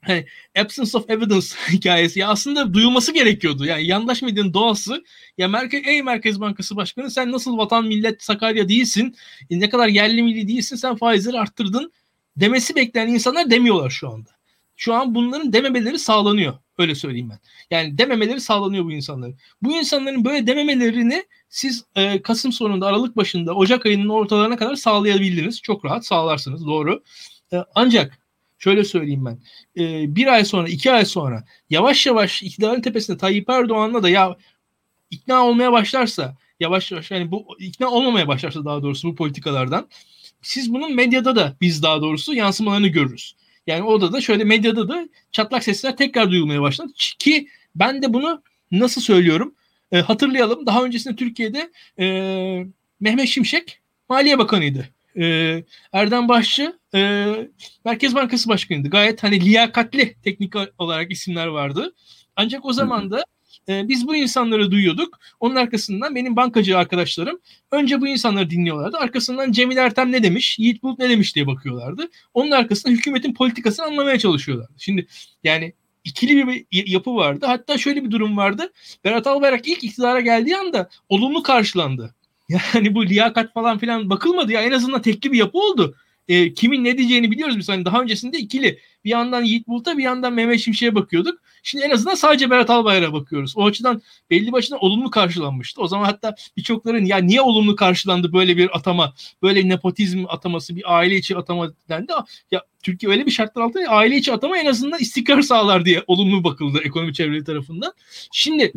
hani absence of evidence (laughs) hikayesi ya aslında duyulması gerekiyordu. Yani yandaş medyanın doğası ya Merkez, ey Merkez Bankası Başkanı sen nasıl vatan millet Sakarya değilsin e, ne kadar yerli milli değilsin sen faizleri arttırdın demesi bekleyen insanlar demiyorlar şu anda. Şu an bunların dememeleri sağlanıyor. Öyle söyleyeyim ben. Yani dememeleri sağlanıyor bu insanların. Bu insanların böyle dememelerini siz e, Kasım sonunda, Aralık başında, Ocak ayının ortalarına kadar sağlayabildiniz. Çok rahat sağlarsınız. Doğru. E, ancak şöyle söyleyeyim ben. E, bir ay sonra, iki ay sonra yavaş yavaş iktidarın tepesinde Tayyip Erdoğan'la da ya ikna olmaya başlarsa yavaş yavaş yani bu ikna olmamaya başlarsa daha doğrusu bu politikalardan siz bunun medyada da biz daha doğrusu yansımalarını görürüz. Yani orada da şöyle medyada da çatlak sesler tekrar duyulmaya başladı ki ben de bunu nasıl söylüyorum e, hatırlayalım daha öncesinde Türkiye'de e, Mehmet Şimşek Maliye Bakanıydı. E, Erdem Başçı e, Merkez Bankası Başkanıydı. Gayet hani liyakatli teknik olarak isimler vardı. Ancak o zaman da e, biz bu insanları duyuyorduk. Onun arkasından benim bankacı arkadaşlarım önce bu insanları dinliyorlardı. Arkasından Cemil Ertem ne demiş, Yiğit Bulut ne demiş diye bakıyorlardı. Onun arkasından hükümetin politikasını anlamaya çalışıyorlardı. Şimdi yani ikili bir yapı vardı. Hatta şöyle bir durum vardı. Berat Albayrak ilk iktidara geldiği anda olumlu karşılandı. (laughs) Yani bu liyakat falan filan bakılmadı ya en azından tekli bir yapı oldu. E, kimin ne diyeceğini biliyoruz biz. Hani daha öncesinde ikili. Bir yandan Yiğit Bulut'a bir yandan Mehmet Şimşek'e bakıyorduk. Şimdi en azından sadece Berat Albayrak'a bakıyoruz. O açıdan belli başına olumlu karşılanmıştı. O zaman hatta birçokların ya niye olumlu karşılandı böyle bir atama, böyle nepotizm ataması, bir aile içi atama dendi. Ya Türkiye öyle bir şartlar altında aile içi atama en azından istikrar sağlar diye olumlu bakıldı ekonomi çevreleri tarafından. Şimdi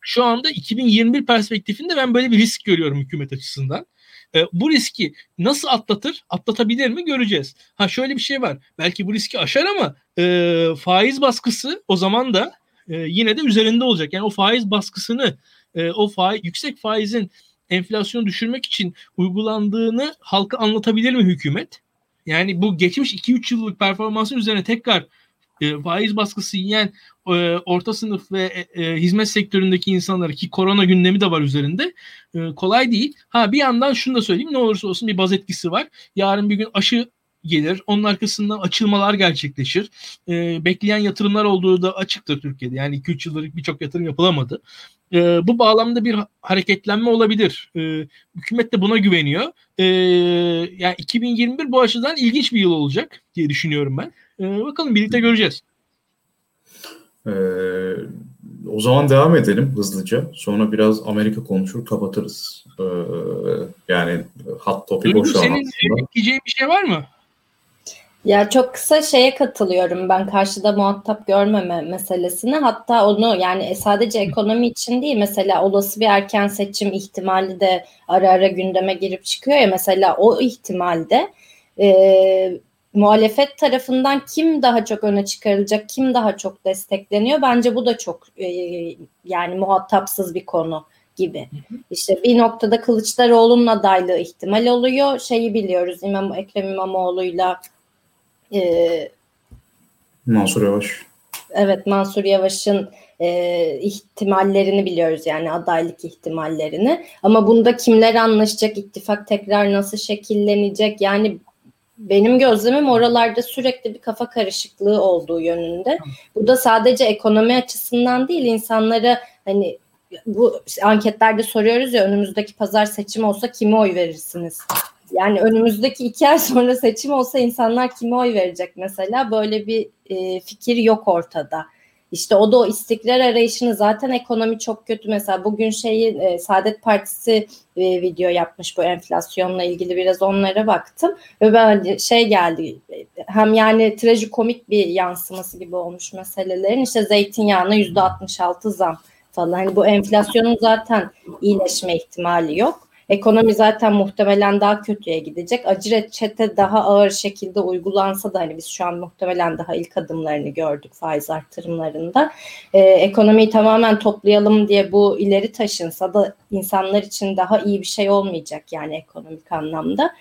şu anda 2021 perspektifinde ben böyle bir risk görüyorum hükümet açısından. E, bu riski nasıl atlatır, atlatabilir mi göreceğiz. Ha şöyle bir şey var. Belki bu riski aşar ama e, faiz baskısı o zaman da e, yine de üzerinde olacak. Yani o faiz baskısını, e, o faiz, yüksek faizin enflasyonu düşürmek için uygulandığını halka anlatabilir mi hükümet? Yani bu geçmiş 2-3 yıllık performansın üzerine tekrar e, faiz baskısı yiyen e, orta sınıf ve e, e, hizmet sektöründeki insanlar ki korona gündemi de var üzerinde e, kolay değil. Ha bir yandan şunu da söyleyeyim ne olursa olsun bir baz etkisi var. Yarın bir gün aşı gelir. Onun arkasından açılmalar gerçekleşir. E, bekleyen yatırımlar olduğu da açıktır Türkiye'de. Yani 2-3 yıldır birçok yatırım yapılamadı. E, bu bağlamda bir hareketlenme olabilir. E, hükümet de buna güveniyor. E, yani 2021 bu açıdan ilginç bir yıl olacak diye düşünüyorum ben. E, bakalım birlikte göreceğiz. Ee, o zaman devam edelim hızlıca. Sonra biraz Amerika konuşur kapatırız. Ee, yani hot topic o şu an Senin ekleyeceğin bir şey var mı? Ya çok kısa şeye katılıyorum ben karşıda muhatap görmeme meselesine. Hatta onu yani sadece ekonomi için değil mesela olası bir erken seçim ihtimali de ara ara gündeme girip çıkıyor ya mesela o ihtimalde e, muhalefet tarafından kim daha çok öne çıkarılacak, kim daha çok destekleniyor? Bence bu da çok e, yani muhatapsız bir konu gibi. İşte bir noktada Kılıçdaroğlu'nun adaylığı ihtimal oluyor. Şeyi biliyoruz İmam Ekrem İmamoğlu'yla e, Mansur Yavaş. Evet Mansur Yavaş'ın e, ihtimallerini biliyoruz yani adaylık ihtimallerini. Ama bunda kimler anlaşacak, ittifak tekrar nasıl şekillenecek yani benim gözlemim oralarda sürekli bir kafa karışıklığı olduğu yönünde. Bu da sadece ekonomi açısından değil insanlara hani bu anketlerde soruyoruz ya önümüzdeki pazar seçim olsa kime oy verirsiniz? Yani önümüzdeki iki ay sonra seçim olsa insanlar kime oy verecek mesela? Böyle bir e, fikir yok ortada. İşte o da o istikrar arayışını zaten ekonomi çok kötü. Mesela bugün şeyi e, Saadet Partisi e, video yapmış bu enflasyonla ilgili biraz onlara baktım. Ve ben şey geldi hem yani trajikomik bir yansıması gibi olmuş meselelerin. İşte zeytinyağına yüzde 66 zam falan. Hani bu enflasyonun zaten iyileşme ihtimali yok. Ekonomi zaten muhtemelen daha kötüye gidecek. Acı reçete daha ağır şekilde uygulansa da hani biz şu an muhtemelen daha ilk adımlarını gördük faiz artırımlarında. Ee, ekonomiyi tamamen toplayalım diye bu ileri taşınsa da insanlar için daha iyi bir şey olmayacak yani ekonomik anlamda.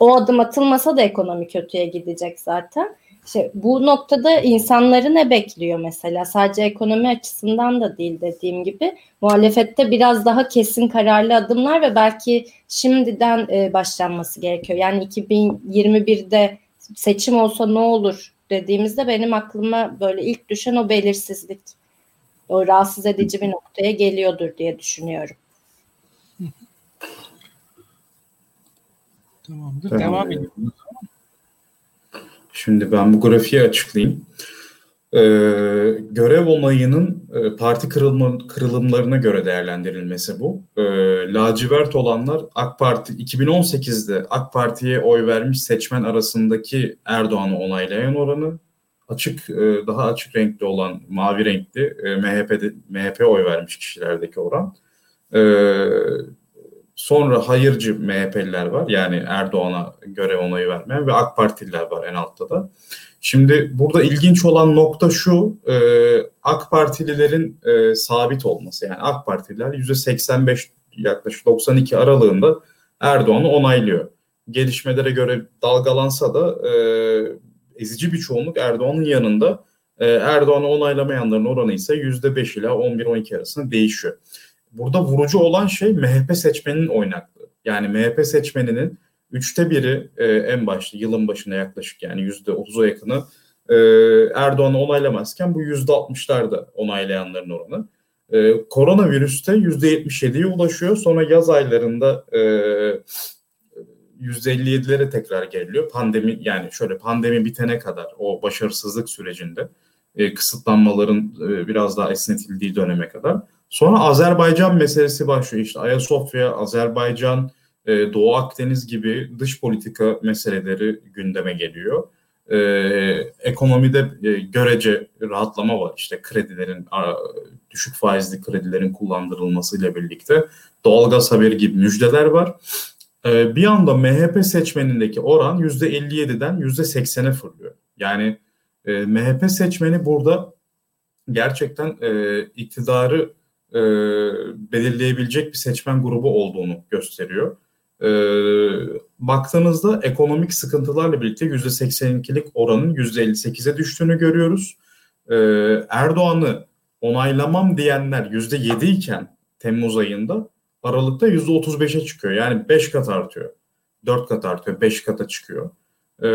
O adım atılmasa da ekonomi kötüye gidecek zaten. İşte bu noktada insanları ne bekliyor mesela? Sadece ekonomi açısından da değil dediğim gibi. Muhalefette biraz daha kesin kararlı adımlar ve belki şimdiden e, başlanması gerekiyor. Yani 2021'de seçim olsa ne olur dediğimizde benim aklıma böyle ilk düşen o belirsizlik. O rahatsız edici bir noktaya geliyordur diye düşünüyorum. Tamamdır. Tamam. Devam edelim. Şimdi ben bu grafiği açıklayayım. Ee, görev onayının e, parti kırılma, kırılımlarına göre değerlendirilmesi bu. Ee, lacivert olanlar AK Parti 2018'de AK Parti'ye oy vermiş seçmen arasındaki Erdoğan'ı onaylayan oranı. açık e, daha açık renkli olan mavi renkli e, MHP'de MHP oy vermiş kişilerdeki oran. E, sonra hayırcı MHP'liler var. Yani Erdoğan'a göre onayı vermeyen ve AK Partililer var en altta da. Şimdi burada ilginç olan nokta şu, e, AK Partililerin e, sabit olması. Yani AK Partililer %85 yaklaşık 92 aralığında Erdoğan'ı onaylıyor. Gelişmelere göre dalgalansa da e, ezici bir çoğunluk Erdoğan'ın yanında. E, Erdoğan'ı onaylamayanların oranı ise %5 ila 11-12 arasında değişiyor. Burada vurucu olan şey MHP seçmeninin oynaklığı. Yani MHP seçmeninin üçte biri e, en başta yılın başına yaklaşık yani yüzde otuza yakını e, Erdoğan'ı onaylamazken bu yüzde altmışlarda onaylayanların oranı. E, koronavirüste yüzde yetmiş yediye ulaşıyor. Sonra yaz aylarında e, %57'lere tekrar geliyor. Pandemi yani şöyle pandemi bitene kadar o başarısızlık sürecinde e, kısıtlanmaların e, biraz daha esnetildiği döneme kadar. Sonra Azerbaycan meselesi başlıyor. İşte Ayasofya, Azerbaycan, e, Doğu Akdeniz gibi dış politika meseleleri gündeme geliyor. E, ekonomide e, görece rahatlama var. İşte kredilerin, a, düşük faizli kredilerin kullandırılmasıyla birlikte doğalgaz haberi gibi müjdeler var. E, bir anda MHP seçmenindeki oran %57'den %80'e fırlıyor. Yani e, MHP seçmeni burada gerçekten e, iktidarı e, belirleyebilecek bir seçmen grubu olduğunu gösteriyor. E, baktığınızda ekonomik sıkıntılarla birlikte %82'lik oranın %58'e düştüğünü görüyoruz. E, Erdoğan'ı onaylamam diyenler %7 iken Temmuz ayında Aralık'ta %35'e çıkıyor. Yani 5 kat artıyor. 4 kat artıyor, 5 kata çıkıyor. E,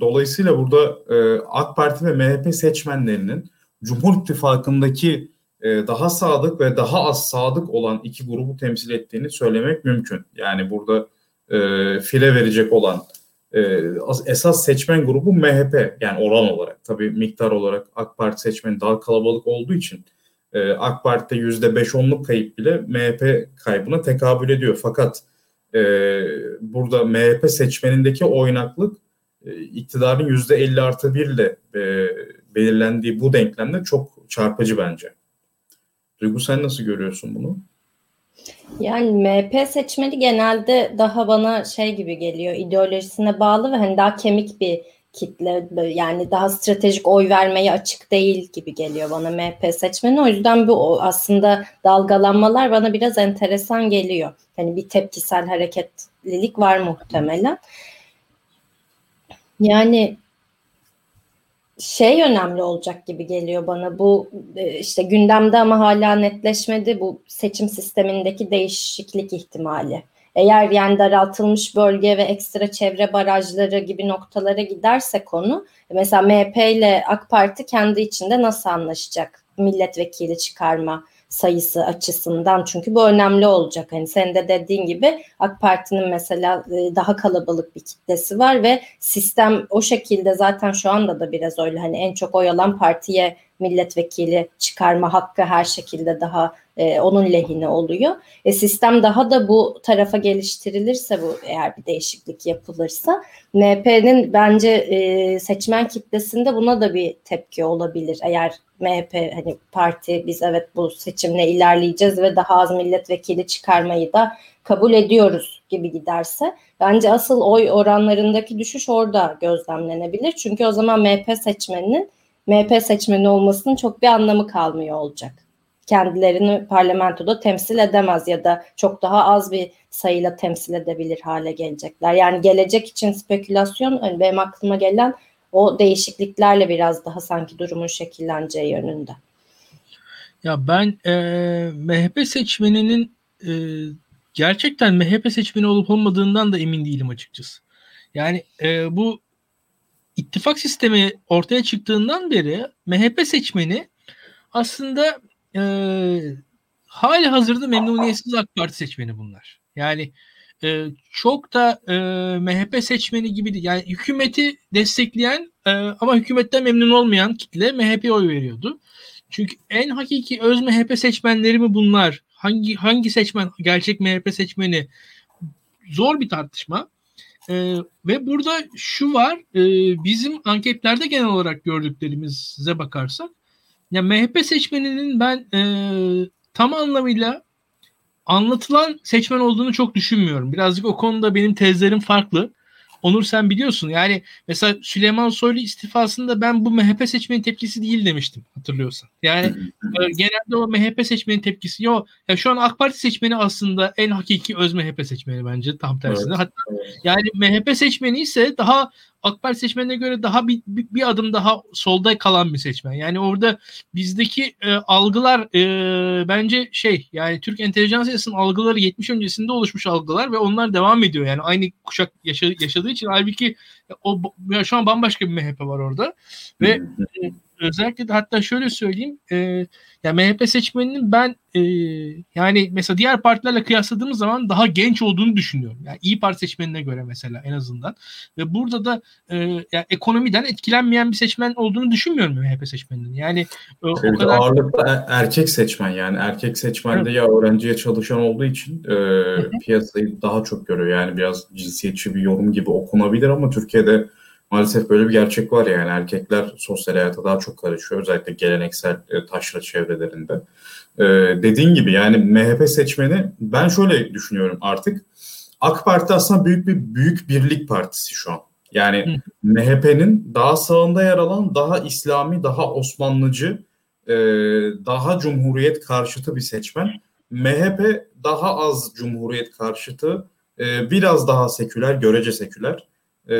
dolayısıyla burada e, AK Parti ve MHP seçmenlerinin Cumhur İttifakı'ndaki daha sadık ve daha az sadık olan iki grubu temsil ettiğini söylemek mümkün. Yani burada e, file verecek olan e, esas seçmen grubu MHP yani oran olarak. Tabii miktar olarak AK Parti seçmeni daha kalabalık olduğu için e, AK Parti'de yüzde beş onluk kayıp bile MHP kaybına tekabül ediyor. Fakat e, burada MHP seçmenindeki oynaklık e, iktidarın yüzde elli artı bir ile e, belirlendiği bu denklemde çok çarpıcı bence. Duygu sen nasıl görüyorsun bunu? Yani MHP seçmeni genelde daha bana şey gibi geliyor ideolojisine bağlı ve hani daha kemik bir kitle yani daha stratejik oy vermeye açık değil gibi geliyor bana MHP seçmeni. O yüzden bu aslında dalgalanmalar bana biraz enteresan geliyor. Hani bir tepkisel hareketlilik var muhtemelen. Yani şey önemli olacak gibi geliyor bana bu e, işte gündemde ama hala netleşmedi bu seçim sistemindeki değişiklik ihtimali. Eğer yani daraltılmış bölge ve ekstra çevre barajları gibi noktalara giderse konu mesela MHP ile AK Parti kendi içinde nasıl anlaşacak milletvekili çıkarma sayısı açısından çünkü bu önemli olacak. Hani senin de dediğin gibi AK Parti'nin mesela e, daha kalabalık bir kitlesi var ve sistem o şekilde zaten şu anda da biraz öyle hani en çok oy alan partiye milletvekili çıkarma hakkı her şekilde daha e, onun lehine oluyor. E, sistem daha da bu tarafa geliştirilirse bu eğer bir değişiklik yapılırsa MHP'nin bence e, seçmen kitlesinde buna da bir tepki olabilir. Eğer MHP hani parti biz evet bu seçimle ilerleyeceğiz ve daha az milletvekili çıkarmayı da kabul ediyoruz gibi giderse bence asıl oy oranlarındaki düşüş orada gözlemlenebilir. Çünkü o zaman MHP seçmeninin MHP seçmeni olmasının çok bir anlamı kalmıyor olacak. Kendilerini parlamentoda temsil edemez ya da çok daha az bir sayıyla temsil edebilir hale gelecekler. Yani gelecek için spekülasyon hani benim aklıma gelen o değişikliklerle biraz daha sanki durumun şekilleneceği yönünde. Ya ben e, MHP seçmeninin e, gerçekten MHP seçmeni olup olmadığından da emin değilim açıkçası. Yani e, bu ittifak sistemi ortaya çıktığından beri MHP seçmeni aslında e, hali hazırda memnuniyetsiz AK Parti seçmeni bunlar. Yani e, çok da e, MHP seçmeni gibi. Yani hükümeti destekleyen e, ama hükümetten memnun olmayan kitle MHP'ye oy veriyordu. Çünkü en hakiki öz MHP seçmenleri mi bunlar? Hangi hangi seçmen gerçek MHP seçmeni? Zor bir tartışma. E, ve burada şu var, e, bizim anketlerde genel olarak gördüklerimize bakarsak, ya MHP seçmeninin ben e, tam anlamıyla anlatılan seçmen olduğunu çok düşünmüyorum. Birazcık o konuda benim tezlerim farklı. Onur sen biliyorsun yani mesela Süleyman Soylu istifasında ben bu MHP seçmenin tepkisi değil demiştim hatırlıyorsan. Yani e, genelde o MHP seçmenin tepkisi yok. Ya şu an AK Parti seçmeni aslında en hakiki öz MHP seçmeni bence tam tersine. Evet. Hatta yani MHP seçmeni ise daha AK Parti seçmenine göre daha bir, bir, bir adım daha solda kalan bir seçmen. Yani orada bizdeki e, algılar e, bence şey yani Türk entelijansiyasının algıları 70 öncesinde oluşmuş algılar ve onlar devam ediyor. Yani aynı kuşak yaşa, yaşadığı için halbuki o ya şu an bambaşka bir MHP var orada ve e, özellikle de hatta şöyle söyleyeyim e, ya MHP seçmeninin ben e, yani mesela diğer partilerle kıyasladığımız zaman daha genç olduğunu düşünüyorum. Yani İyi Parti seçmenine göre mesela en azından. Ve burada da e, yani ekonomiden etkilenmeyen bir seçmen olduğunu düşünmüyorum MHP seçmeninin. Yani e, o kadar ağırlıklı e, erkek seçmen yani erkek seçmen de ya öğrenciye çalışan olduğu için e, piyasayı daha çok görüyor. Yani biraz cinsiyetçi bir yorum gibi okunabilir ama Türkiye'de maalesef böyle bir gerçek var yani erkekler sosyal hayata daha çok karışıyor özellikle geleneksel e, taşra çevrelerinde. E, dediğin gibi yani MHP seçmeni ben şöyle düşünüyorum artık AK Parti aslında büyük bir büyük birlik partisi şu an. Yani MHP'nin daha sağında yer alan daha İslami, daha Osmanlıcı, e, daha Cumhuriyet karşıtı bir seçmen. MHP daha az Cumhuriyet karşıtı, e, biraz daha seküler, görece seküler e,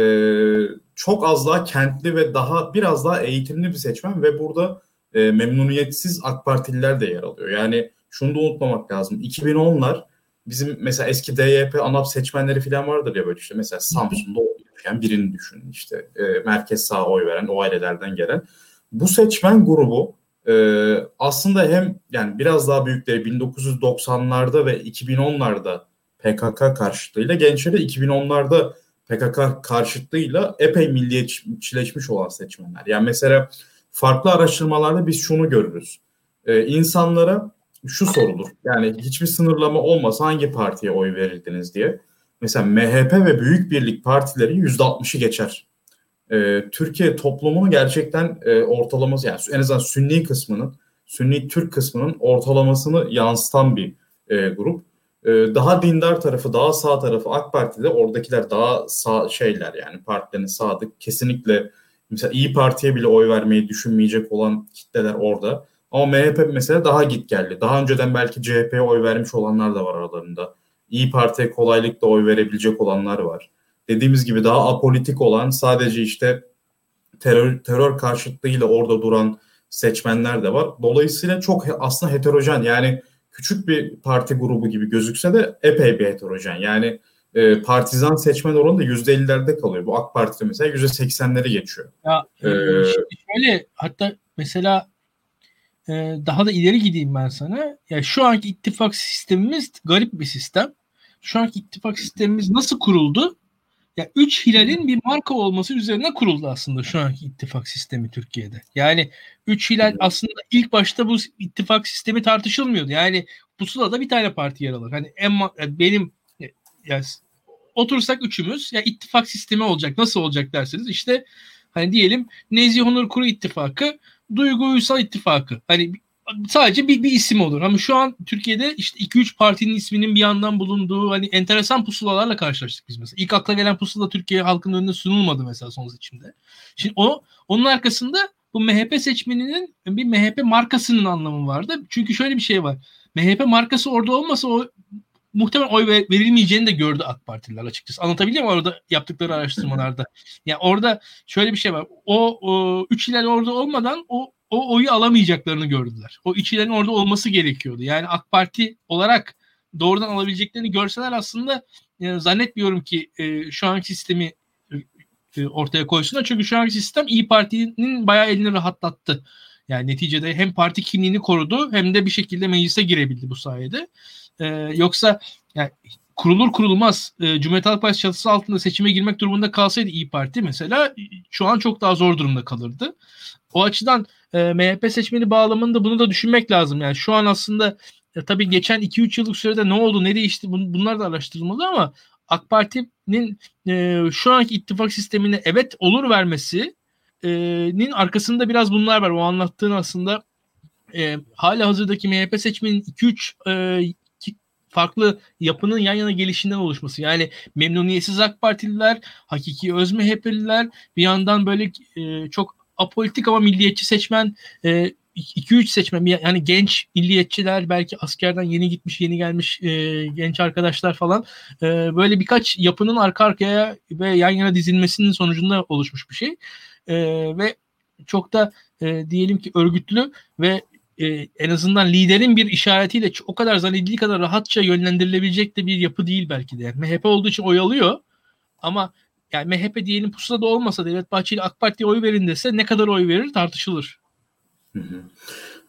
çok az daha kentli ve daha biraz daha eğitimli bir seçmen ve burada e, memnuniyetsiz AK Partililer de yer alıyor. Yani şunu da unutmamak lazım. 2010'lar bizim mesela eski DYP, ANAP seçmenleri falan vardır ya böyle işte mesela Samsun'da yani birini düşünün işte e, merkez sağ oy veren o ailelerden gelen. Bu seçmen grubu e, aslında hem yani biraz daha büyükleri 1990'larda ve 2010'larda PKK karşıtlığıyla gençleri 2010'larda PKK karşıtlığıyla epey milliyetçileşmiş olan seçmenler. Yani mesela farklı araştırmalarda biz şunu görürüz. Ee, insanlara şu sorulur. Yani hiçbir sınırlama olmasa hangi partiye oy verirdiniz diye. Mesela MHP ve Büyük Birlik partileri %60'ı geçer. Ee, Türkiye toplumunun gerçekten e, ortalaması yani en azından Sünni kısmının, Sünni Türk kısmının ortalamasını yansıtan bir e, grup. Ee, daha dindar tarafı, daha sağ tarafı AK Parti'de oradakiler daha sağ şeyler yani partilerin sadık. Kesinlikle mesela İyi Parti'ye bile oy vermeyi düşünmeyecek olan kitleler orada. Ama MHP mesela daha git geldi. Daha önceden belki CHP'ye oy vermiş olanlar da var aralarında. İyi Parti'ye kolaylıkla oy verebilecek olanlar var. Dediğimiz gibi daha apolitik olan sadece işte terör, terör karşıtlığıyla orada duran seçmenler de var. Dolayısıyla çok aslında heterojen yani küçük bir parti grubu gibi gözükse de epey bir heterojen. Yani e, partizan seçmen oranı da %50'lerde kalıyor. Bu AK Parti'de mesela %80'leri geçiyor. Ya, ee, şöyle hatta mesela e, daha da ileri gideyim ben sana. Ya şu anki ittifak sistemimiz garip bir sistem. Şu anki ittifak sistemimiz nasıl kuruldu? Ya üç hilalin bir marka olması üzerine kuruldu aslında şu anki ittifak sistemi Türkiye'de. Yani üç hilal aslında ilk başta bu ittifak sistemi tartışılmıyordu. Yani pusulada bir tane parti yer alır. Hani en benim yani otursak üçümüz ya ittifak sistemi olacak. Nasıl olacak derseniz işte hani diyelim Nezih Onur Kuru ittifakı, Duygu Uysal ittifakı. Hani sadece bir, bir isim olur. Ama şu an Türkiye'de işte 2-3 partinin isminin bir yandan bulunduğu hani enteresan pusulalarla karşılaştık biz mesela. İlk akla gelen pusula Türkiye halkının önüne sunulmadı mesela son seçimde. Şimdi o onun arkasında bu MHP seçmeninin bir MHP markasının anlamı vardı. Çünkü şöyle bir şey var. MHP markası orada olmasa o muhtemelen oy verilmeyeceğini de gördü AK Partililer açıkçası. Anlatabiliyor muyum orada yaptıkları araştırmalarda? (laughs) Yani orada şöyle bir şey var. O, o üç iler orada olmadan o o oyu alamayacaklarını gördüler. O içilerin orada olması gerekiyordu. Yani AK Parti olarak doğrudan alabileceklerini görseler aslında e, zannetmiyorum ki e, şu anki sistemi e, ortaya koysunlar. Çünkü şu anki sistem İyi Parti'nin bayağı elini rahatlattı. Yani neticede hem parti kimliğini korudu hem de bir şekilde meclise girebildi bu sayede. E, yoksa yani kurulur kurulmaz e, Cumhuriyet Halk Partisi çatısı altında seçime girmek durumunda kalsaydı İyi Parti mesela şu an çok daha zor durumda kalırdı. O açıdan e, MHP seçmeni bağlamında bunu da düşünmek lazım. Yani şu an aslında e, tabii geçen 2-3 yıllık sürede ne oldu, ne değişti bun, bunlar da araştırılmalı ama AK Parti'nin e, şu anki ittifak sistemine evet olur vermesinin arkasında biraz bunlar var. O anlattığın aslında e, hala hazırdaki MHP seçmenin 2-3 e, farklı yapının yan yana gelişinden oluşması. Yani memnuniyetsiz AK Partililer, hakiki öz MHP'liler bir yandan böyle e, çok apolitik ama milliyetçi seçmen e, 2-3 seçmen yani genç milliyetçiler belki askerden yeni gitmiş yeni gelmiş e, genç arkadaşlar falan e, böyle birkaç yapının arka arkaya ve yan yana dizilmesinin sonucunda oluşmuş bir şey e, ve çok da e, diyelim ki örgütlü ve e, en azından liderin bir işaretiyle o kadar zannedildiği kadar rahatça yönlendirilebilecek de bir yapı değil belki de. Yani MHP olduğu için oy alıyor ama yani MHP diyelim pusulada olmasa Devlet Bahçeli AK Parti'ye oy verin dese ne kadar oy verir tartışılır. Hı hı.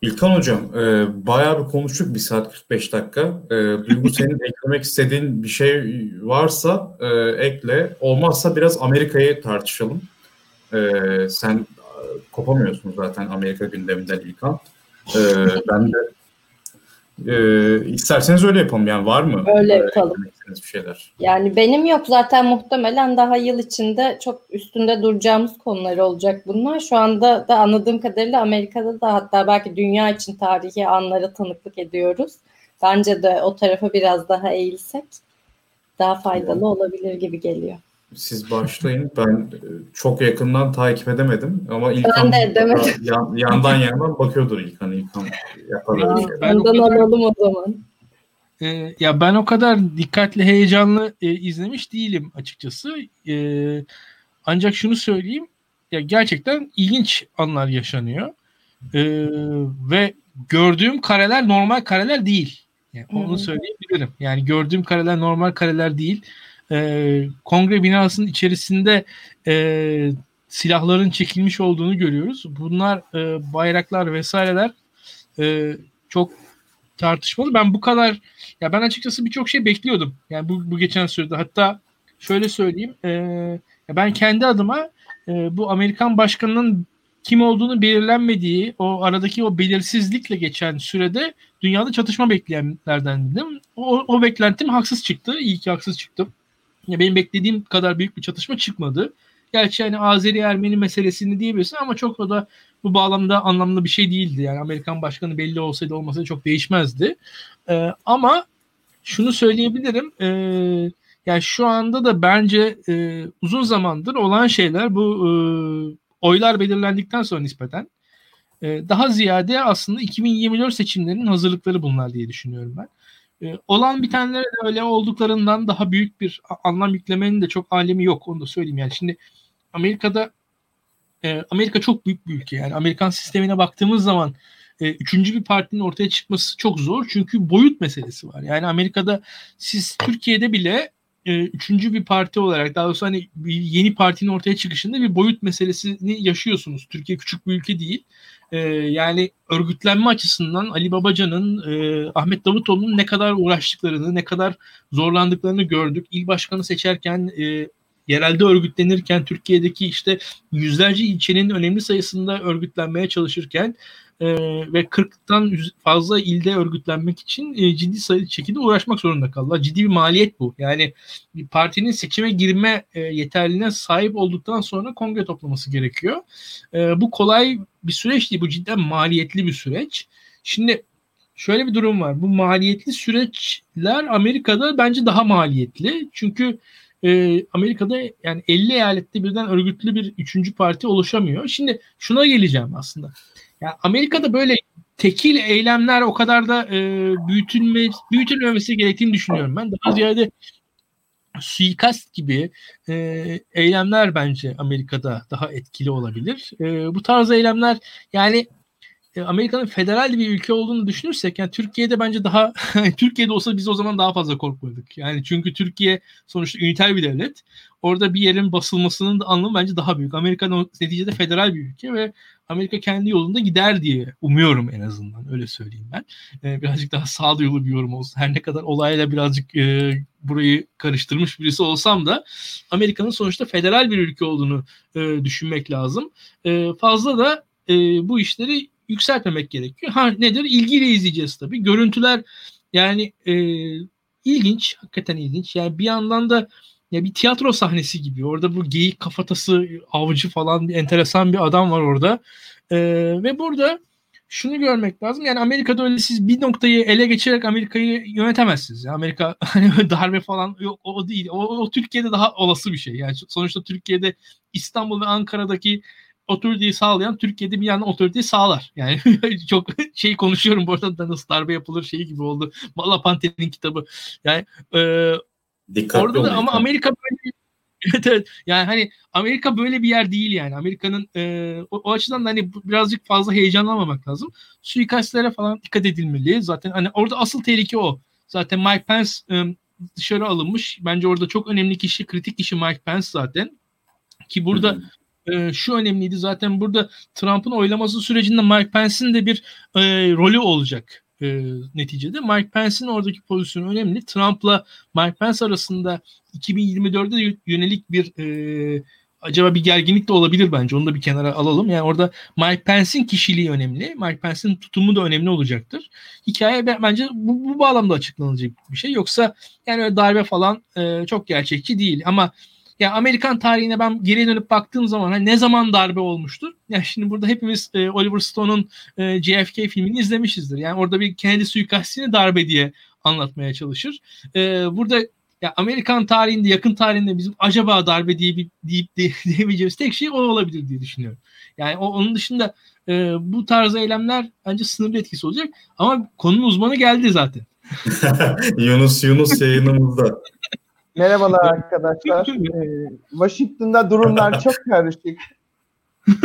İlkan Hocam, e, bayağı bir konuştuk bir saat 45 dakika. E, Duygu (laughs) senin eklemek istediğin bir şey varsa e, ekle. Olmazsa biraz Amerika'yı tartışalım. E, sen e, kopamıyorsun zaten Amerika gündeminden İlkan. E, ben de e, isterseniz öyle yapalım. Yani var mı? Öyle yapalım. Bir şeyler. Yani benim yok zaten muhtemelen daha yıl içinde çok üstünde duracağımız konular olacak bunlar. Şu anda da anladığım kadarıyla Amerika'da da hatta belki dünya için tarihi anlara tanıklık ediyoruz. Bence de o tarafa biraz daha eğilsek daha faydalı olabilir gibi geliyor. Siz başlayın. Ben e, çok yakından takip edemedim ama ilk ben de edemedim. (laughs) Yan, yandan yandan bakıyordur İlkan. İlkan yapar öyle şey. Ben Ondan kadar, alalım o zaman. E, ya ben o kadar dikkatli, heyecanlı e, izlemiş değilim açıkçası. E, ancak şunu söyleyeyim. Ya gerçekten ilginç anlar yaşanıyor. E, ve gördüğüm kareler normal kareler değil. Yani onu söyleyebilirim. Yani gördüğüm kareler normal kareler değil e, kongre binasının içerisinde e, silahların çekilmiş olduğunu görüyoruz. Bunlar e, bayraklar vesaireler e, çok tartışmalı. Ben bu kadar ya ben açıkçası birçok şey bekliyordum. Yani bu, bu geçen sürede hatta şöyle söyleyeyim e, ben kendi adıma e, bu Amerikan başkanının kim olduğunu belirlenmediği o aradaki o belirsizlikle geçen sürede dünyada çatışma bekleyenlerdendim. O, o beklentim haksız çıktı. İyi ki haksız çıktım. Ya benim beklediğim kadar büyük bir çatışma çıkmadı. Gerçi hani Azeri Ermeni meselesini diyebilirsin ama çok da bu bağlamda anlamlı bir şey değildi. Yani Amerikan başkanı belli olsaydı olmasaydı çok değişmezdi. Ee, ama şunu söyleyebilirim. E, yani şu anda da bence e, uzun zamandır olan şeyler bu e, oylar belirlendikten sonra nispeten e, daha ziyade aslında 2024 seçimlerinin hazırlıkları bunlar diye düşünüyorum ben. E, olan bitenlere de öyle olduklarından daha büyük bir anlam yüklemenin de çok alemi yok. Onu da söyleyeyim yani. Şimdi Amerika'da e, Amerika çok büyük bir ülke. Yani Amerikan sistemine baktığımız zaman e, üçüncü bir partinin ortaya çıkması çok zor. Çünkü boyut meselesi var. Yani Amerika'da siz Türkiye'de bile e, üçüncü bir parti olarak daha doğrusu hani yeni partinin ortaya çıkışında bir boyut meselesini yaşıyorsunuz. Türkiye küçük bir ülke değil. E, yani örgütlenme açısından Ali Babacan'ın, e, Ahmet Davutoğlu'nun ne kadar uğraştıklarını, ne kadar zorlandıklarını gördük. İl başkanı seçerken e, yerelde örgütlenirken Türkiye'deki işte yüzlerce ilçenin önemli sayısında örgütlenmeye çalışırken e, ve 40'tan fazla ilde örgütlenmek için e, ciddi sayı şekilde uğraşmak zorunda kaldılar. Ciddi bir maliyet bu. Yani bir partinin seçime girme e, yeterliliğine sahip olduktan sonra kongre toplaması gerekiyor. E, bu kolay bir süreç değil. Bu cidden maliyetli bir süreç. Şimdi şöyle bir durum var. Bu maliyetli süreçler Amerika'da bence daha maliyetli. Çünkü e, Amerika'da yani 50 eyalette birden örgütlü bir üçüncü parti oluşamıyor. Şimdi şuna geleceğim aslında. Yani Amerika'da böyle tekil eylemler o kadar da e, büyütülme, büyütülmemesi gerektiğini düşünüyorum ben. Daha ziyade suikast gibi e, eylemler bence Amerika'da daha etkili olabilir. E, bu tarz eylemler yani e, Amerika'nın federal bir ülke olduğunu düşünürsek yani Türkiye'de bence daha (laughs) Türkiye'de olsa biz o zaman daha fazla korkmadık. Yani çünkü Türkiye sonuçta üniter bir devlet. Orada bir yerin basılmasının da anlamı bence daha büyük. Amerika neticede federal bir ülke ve Amerika kendi yolunda gider diye umuyorum en azından öyle söyleyeyim ben. Ee, birazcık daha sağduyulu bir yorum olsun. Her ne kadar olayla birazcık e, burayı karıştırmış birisi olsam da Amerika'nın sonuçta federal bir ülke olduğunu e, düşünmek lazım. E, fazla da e, bu işleri yükseltmemek gerekiyor. Ha nedir? İlgiyle izleyeceğiz tabii. Görüntüler yani e, ilginç, hakikaten ilginç. Yani bir yandan da ya bir tiyatro sahnesi gibi. Orada bu geyik kafatası avcı falan bir enteresan bir adam var orada. Ee, ve burada şunu görmek lazım. Yani Amerika'da öyle siz bir noktayı ele geçirerek Amerika'yı yönetemezsiniz. Yani Amerika (laughs) hani darbe falan yok o değil. O, o Türkiye'de daha olası bir şey. Yani sonuçta Türkiye'de İstanbul ve Ankara'daki otoriteyi sağlayan Türkiye'de bir yandan otoriteyi sağlar. Yani (laughs) çok şey konuşuyorum bu arada nasıl darbe yapılır şeyi gibi oldu. Malapante'nin kitabı. Yani e, Dikkatli orada da ama Amerika böyle (laughs) evet evet. Yani hani Amerika böyle bir yer değil yani. Amerika'nın e, o, o açıdan da hani birazcık fazla heyecanlanmamak lazım. Suikastlere falan dikkat edilmeli. Zaten hani orada asıl tehlike o. Zaten Mike Pence e, dışarı alınmış. Bence orada çok önemli kişi, kritik kişi Mike Pence zaten. Ki burada e, şu önemliydi zaten burada Trump'ın oylaması sürecinde Mike Pence'in de bir e, rolü olacak e, neticede. Mike Pence'in oradaki pozisyonu önemli. Trump'la Mike Pence arasında 2024'de yönelik bir e, acaba bir gerginlik de olabilir bence. Onu da bir kenara alalım. Yani orada Mike Pence'in kişiliği önemli. Mike Pence'in tutumu da önemli olacaktır. Hikaye bence bu, bu bağlamda açıklanacak bir şey. Yoksa yani darbe falan e, çok gerçekçi değil. Ama ya Amerikan tarihine ben geriye dönüp baktığım zaman hani ne zaman darbe olmuştur? Ya şimdi burada hepimiz e, Oliver Stone'un e, JFK filmini izlemişizdir. Yani orada bir kendi suikastini darbe diye anlatmaya çalışır. E, burada ya Amerikan tarihinde yakın tarihinde bizim acaba darbe diye bir deyip de, (laughs) diyebileceğimiz tek şey o olabilir diye düşünüyorum. Yani o, onun dışında e, bu tarz eylemler bence sınırlı etkisi olacak. Ama konunun uzmanı geldi zaten. (laughs) Yunus Yunus yayınımızda. Merhabalar arkadaşlar. Ee, Washington'da durumlar çok karışık. (laughs)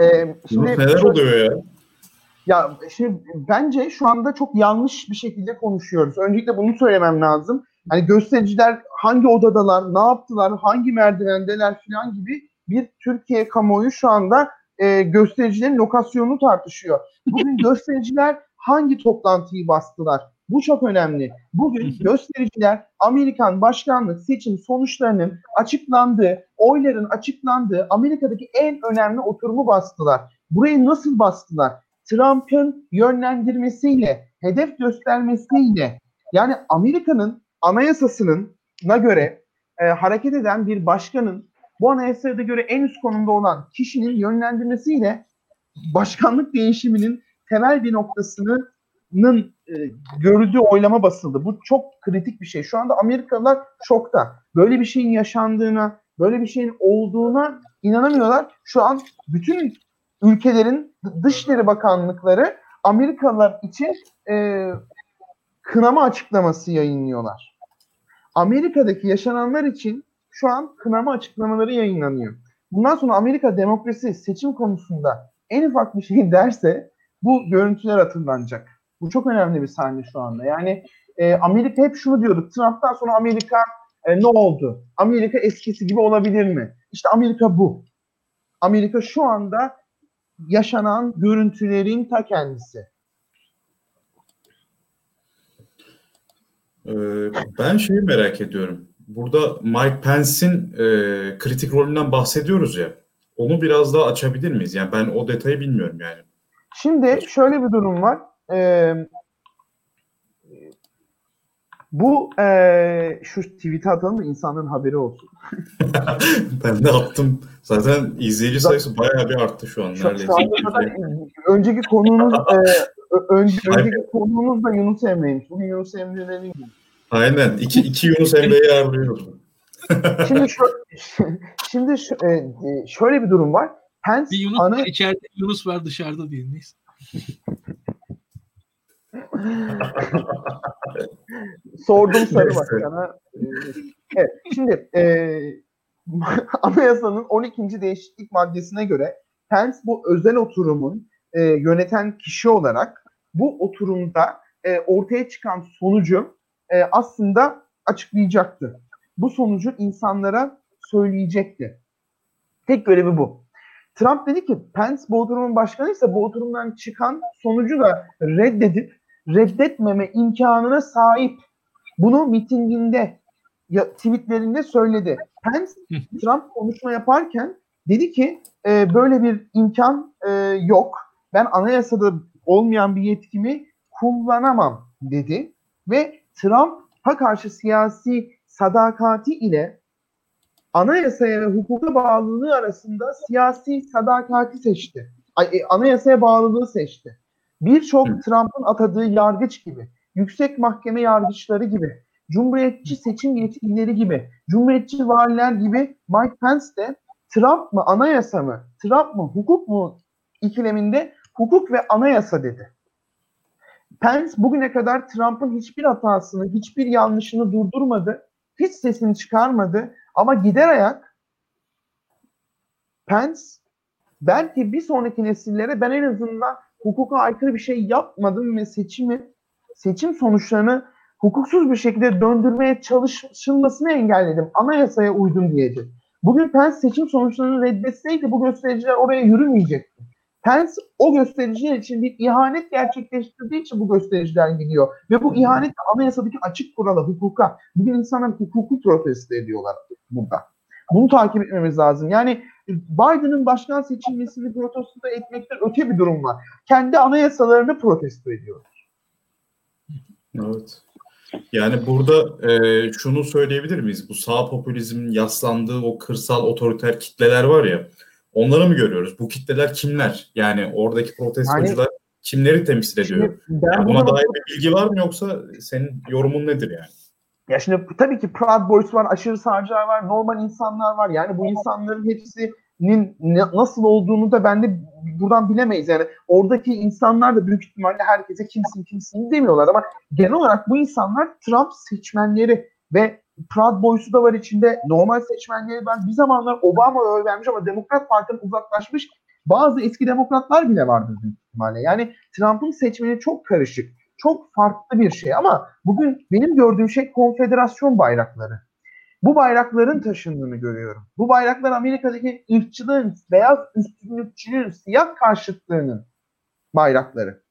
ee, şimdi neler oluyor ya? Ya şimdi bence şu anda çok yanlış bir şekilde konuşuyoruz. Öncelikle bunu söylemem lazım. Hani göstericiler hangi odadalar, ne yaptılar, hangi merdivendeler falan gibi bir Türkiye kamuoyu şu anda e, göstericilerin lokasyonunu tartışıyor. Bugün (laughs) göstericiler hangi toplantıyı bastılar? Bu çok önemli. Bugün göstericiler Amerikan başkanlık seçim sonuçlarının açıklandığı, oyların açıklandığı Amerika'daki en önemli oturumu bastılar. Burayı nasıl bastılar? Trump'ın yönlendirmesiyle, hedef göstermesiyle yani Amerika'nın anayasasının na göre e, hareket eden bir başkanın bu anayasaya göre en üst konumda olan kişinin yönlendirmesiyle başkanlık değişiminin temel bir noktasının e, görüldüğü oylama basıldı. Bu çok kritik bir şey. Şu anda Amerikalılar şokta. Böyle bir şeyin yaşandığına, böyle bir şeyin olduğuna inanamıyorlar. Şu an bütün ülkelerin Dışişleri Bakanlıkları Amerikalılar için e, kınama açıklaması yayınlıyorlar. Amerika'daki yaşananlar için şu an kınama açıklamaları yayınlanıyor. Bundan sonra Amerika demokrasi seçim konusunda en ufak bir şey derse bu görüntüler hatırlanacak. Bu çok önemli bir sahne şu anda. Yani e, Amerika hep şunu diyordu. Trump'tan sonra Amerika e, ne oldu? Amerika eskisi gibi olabilir mi? İşte Amerika bu. Amerika şu anda yaşanan görüntülerin ta kendisi. Ee, ben şeyi merak ediyorum. Burada Mike Pence'in e, kritik rolünden bahsediyoruz ya. Onu biraz daha açabilir miyiz? Yani ben o detayı bilmiyorum yani. Şimdi şöyle bir durum var e, bu e, şu tweet'i atalım da insanların haberi olsun. (laughs) ben de attım. Zaten izleyici sayısı bayağı bir arttı şu an. Şu, şu anda zaten önceki konuğunuz e, önce, önceki konuğunuz da Yunus Emre'ymiş. Bugün Yunus Emre'nin günü. Aynen. İki, iki Yunus Emre'yi ağırlıyoruz. (laughs) şimdi şu, şimdi şu, e, şöyle bir durum var. Pence bir Yunus ana... içeride Yunus var dışarıda diye. Neyse. (laughs) Sordum Sarı Bakan'a. Evet, şimdi e, (laughs) anayasanın 12. değişiklik maddesine göre Pence bu özel oturumun e, yöneten kişi olarak bu oturumda e, ortaya çıkan sonucu e, aslında açıklayacaktı. Bu sonucu insanlara söyleyecekti. Tek görevi bu. Trump dedi ki Pence bu oturumun başkanıysa bu oturumdan çıkan sonucu da reddedip reddetmeme imkanına sahip. Bunu mitinginde ya, tweetlerinde söyledi. Pence Trump konuşma yaparken dedi ki e, böyle bir imkan e, yok. Ben anayasada olmayan bir yetkimi kullanamam dedi ve Trump'a karşı siyasi sadakati ile anayasaya ve hukuka bağlılığı arasında siyasi sadakati seçti. Ay, e, anayasaya bağlılığı seçti. Birçok Trump'ın atadığı yargıç gibi, yüksek mahkeme yargıçları gibi, cumhuriyetçi seçim yetkilileri gibi, cumhuriyetçi valiler gibi Mike Pence de Trump mı anayasa mı, Trump mı hukuk mu ikileminde hukuk ve anayasa dedi. Pence bugüne kadar Trump'ın hiçbir hatasını, hiçbir yanlışını durdurmadı. Hiç sesini çıkarmadı. Ama gider ayak Pence belki bir sonraki nesillere ben en azından hukuka aykırı bir şey yapmadım ve seçimi seçim sonuçlarını hukuksuz bir şekilde döndürmeye çalışılmasını engelledim. Anayasaya uydum diyecek. Bugün Pence seçim sonuçlarını reddetseydi bu göstericiler oraya yürümeyecekti. Pence o göstericiler için bir ihanet gerçekleştirdiği için bu göstericiler gidiyor. Ve bu ihanet anayasadaki açık kurala, hukuka. Bugün insanlar hukuku protesto ediyorlar burada. Bunu takip etmemiz lazım. Yani Biden'ın başkan seçilmesini protesto etmekten öte bir durum var. Kendi anayasalarını protesto ediyorlar. Evet. Yani burada e, şunu söyleyebilir miyiz? Bu sağ popülizmin yaslandığı o kırsal otoriter kitleler var ya Onları mı görüyoruz? Bu kitleler kimler? Yani oradaki protestocular yani, kimleri temsil ediyor? Yani buna dair bir bilgi var mı yoksa senin yorumun nedir yani? Ya şimdi tabii ki Proud Boys var, aşırı sağcılar var, normal insanlar var. Yani bu insanların hepsinin nasıl olduğunu da ben de buradan bilemeyiz. Yani oradaki insanlar da büyük ihtimalle herkese kimsin kimsin demiyorlar ama genel olarak bu insanlar Trump seçmenleri ve Proud Boys'u da var içinde. Normal seçmenleri ben bir zamanlar Obama'ya oy vermiş ama Demokrat Parti'den uzaklaşmış bazı eski demokratlar bile vardı büyük ihtimalle. Yani Trump'ın seçmeni çok karışık. Çok farklı bir şey ama bugün benim gördüğüm şey konfederasyon bayrakları. Bu bayrakların taşındığını görüyorum. Bu bayraklar Amerika'daki ırkçılığın, beyaz üstünlükçülüğün, siyah karşıtlığının bayrakları.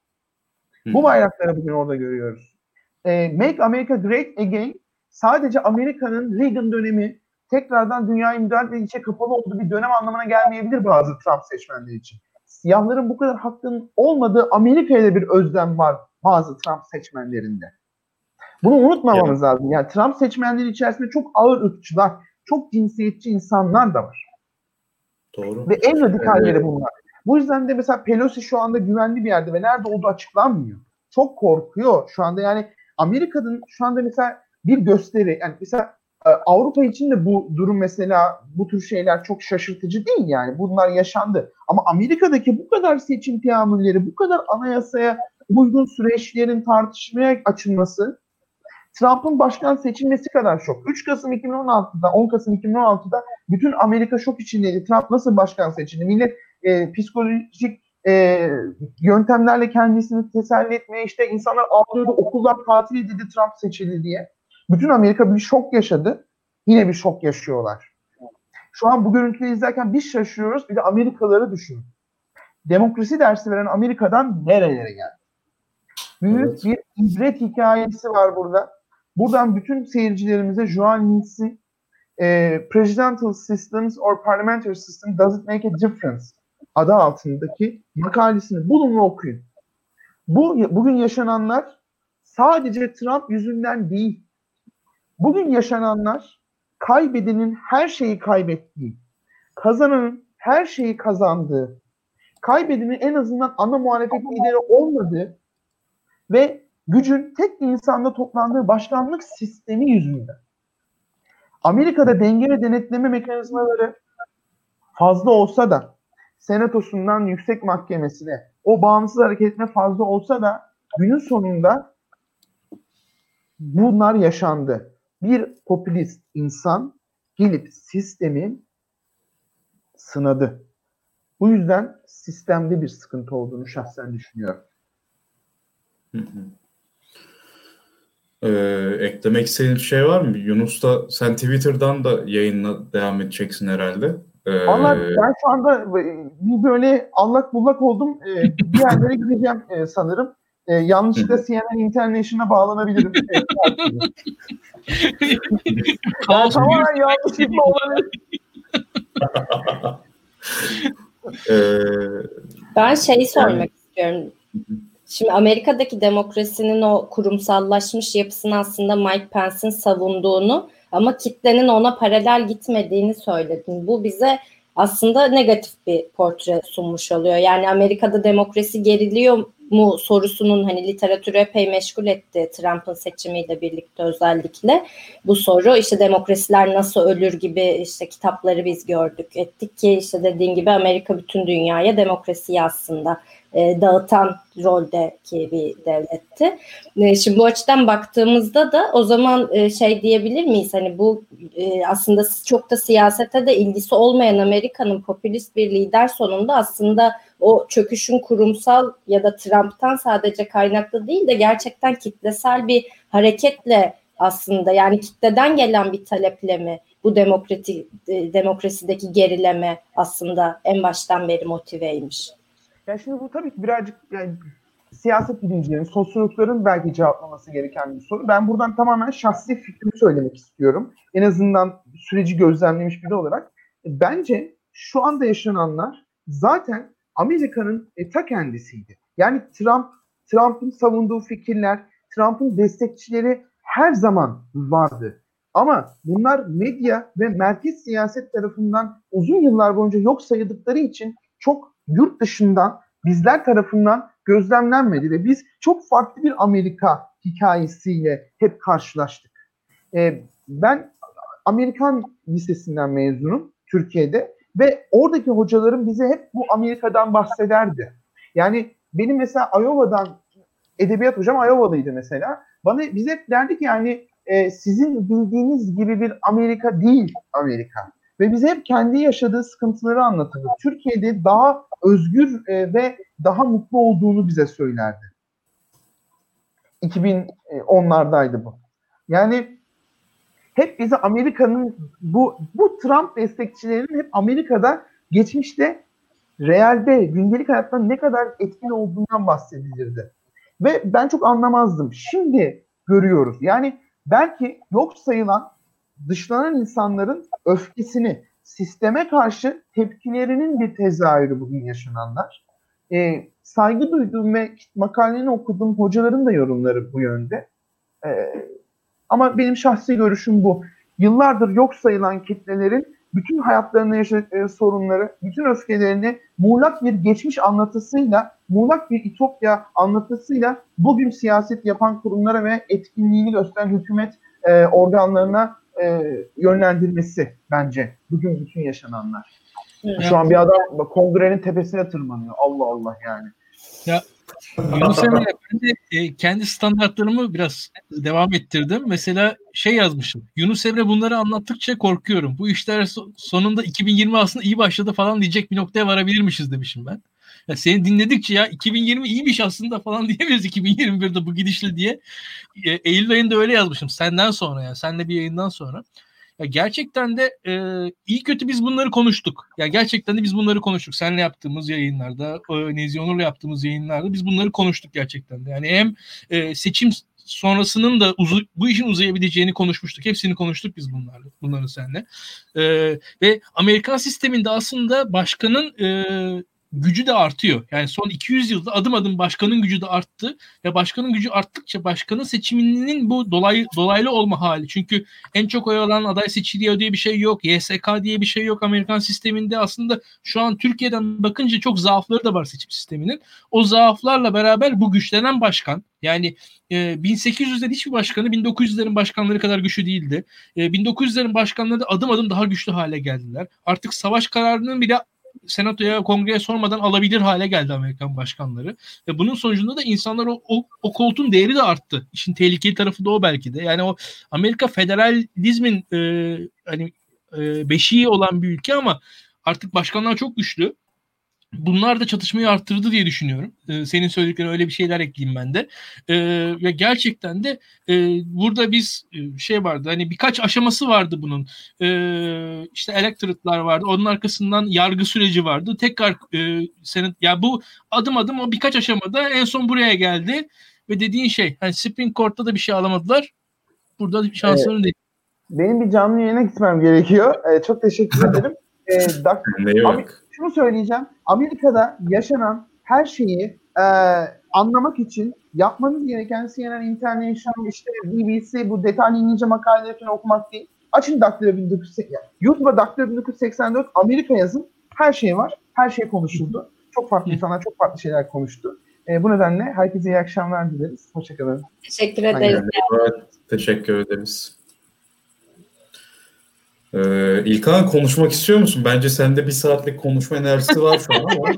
Bu bayrakları bugün orada görüyoruz. E, Make America Great Again sadece Amerika'nın Reagan dönemi tekrardan dünyayı müdahale içe kapalı olduğu bir dönem anlamına gelmeyebilir bazı Trump seçmenleri için. Siyahların bu kadar hakkın olmadığı Amerika'ya bir özlem var bazı Trump seçmenlerinde. Bunu unutmamamız evet. lazım. Yani Trump seçmenleri içerisinde çok ağır ırkçılar, çok cinsiyetçi insanlar da var. Doğru. Ve en radikalleri evet. bunlar. Bu yüzden de mesela Pelosi şu anda güvenli bir yerde ve nerede olduğu açıklanmıyor. Çok korkuyor şu anda yani Amerika'nın şu anda mesela bir gösteri yani mesela e, Avrupa için de bu durum mesela bu tür şeyler çok şaşırtıcı değil yani bunlar yaşandı. Ama Amerika'daki bu kadar seçim teamülleri, bu kadar anayasaya uygun süreçlerin tartışmaya açılması Trump'ın başkan seçilmesi kadar şok. 3 Kasım 2016'da, 10 Kasım 2016'da bütün Amerika şok içindeydi. Trump nasıl başkan seçildi? Millet e, psikolojik e, yöntemlerle kendisini teselli etmeye işte insanlar ağlıyordu, okullar tatil edildi Trump seçildi diye. Bütün Amerika bir şok yaşadı. Yine bir şok yaşıyorlar. Şu an bu görüntüleri izlerken biz şaşırıyoruz. Bir de Amerikalıları düşün. Demokrasi dersi veren Amerika'dan nerelere geldi? Büyük evet. bir ibret hikayesi var burada. Buradan bütün seyircilerimize Joan Nitz'i e, Presidential Systems or Parliamentary System Doesn't Make a Difference adı altındaki makalesini bulun ve okuyun. Bu bugün yaşananlar sadece Trump yüzünden değil, Bugün yaşananlar kaybedenin her şeyi kaybettiği, kazananın her şeyi kazandığı, kaybedenin en azından ana muhalefet lideri olmadığı ve gücün tek bir insanda toplandığı başkanlık sistemi yüzünden. Amerika'da denge ve denetleme mekanizmaları fazla olsa da senatosundan yüksek mahkemesine o bağımsız hareketine fazla olsa da günün sonunda bunlar yaşandı bir popülist insan gelip sistemi sınadı. Bu yüzden sistemde bir sıkıntı olduğunu şahsen düşünüyorum. Ee, eklemek istediğin şey var mı? Yunus da sen Twitter'dan da yayınla devam edeceksin herhalde. Ee... Vallahi ben şu anda bir böyle allak bullak oldum. Ee, bir yerlere gideceğim e, sanırım. E, yanlışlıkla CNN International'a bağlanabilirim. (laughs) yani tamamen yanlışlıkla olabilir. ben şeyi sormak istiyorum. Şimdi Amerika'daki demokrasinin o kurumsallaşmış yapısını aslında Mike Pence'in savunduğunu ama kitlenin ona paralel gitmediğini söyledin. Bu bize aslında negatif bir portre sunmuş oluyor. Yani Amerika'da demokrasi geriliyor mu sorusunun hani literatürü epey meşgul etti Trump'ın seçimiyle birlikte özellikle. Bu soru işte demokrasiler nasıl ölür gibi işte kitapları biz gördük ettik ki işte dediğin gibi Amerika bütün dünyaya demokrasiyi aslında e, dağıtan roldeki bir devletti. E, şimdi bu açıdan baktığımızda da o zaman e, şey diyebilir miyiz? Hani bu e, aslında çok da siyasete de ilgisi olmayan Amerika'nın popülist bir lider sonunda aslında o çöküşün kurumsal ya da Trump'tan sadece kaynaklı değil de gerçekten kitlesel bir hareketle aslında yani kitleden gelen bir taleple mi bu demokrati, e, demokrasideki gerileme aslında en baştan beri motiveymiş. Yani şimdi bu tabii ki birazcık yani siyaset bilimcilerin, sosyologların belki cevaplaması gereken bir soru. Ben buradan tamamen şahsi fikrimi söylemek istiyorum. En azından süreci gözlemlemiş biri olarak. Bence şu anda yaşananlar zaten Amerika'nın e, ta kendisiydi. Yani Trump, Trump'ın savunduğu fikirler, Trump'ın destekçileri her zaman vardı. Ama bunlar medya ve merkez siyaset tarafından uzun yıllar boyunca yok sayıldıkları için çok yurt dışından bizler tarafından gözlemlenmedi ve biz çok farklı bir Amerika hikayesiyle hep karşılaştık. Ee, ben Amerikan lisesinden mezunum Türkiye'de ve oradaki hocalarım bize hep bu Amerika'dan bahsederdi. Yani benim mesela Iowa'dan edebiyat hocam Iowa'lıydı mesela. Bana bize hep derdi ki yani e, sizin bildiğiniz gibi bir Amerika değil Amerika. Ve bize hep kendi yaşadığı sıkıntıları anlatırdı. Türkiye'de daha özgür e, ve daha mutlu olduğunu bize söylerdi. 2010'lardaydı bu. Yani hep bize Amerika'nın bu bu Trump destekçilerinin hep Amerika'da geçmişte realde gündelik hayatta ne kadar etkin olduğundan bahsedilirdi. Ve ben çok anlamazdım. Şimdi görüyoruz. Yani belki yok sayılan dışlanan insanların öfkesini, sisteme karşı tepkilerinin bir tezahürü bugün yaşananlar. E, saygı duyduğum ve makaleni okuduğum hocaların da yorumları bu yönde. E, ama benim şahsi görüşüm bu. Yıllardır yok sayılan kitlelerin bütün hayatlarında yaşadıkları sorunları, bütün öfkelerini muğlak bir geçmiş anlatısıyla, muğlak bir itopya anlatısıyla bugün siyaset yapan kurumlara ve etkinliğini gösteren hükümet e, organlarına e, yönlendirmesi bence bugün bütün yaşananlar. Evet. Şu an bir adam kongrenin tepesine tırmanıyor. Allah Allah yani. Ya Yunus Emre ben de e, kendi standartlarımı biraz devam ettirdim. Mesela şey yazmışım. Yunus Emre bunları anlattıkça korkuyorum. Bu işler sonunda 2020 aslında iyi başladı falan diyecek bir noktaya varabilirmişiz demişim ben. Ya seni dinledikçe ya 2020 iyiymiş aslında falan (laughs) diyemiyoruz 2021'de bu gidişle diye. E, Eylül ayında öyle yazmışım. Senden sonra ya. Senle bir yayından sonra. Ya gerçekten de e, iyi kötü biz bunları konuştuk. Ya gerçekten de biz bunları konuştuk. Seninle yaptığımız yayınlarda, Nezi Onur'la yaptığımız yayınlarda biz bunları konuştuk gerçekten de. Yani hem e, seçim sonrasının da uzu, bu işin uzayabileceğini konuşmuştuk. Hepsini konuştuk biz bunlarla, bunları seninle. E, ve Amerikan sisteminde aslında başkanın e, gücü de artıyor. Yani son 200 yılda adım adım başkanın gücü de arttı ve başkanın gücü arttıkça başkanın seçiminin bu dolay, dolaylı olma hali. Çünkü en çok oy alan aday seçiliyor diye bir şey yok. YSK diye bir şey yok Amerikan sisteminde. Aslında şu an Türkiye'den bakınca çok zaafları da var seçim sisteminin. O zaaflarla beraber bu güçlenen başkan yani e, 1800'lerin hiçbir başkanı 1900'lerin başkanları kadar güçlü değildi. E, 1900'lerin başkanları adım adım daha güçlü hale geldiler. Artık savaş kararının bile senatoya, kongreye sormadan alabilir hale geldi Amerikan başkanları. Ve bunun sonucunda da insanlar o, o, o koltuğun değeri de arttı. İşin tehlikeli tarafı da o belki de. Yani o Amerika federalizmin e, hani e, beşiği olan bir ülke ama artık başkanlar çok güçlü bunlar da çatışmayı arttırdı diye düşünüyorum. Ee, senin söylediklerine öyle bir şeyler ekleyeyim ben de. Ee, ve gerçekten de e, burada biz e, şey vardı hani birkaç aşaması vardı bunun. Ee, işte elektoratlar vardı. Onun arkasından yargı süreci vardı. Tekrar e, senin ya bu adım adım o birkaç aşamada en son buraya geldi ve dediğin şey hani Supreme Court'ta da bir şey alamadılar. Burada şanslarını evet. değil. Benim bir canlı yayına gitmem gerekiyor. Ee, çok teşekkür ederim. Ee, Dak- şunu söyleyeceğim. Amerika'da yaşanan her şeyi e, anlamak için yapmanız gereken CNN International, işte BBC bu detaylı İngilizce makaleleri falan okumak değil. Açın Daktilo 1980, YouTube'a Daktilo 1984 Amerika yazın. Her şey var. Her şey konuşuldu. Çok farklı insanlar çok farklı şeyler konuştu. E, bu nedenle herkese iyi akşamlar dileriz. Hoşçakalın. Teşekkür ederiz. Evet, teşekkür ederiz. Ee, İlkan konuşmak istiyor musun? Bence sende bir saatlik konuşma enerjisi var şu an ama.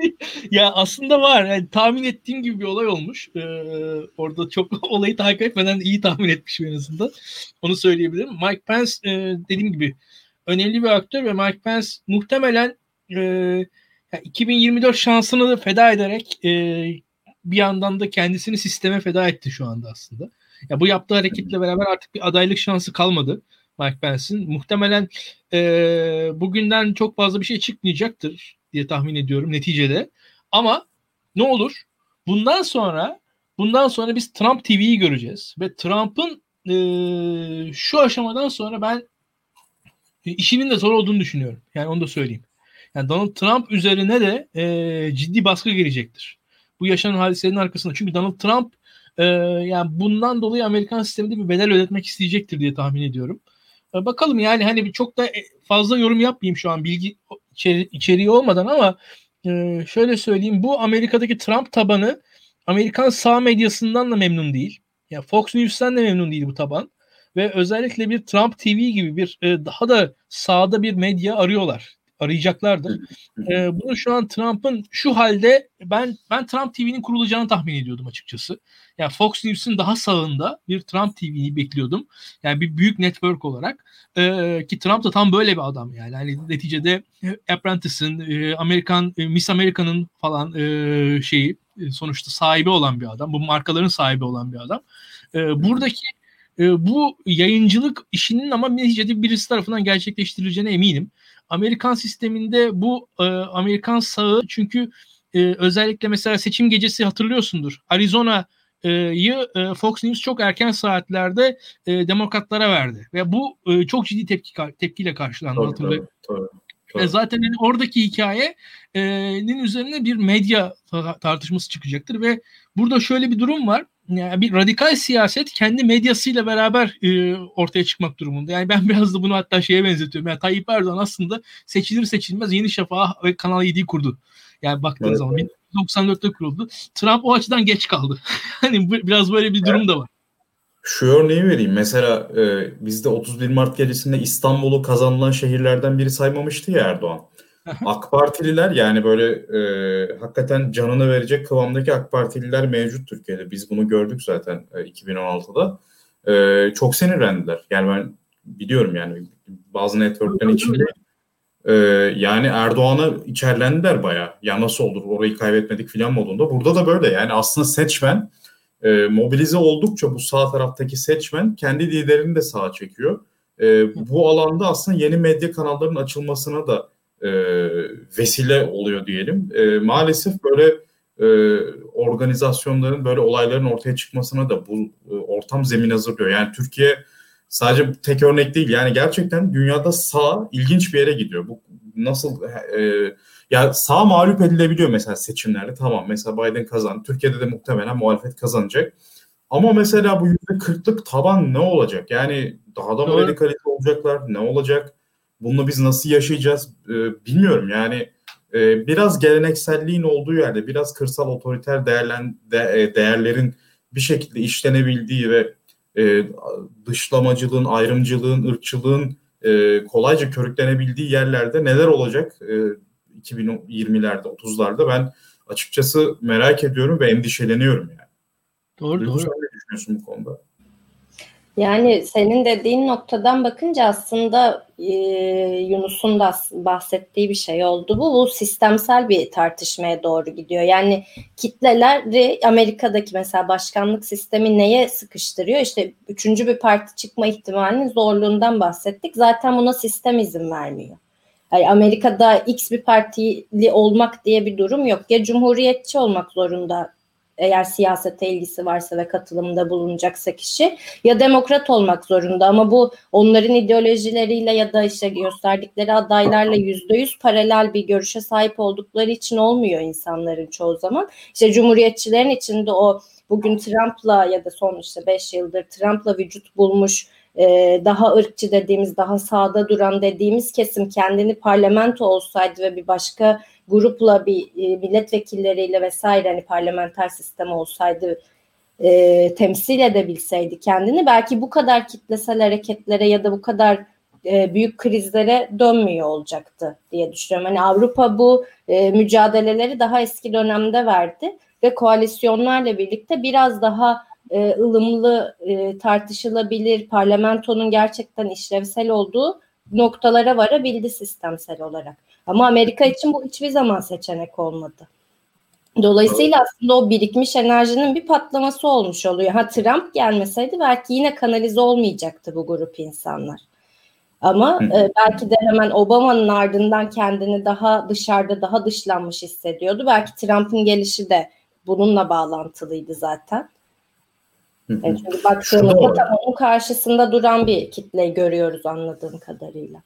(laughs) ya aslında var. Yani tahmin ettiğim gibi bir olay olmuş. Ee, orada çok (laughs) olayı takip etmeden iyi tahmin etmişim en azından. Onu söyleyebilirim. Mike Pence e, dediğim gibi önemli bir aktör ve Mike Pence muhtemelen e, yani 2024 şansını da feda ederek e, bir yandan da kendisini sisteme feda etti şu anda aslında. Ya bu yaptığı hareketle beraber artık bir adaylık şansı kalmadı. Mike Pence'in. Muhtemelen e, bugünden çok fazla bir şey çıkmayacaktır diye tahmin ediyorum neticede. Ama ne olur? Bundan sonra bundan sonra biz Trump TV'yi göreceğiz ve Trump'ın e, şu aşamadan sonra ben e, işinin de zor olduğunu düşünüyorum. Yani onu da söyleyeyim. Yani Donald Trump üzerine de e, ciddi baskı gelecektir. Bu yaşanan hadiselerin arkasında. Çünkü Donald Trump e, yani bundan dolayı Amerikan sisteminde bir bedel ödetmek isteyecektir diye tahmin ediyorum. E, bakalım yani hani çok da e, fazla yorum yapmayayım şu an bilgi içeri, içeriği olmadan ama e, şöyle söyleyeyim. Bu Amerika'daki Trump tabanı Amerikan sağ medyasından da memnun değil. Ya Fox News'ten de memnun değil bu taban. Ve özellikle bir Trump TV gibi bir daha da sağda bir medya arıyorlar arayacaklardır. Ee, bunu şu an Trump'ın şu halde ben ben Trump TV'nin kurulacağını tahmin ediyordum açıkçası. Yani Fox News'un daha sağında bir Trump TV'yi bekliyordum. Yani bir büyük network olarak. Ee, ki Trump da tam böyle bir adam yani. yani neticede Apprentice'ın, e, Amerikan, e, Miss America'nın falan e, şeyi e, sonuçta sahibi olan bir adam. Bu markaların sahibi olan bir adam. E, buradaki e, bu yayıncılık işinin ama neticede birisi tarafından gerçekleştirileceğine eminim. Amerikan sisteminde bu e, Amerikan sağı çünkü e, özellikle mesela seçim gecesi hatırlıyorsundur. Arizona'yı e, Fox News çok erken saatlerde e, demokratlara verdi ve bu e, çok ciddi tepki tepkiyle karşılandı. Tabii, tabii. Tabii. zaten yani oradaki hikayenin üzerine bir medya tartışması çıkacaktır ve burada şöyle bir durum var yani bir radikal siyaset kendi medyasıyla beraber e, ortaya çıkmak durumunda. Yani ben (laughs) biraz da bunu hatta şeye benzetiyorum. Yani Tayyip Erdoğan aslında seçilir seçilmez Yeni Şafak ve Kanal 7'yi kurdu. Yani baktığınız evet. zaman 1994'te kuruldu. Trump o açıdan geç kaldı. (laughs) hani biraz böyle bir durum da var. Şu örneği vereyim. Mesela e, bizde 31 Mart gecesinde İstanbul'u kazanılan şehirlerden biri saymamıştı ya Erdoğan. AK Partililer yani böyle e, hakikaten canını verecek kıvamdaki AK Partililer mevcut Türkiye'de. Biz bunu gördük zaten e, 2016'da. E, çok sinirlendiler. Yani ben biliyorum yani bazı networklerin içinde e, yani Erdoğan'a içerlendiler baya. Ya nasıl olur orayı kaybetmedik filan modunda. Burada da böyle yani aslında seçmen e, mobilize oldukça bu sağ taraftaki seçmen kendi liderini de sağa çekiyor. E, bu alanda aslında yeni medya kanallarının açılmasına da e, vesile oluyor diyelim. E, maalesef böyle e, organizasyonların böyle olayların ortaya çıkmasına da bu e, ortam zemin hazırlıyor. Yani Türkiye sadece tek örnek değil. Yani gerçekten dünyada sağ ilginç bir yere gidiyor. Bu nasıl e, ya sağ mağlup edilebiliyor mesela seçimlerde. Tamam mesela Biden kazandı. Türkiye'de de muhtemelen muhalefet kazanacak. Ama mesela bu yüzde kırklık taban ne olacak? Yani daha da mı radikalite olacaklar? Ne olacak? Bunu biz nasıl yaşayacağız e, bilmiyorum. Yani e, biraz gelenekselliğin olduğu yerde, biraz kırsal otoriter değerlen, de, e, değerlerin bir şekilde işlenebildiği ve e, dışlamacılığın, ayrımcılığın, ırkçılığın e, kolayca körüklenebildiği yerlerde neler olacak e, 2020'lerde, 30'larda ben açıkçası merak ediyorum ve endişeleniyorum yani. Doğru, doğru. Sen ne düşünüyorsun bu konuda? Yani senin dediğin noktadan bakınca aslında e, Yunus'un da bahsettiği bir şey oldu bu. Bu sistemsel bir tartışmaya doğru gidiyor. Yani kitleleri Amerika'daki mesela başkanlık sistemi neye sıkıştırıyor? İşte üçüncü bir parti çıkma ihtimalinin zorluğundan bahsettik. Zaten buna sistem izin vermiyor. Yani Amerika'da X bir partili olmak diye bir durum yok. Ya cumhuriyetçi olmak zorunda eğer siyasete ilgisi varsa ve katılımda bulunacaksa kişi ya demokrat olmak zorunda ama bu onların ideolojileriyle ya da işte gösterdikleri adaylarla yüzde yüz paralel bir görüşe sahip oldukları için olmuyor insanların çoğu zaman. İşte cumhuriyetçilerin içinde o bugün Trump'la ya da son işte 5 yıldır Trump'la vücut bulmuş e, daha ırkçı dediğimiz, daha sağda duran dediğimiz kesim kendini parlamento olsaydı ve bir başka grupla bir e, milletvekilleriyle vesaire hani parlamenter sistem olsaydı e, temsil edebilseydi kendini belki bu kadar kitlesel hareketlere ya da bu kadar e, büyük krizlere dönmüyor olacaktı diye düşünüyorum. Hani Avrupa bu e, mücadeleleri daha eski dönemde verdi ve koalisyonlarla birlikte biraz daha e, ılımlı e, tartışılabilir parlamentonun gerçekten işlevsel olduğu noktalara varabildi sistemsel olarak. Ama Amerika için bu hiçbir zaman seçenek olmadı. Dolayısıyla aslında o birikmiş enerjinin bir patlaması olmuş oluyor. Ha Trump gelmeseydi belki yine kanalize olmayacaktı bu grup insanlar. Ama e, belki de hemen Obama'nın ardından kendini daha dışarıda, daha dışlanmış hissediyordu. Belki Trump'ın gelişi de bununla bağlantılıydı zaten. Yani çünkü baktığımızda tam onun karşısında duran bir kitle görüyoruz anladığım kadarıyla.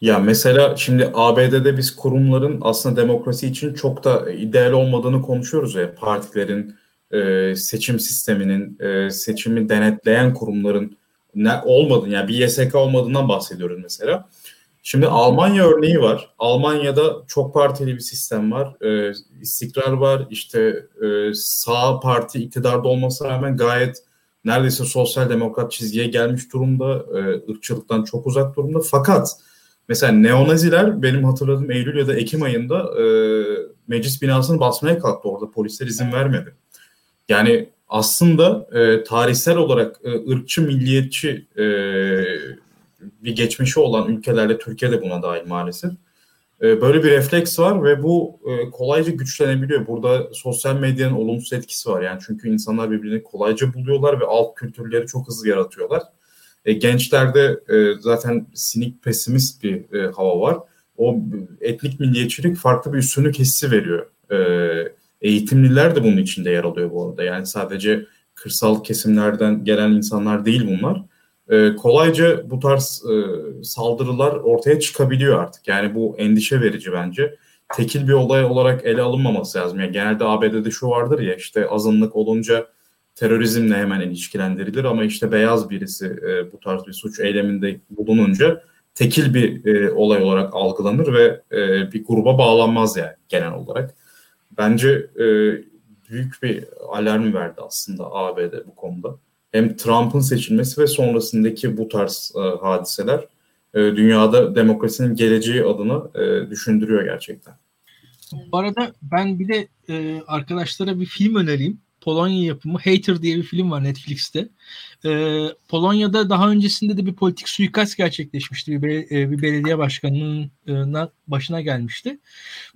Ya mesela şimdi ABD'de biz kurumların aslında demokrasi için çok da ideal olmadığını konuşuyoruz ya partilerin e, seçim sisteminin e, seçimi denetleyen kurumların ne olmadığını yani bir YSK olmadığından bahsediyoruz mesela. Şimdi Almanya örneği var. Almanya'da çok partili bir sistem var. E, istikrar var. İşte e, sağ parti iktidarda olmasına rağmen gayet neredeyse sosyal demokrat çizgiye gelmiş durumda. E, ırkçılıktan çok uzak durumda. Fakat mesela neonaziler benim hatırladığım Eylül ya da Ekim ayında e, meclis binasını basmaya kalktı orada. Polisler izin vermedi. Yani aslında e, tarihsel olarak e, ırkçı, milliyetçi e, bir geçmişi olan ülkelerle Türkiye de buna dahil maalesef. E, böyle bir refleks var ve bu e, kolayca güçlenebiliyor. Burada sosyal medyanın olumsuz etkisi var. Yani çünkü insanlar birbirini kolayca buluyorlar ve alt kültürleri çok hızlı yaratıyorlar. E, gençlerde zaten sinik pesimist bir hava var. O etnik milliyetçilik farklı bir üstünlük hissi veriyor. eğitimliler de bunun içinde yer alıyor bu arada. Yani sadece kırsal kesimlerden gelen insanlar değil bunlar e, kolayca bu tarz e, saldırılar ortaya çıkabiliyor artık. Yani bu endişe verici bence. Tekil bir olay olarak ele alınmaması lazım. Yani genelde ABD'de şu vardır ya işte azınlık olunca terörizmle hemen ilişkilendirilir ama işte beyaz birisi e, bu tarz bir suç eyleminde bulununca tekil bir e, olay olarak algılanır ve e, bir gruba bağlanmaz yani genel olarak. Bence e, büyük bir alarm verdi aslında ABD bu konuda hem Trump'ın seçilmesi ve sonrasındaki bu tarz e, hadiseler e, dünyada demokrasinin geleceği adına e, düşündürüyor gerçekten. Bu arada ben bir de e, arkadaşlara bir film önereyim. Polonya yapımı Hater diye bir film var Netflix'te. Ee, Polonya'da daha öncesinde de bir politik suikast gerçekleşmişti. Bir, be- bir belediye başkanının e, başına gelmişti.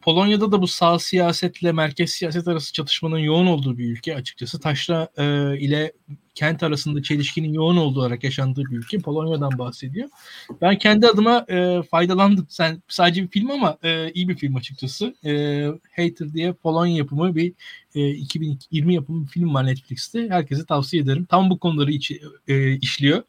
Polonya'da da bu sağ siyasetle merkez siyaset arası çatışmanın yoğun olduğu bir ülke açıkçası. Taşra e, ile kent arasında çelişkinin yoğun olduğu olarak yaşandığı bir ülke. Polonya'dan bahsediyor. Ben kendi adıma e, faydalandım. Sen sadece bir film ama e, iyi bir film açıkçası. E, Hater diye Polonya yapımı bir e, 2020 yapımı bir film var Netflix'te. Herkese tavsiye ederim. Tam bu konuları iç, e, işliyor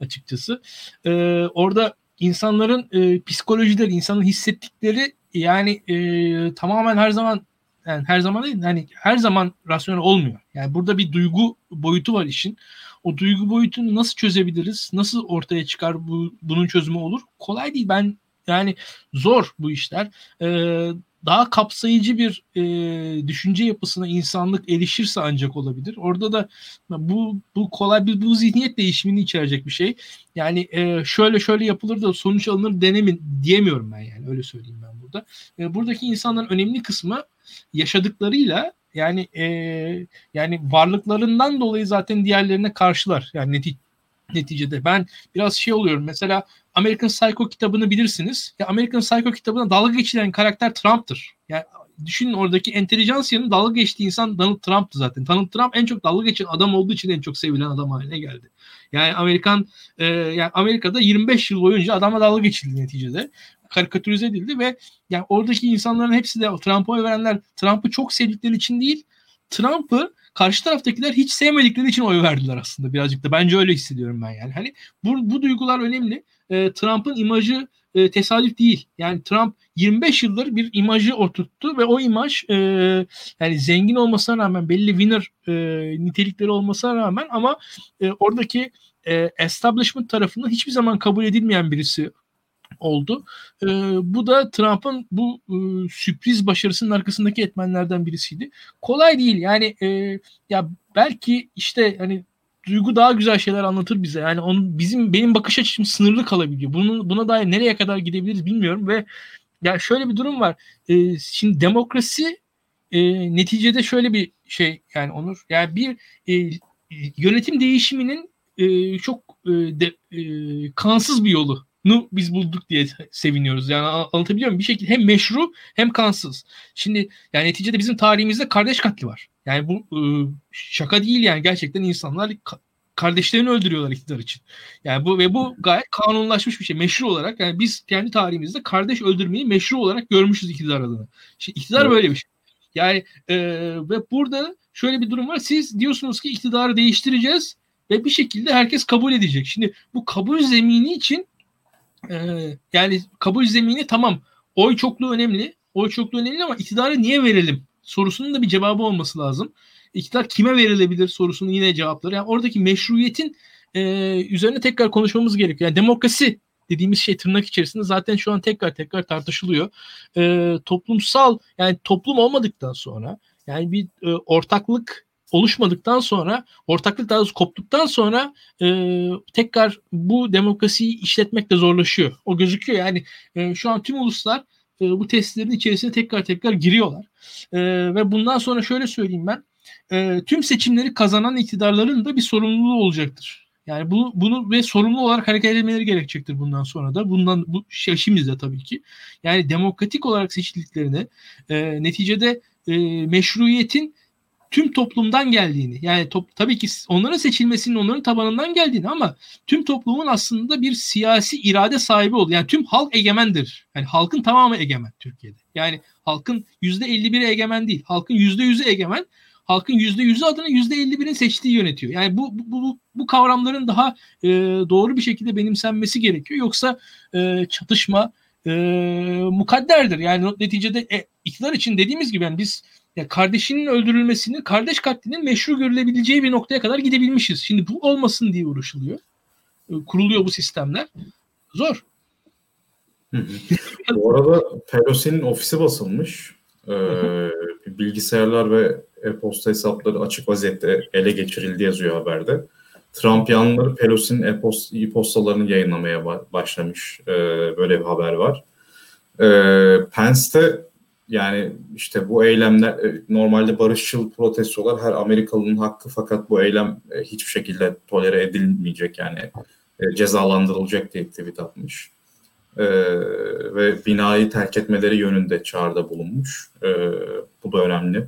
açıkçası. E, orada insanların e, psikolojileri, insanın hissettikleri yani e, tamamen her zaman yani her zaman değil hani her zaman rasyonel olmuyor. Yani burada bir duygu boyutu var işin. O duygu boyutunu nasıl çözebiliriz? Nasıl ortaya çıkar bu bunun çözümü olur? Kolay değil. Ben yani zor bu işler. Ee, daha kapsayıcı bir e, düşünce yapısına insanlık erişirse ancak olabilir. Orada da bu bu kolay bir bu zihniyet değişimini içerecek bir şey. Yani e, şöyle şöyle yapılır da sonuç alınır denemin diyemiyorum ben yani öyle söyleyeyim ben burada. E, buradaki insanların önemli kısmı yaşadıklarıyla yani e, yani varlıklarından dolayı zaten diğerlerine karşılar. Yani neti neticede ben biraz şey oluyorum. Mesela American Psycho kitabını bilirsiniz. Ya American Psycho kitabına dalga geçilen karakter Trump'tır. Yani düşünün oradaki entelijansiyanın dalga geçtiği insan Donald Trump'tı zaten. Donald Trump en çok dalga geçen adam olduğu için en çok sevilen adam haline geldi. Yani Amerikan e, yani Amerika'da 25 yıl boyunca adama dalga geçildi neticede karikatürize edildi ve yani oradaki insanların hepsi de Trump'a verenler Trump'ı çok sevdikleri için değil Trump'ı karşı taraftakiler hiç sevmedikleri için oy verdiler aslında birazcık da. Bence öyle hissediyorum ben yani. Hani bu, bu duygular önemli. E, Trump'ın imajı e, tesadüf değil. Yani Trump 25 yıldır bir imajı oturttu ve o imaj e, yani zengin olmasına rağmen belli winner e, nitelikleri olmasına rağmen ama e, oradaki e, establishment tarafından hiçbir zaman kabul edilmeyen birisi oldu. E, bu da Trump'ın bu e, sürpriz başarısının arkasındaki etmenlerden birisiydi. Kolay değil yani e, ya belki işte hani duygu daha güzel şeyler anlatır bize. Yani onun bizim benim bakış açım sınırlı kalabiliyor. Bunun buna dair nereye kadar gidebiliriz bilmiyorum ve ya şöyle bir durum var. E, şimdi demokrasi e, neticede şöyle bir şey yani Onur. Yani bir e, yönetim değişiminin e, çok e, de, e, kansız bir yolu biz bulduk diye seviniyoruz. Yani anlatabiliyor muyum? Bir şekilde hem meşru hem kansız. Şimdi yani neticede bizim tarihimizde kardeş katli var. Yani bu ıı, şaka değil yani gerçekten insanlar kardeşlerini öldürüyorlar iktidar için. Yani bu ve bu gayet kanunlaşmış bir şey. Meşru olarak yani biz kendi tarihimizde kardeş öldürmeyi meşru olarak görmüşüz iktidar adına. Şimdi iktidar evet. böyle bir şey. Yani e, ve burada şöyle bir durum var. Siz diyorsunuz ki iktidarı değiştireceğiz ve bir şekilde herkes kabul edecek. Şimdi bu kabul zemini için e, yani kabul zemini tamam oy çokluğu önemli. Oy çokluğu önemli ama iktidarı niye verelim? sorusunun da bir cevabı olması lazım. İktidar kime verilebilir sorusunun yine cevapları. Yani oradaki meşruiyetin e, üzerine tekrar konuşmamız gerekiyor. Yani demokrasi dediğimiz şey tırnak içerisinde zaten şu an tekrar tekrar tartışılıyor. E, toplumsal yani toplum olmadıktan sonra yani bir e, ortaklık oluşmadıktan sonra ortaklık daha doğrusu koptuktan sonra e, tekrar bu demokrasiyi işletmek de zorlaşıyor. O gözüküyor yani e, şu an tüm uluslar e, bu testlerin içerisine tekrar tekrar giriyorlar. E, ve bundan sonra şöyle söyleyeyim ben. E, tüm seçimleri kazanan iktidarların da bir sorumluluğu olacaktır. Yani bu, bunu ve sorumlu olarak hareket etmeleri gerekecektir bundan sonra da. Bundan bu şey şimdi de tabii ki. Yani demokratik olarak seçildiklerini e, neticede e, meşruiyetin tüm toplumdan geldiğini yani top, tabii ki onların seçilmesinin onların tabanından geldiğini ama tüm toplumun aslında bir siyasi irade sahibi oldu. Yani tüm halk egemendir. Yani halkın tamamı egemen Türkiye'de. Yani halkın yüzde 51'i egemen değil. Halkın yüzde 100'ü egemen. Halkın yüzde 100'ü adına yüzde 51'in seçtiği yönetiyor. Yani bu, bu, bu, bu kavramların daha e, doğru bir şekilde benimsenmesi gerekiyor. Yoksa e, çatışma e, mukadderdir. Yani neticede e, iktidar için dediğimiz gibi yani biz ya kardeşinin öldürülmesini, kardeş katlinin meşru görülebileceği bir noktaya kadar gidebilmişiz. Şimdi bu olmasın diye uğraşılıyor. Ee, kuruluyor bu sistemler. Zor. (laughs) bu arada Pelosi'nin ofisi basılmış. Ee, bilgisayarlar ve e-posta hesapları açık vaziyette ele geçirildi yazıyor haberde. Trump yanları Pelosi'nin e-postalarını yayınlamaya başlamış. Ee, böyle bir haber var. Ee, Pence'te yani işte bu eylemler e, normalde barışçıl protestolar her Amerikalının hakkı fakat bu eylem e, hiçbir şekilde tolere edilmeyecek yani e, cezalandırılacak diye tweet atmış. Ee, ve binayı terk etmeleri yönünde çağrıda bulunmuş. Ee, bu da önemli.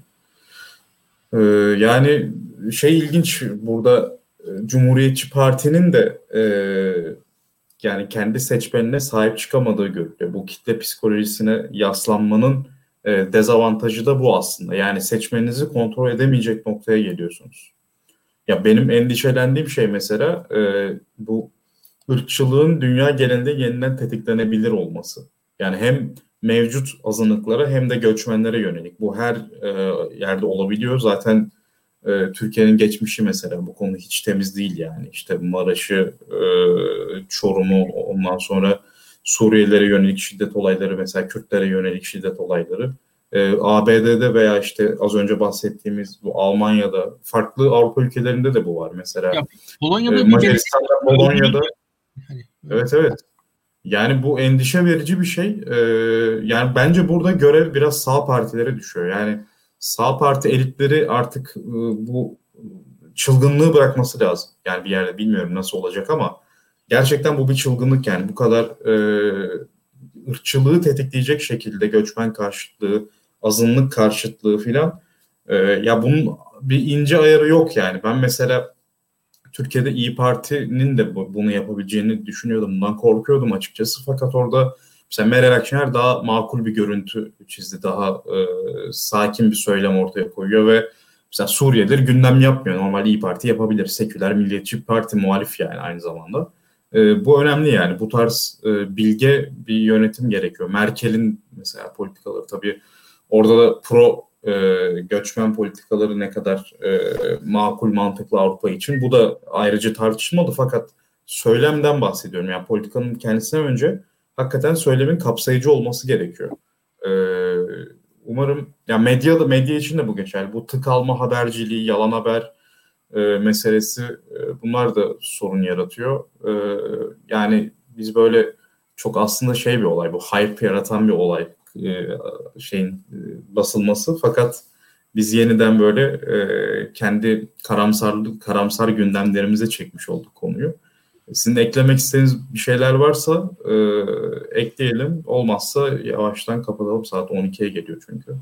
Ee, yani şey ilginç burada Cumhuriyetçi Parti'nin de e, yani kendi seçmenine sahip çıkamadığı görülüyor. Bu kitle psikolojisine yaslanmanın e, dezavantajı da bu aslında. Yani seçmeninizi kontrol edemeyecek noktaya geliyorsunuz. Ya benim endişelendiğim şey mesela e, bu ırkçılığın dünya genelinde yeniden tetiklenebilir olması. Yani hem mevcut azınlıklara hem de göçmenlere yönelik. Bu her e, yerde olabiliyor. Zaten e, Türkiye'nin geçmişi mesela bu konu hiç temiz değil yani. İşte Maraş'ı, e, Çorum'u ondan sonra Suriyelilere yönelik şiddet olayları mesela Kürtlere yönelik şiddet olayları e, ABD'de veya işte az önce bahsettiğimiz bu Almanya'da farklı Avrupa ülkelerinde de bu var mesela. Ya, Polonya'da e, Macaristan'da, Polonya'da hani, evet evet. Yani bu endişe verici bir şey. Ee, yani bence burada görev biraz sağ partilere düşüyor. Yani sağ parti elitleri artık e, bu çılgınlığı bırakması lazım. Yani bir yerde bilmiyorum nasıl olacak ama gerçekten bu bir çılgınlık yani bu kadar e, ırkçılığı tetikleyecek şekilde göçmen karşıtlığı, azınlık karşıtlığı filan e, ya bunun bir ince ayarı yok yani. Ben mesela Türkiye'de İyi Parti'nin de bunu yapabileceğini düşünüyordum. Bundan korkuyordum açıkçası. Fakat orada mesela Meral Akşener daha makul bir görüntü çizdi. Daha e, sakin bir söylem ortaya koyuyor ve Mesela Suriye'dir gündem yapmıyor. Normal İyi Parti yapabilir. Seküler Milliyetçi Parti muhalif yani aynı zamanda. E, bu önemli yani. Bu tarz e, bilge bir yönetim gerekiyor. Merkel'in mesela politikaları tabii orada da pro e, göçmen politikaları ne kadar e, makul mantıklı Avrupa için. Bu da ayrıca tartışmalı fakat söylemden bahsediyorum. Yani politikanın kendisine önce hakikaten söylemin kapsayıcı olması gerekiyor. E, umarım ya medya da medya için de bu geçerli. Bu tık alma haberciliği, yalan haber e, meselesi e, bunlar da sorun yaratıyor. E, yani biz böyle çok aslında şey bir olay bu hype yaratan bir olay e, şeyin e, basılması fakat biz yeniden böyle e, kendi karamsarlık karamsar gündemlerimize çekmiş olduk konuyu. Sizin eklemek istediğiniz bir şeyler varsa e, ekleyelim. Olmazsa yavaştan kapatalım. Saat 12'ye geliyor çünkü.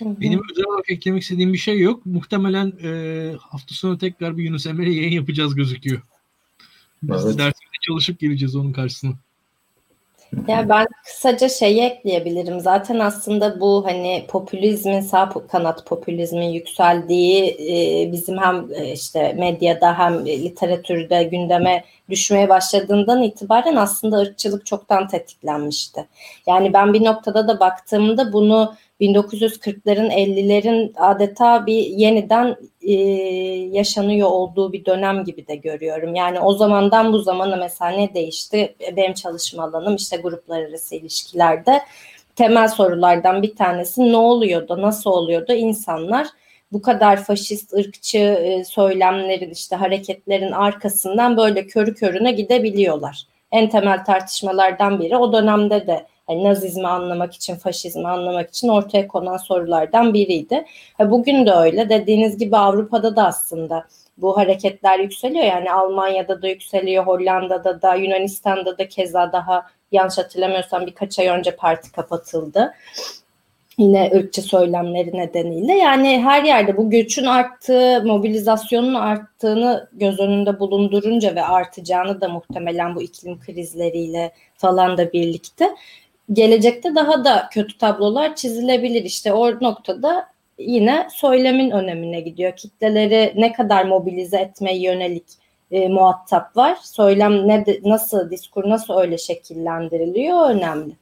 Benim özel olarak eklemek istediğim bir şey yok. Muhtemelen e, hafta sonu tekrar bir Yunus Emre yayın yapacağız gözüküyor. Biz evet. dersinde çalışıp geleceğiz onun karşısına. Ya ben kısaca şeyi ekleyebilirim. Zaten aslında bu hani popülizmin sağ kanat popülizmin yükseldiği e, bizim hem e, işte medyada hem literatürde gündeme düşmeye başladığından itibaren aslında ırkçılık çoktan tetiklenmişti. Yani ben bir noktada da baktığımda bunu 1940'ların 50'lerin adeta bir yeniden e, yaşanıyor olduğu bir dönem gibi de görüyorum. Yani o zamandan bu zamana mesela ne değişti? Benim çalışma alanım işte gruplar arası ilişkilerde temel sorulardan bir tanesi ne oluyordu, nasıl oluyordu? İnsanlar bu kadar faşist, ırkçı e, söylemlerin işte hareketlerin arkasından böyle körü körüne gidebiliyorlar. En temel tartışmalardan biri o dönemde de yani Nazizmi anlamak için, faşizmi anlamak için ortaya konan sorulardan biriydi. Bugün de öyle. Dediğiniz gibi Avrupa'da da aslında bu hareketler yükseliyor. Yani Almanya'da da yükseliyor, Hollanda'da da, Yunanistan'da da keza daha yanlış hatırlamıyorsam birkaç ay önce parti kapatıldı. Yine ırkçı söylemleri nedeniyle. Yani her yerde bu göçün arttığı, mobilizasyonun arttığını göz önünde bulundurunca ve artacağını da muhtemelen bu iklim krizleriyle falan da birlikte gelecekte daha da kötü tablolar çizilebilir. İşte o noktada yine söylemin önemine gidiyor. Kitleleri ne kadar mobilize etmeye yönelik e, muhatap var. Söylem ne nasıl diskur nasıl öyle şekillendiriliyor önemli.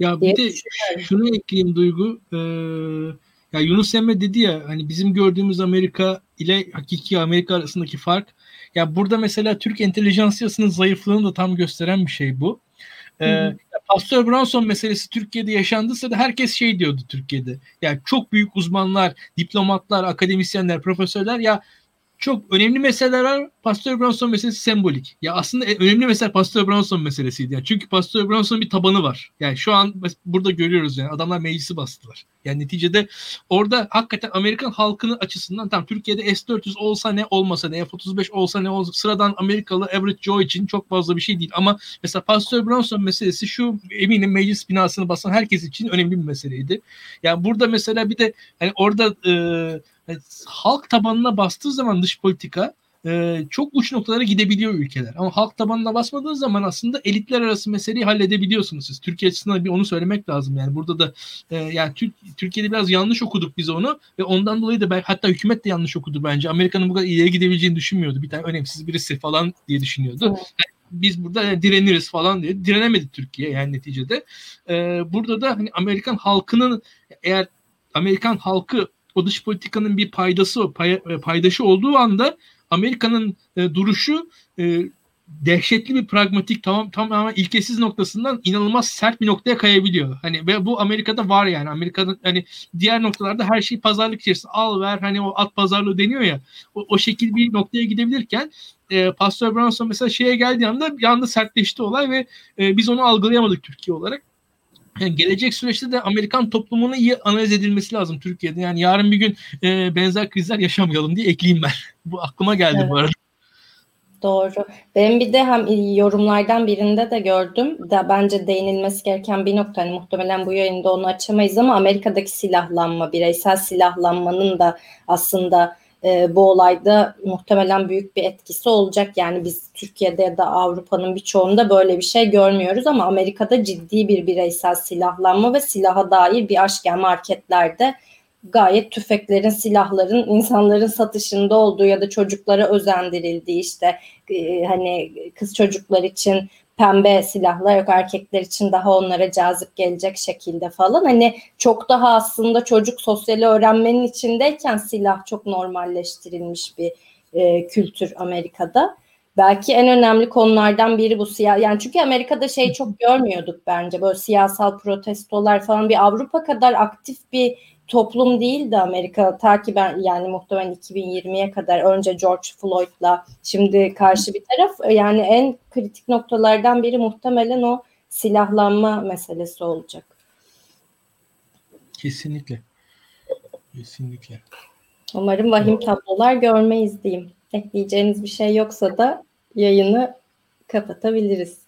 Ya bir de şunu ekleyeyim Duygu. Ee, ya Yunus Emre dedi ya hani bizim gördüğümüz Amerika ile hakiki Amerika arasındaki fark. Ya burada mesela Türk entelijansiyasının zayıflığını da tam gösteren bir şey bu. Ee, Pastor Bronson meselesi Türkiye'de yaşandıysa da herkes şey diyordu Türkiye'de. Yani çok büyük uzmanlar, diplomatlar, akademisyenler, profesörler ya çok önemli meseleler var. Pastor Brownson meselesi sembolik. Ya aslında önemli mesele Pastor Brownson meselesiydi. Yani çünkü Pastor Brownson'un bir tabanı var. Yani şu an burada görüyoruz yani adamlar meclisi bastılar. Yani neticede orada hakikaten Amerikan halkının açısından tam Türkiye'de S-400 olsa ne olmasa ne F-35 olsa ne olsa sıradan Amerikalı average Joe için çok fazla bir şey değil. Ama mesela Pastor Brownson meselesi şu eminim meclis binasını basan herkes için önemli bir meseleydi. Yani burada mesela bir de hani orada e, halk tabanına bastığı zaman dış politika e, çok uç noktalara gidebiliyor ülkeler. Ama halk tabanına basmadığı zaman aslında elitler arası meseleyi halledebiliyorsunuz siz. Türkiye açısından bir onu söylemek lazım. Yani burada da e, yani Türk, Türkiye'de biraz yanlış okuduk biz onu ve ondan dolayı da belki hatta hükümet de yanlış okudu bence. Amerika'nın bu kadar ileri gidebileceğini düşünmüyordu. Bir tane önemsiz birisi falan diye düşünüyordu. Evet. biz burada direniriz falan diye direnemedi Türkiye yani neticede. Ee, burada da hani Amerikan halkının eğer Amerikan halkı o dış politikanın bir paydası pay, e, paydaşı olduğu anda Amerika'nın e, duruşu e, dehşetli bir pragmatik tamam tamamen ilkesiz noktasından inanılmaz sert bir noktaya kayabiliyor. Hani ve bu Amerika'da var yani. Amerika'da hani diğer noktalarda her şey pazarlık içerisinde al ver hani o at pazarlığı deniyor ya. O, o şekil bir noktaya gidebilirken e, Pastor Brownson mesela şeye geldiği anda bir anda sertleşti olay ve e, biz onu algılayamadık Türkiye olarak. Yani gelecek süreçte de Amerikan toplumunu iyi analiz edilmesi lazım Türkiye'de. Yani yarın bir gün e, benzer krizler yaşamayalım diye ekleyeyim ben. (laughs) bu aklıma geldi evet. bu arada. Doğru. Benim bir de hem yorumlardan birinde de gördüm. Da bence değinilmesi gereken bir nokta. Hani muhtemelen bu yayında onu açamayız ama Amerika'daki silahlanma, bireysel silahlanmanın da aslında e, bu olayda muhtemelen büyük bir etkisi olacak. Yani biz Türkiye'de ya da Avrupa'nın birçoğunda böyle bir şey görmüyoruz ama Amerika'da ciddi bir bireysel silahlanma ve silaha dair bir aşk yani marketlerde gayet tüfeklerin, silahların insanların satışında olduğu ya da çocuklara özendirildiği işte e, hani kız çocuklar için pembe silahlar yok erkekler için daha onlara cazip gelecek şekilde falan. Hani çok daha aslında çocuk sosyal öğrenmenin içindeyken silah çok normalleştirilmiş bir e, kültür Amerika'da. Belki en önemli konulardan biri bu siyah yani çünkü Amerika'da şey çok görmüyorduk bence. Böyle siyasal protestolar falan. Bir Avrupa kadar aktif bir toplum değildi Amerika ta ki ben yani muhtemelen 2020'ye kadar önce George Floyd'la şimdi karşı bir taraf yani en kritik noktalardan biri muhtemelen o silahlanma meselesi olacak. Kesinlikle. Kesinlikle. Umarım vahim tablolar görmeyiz diyeyim. Ekleyeceğiniz bir şey yoksa da yayını kapatabiliriz.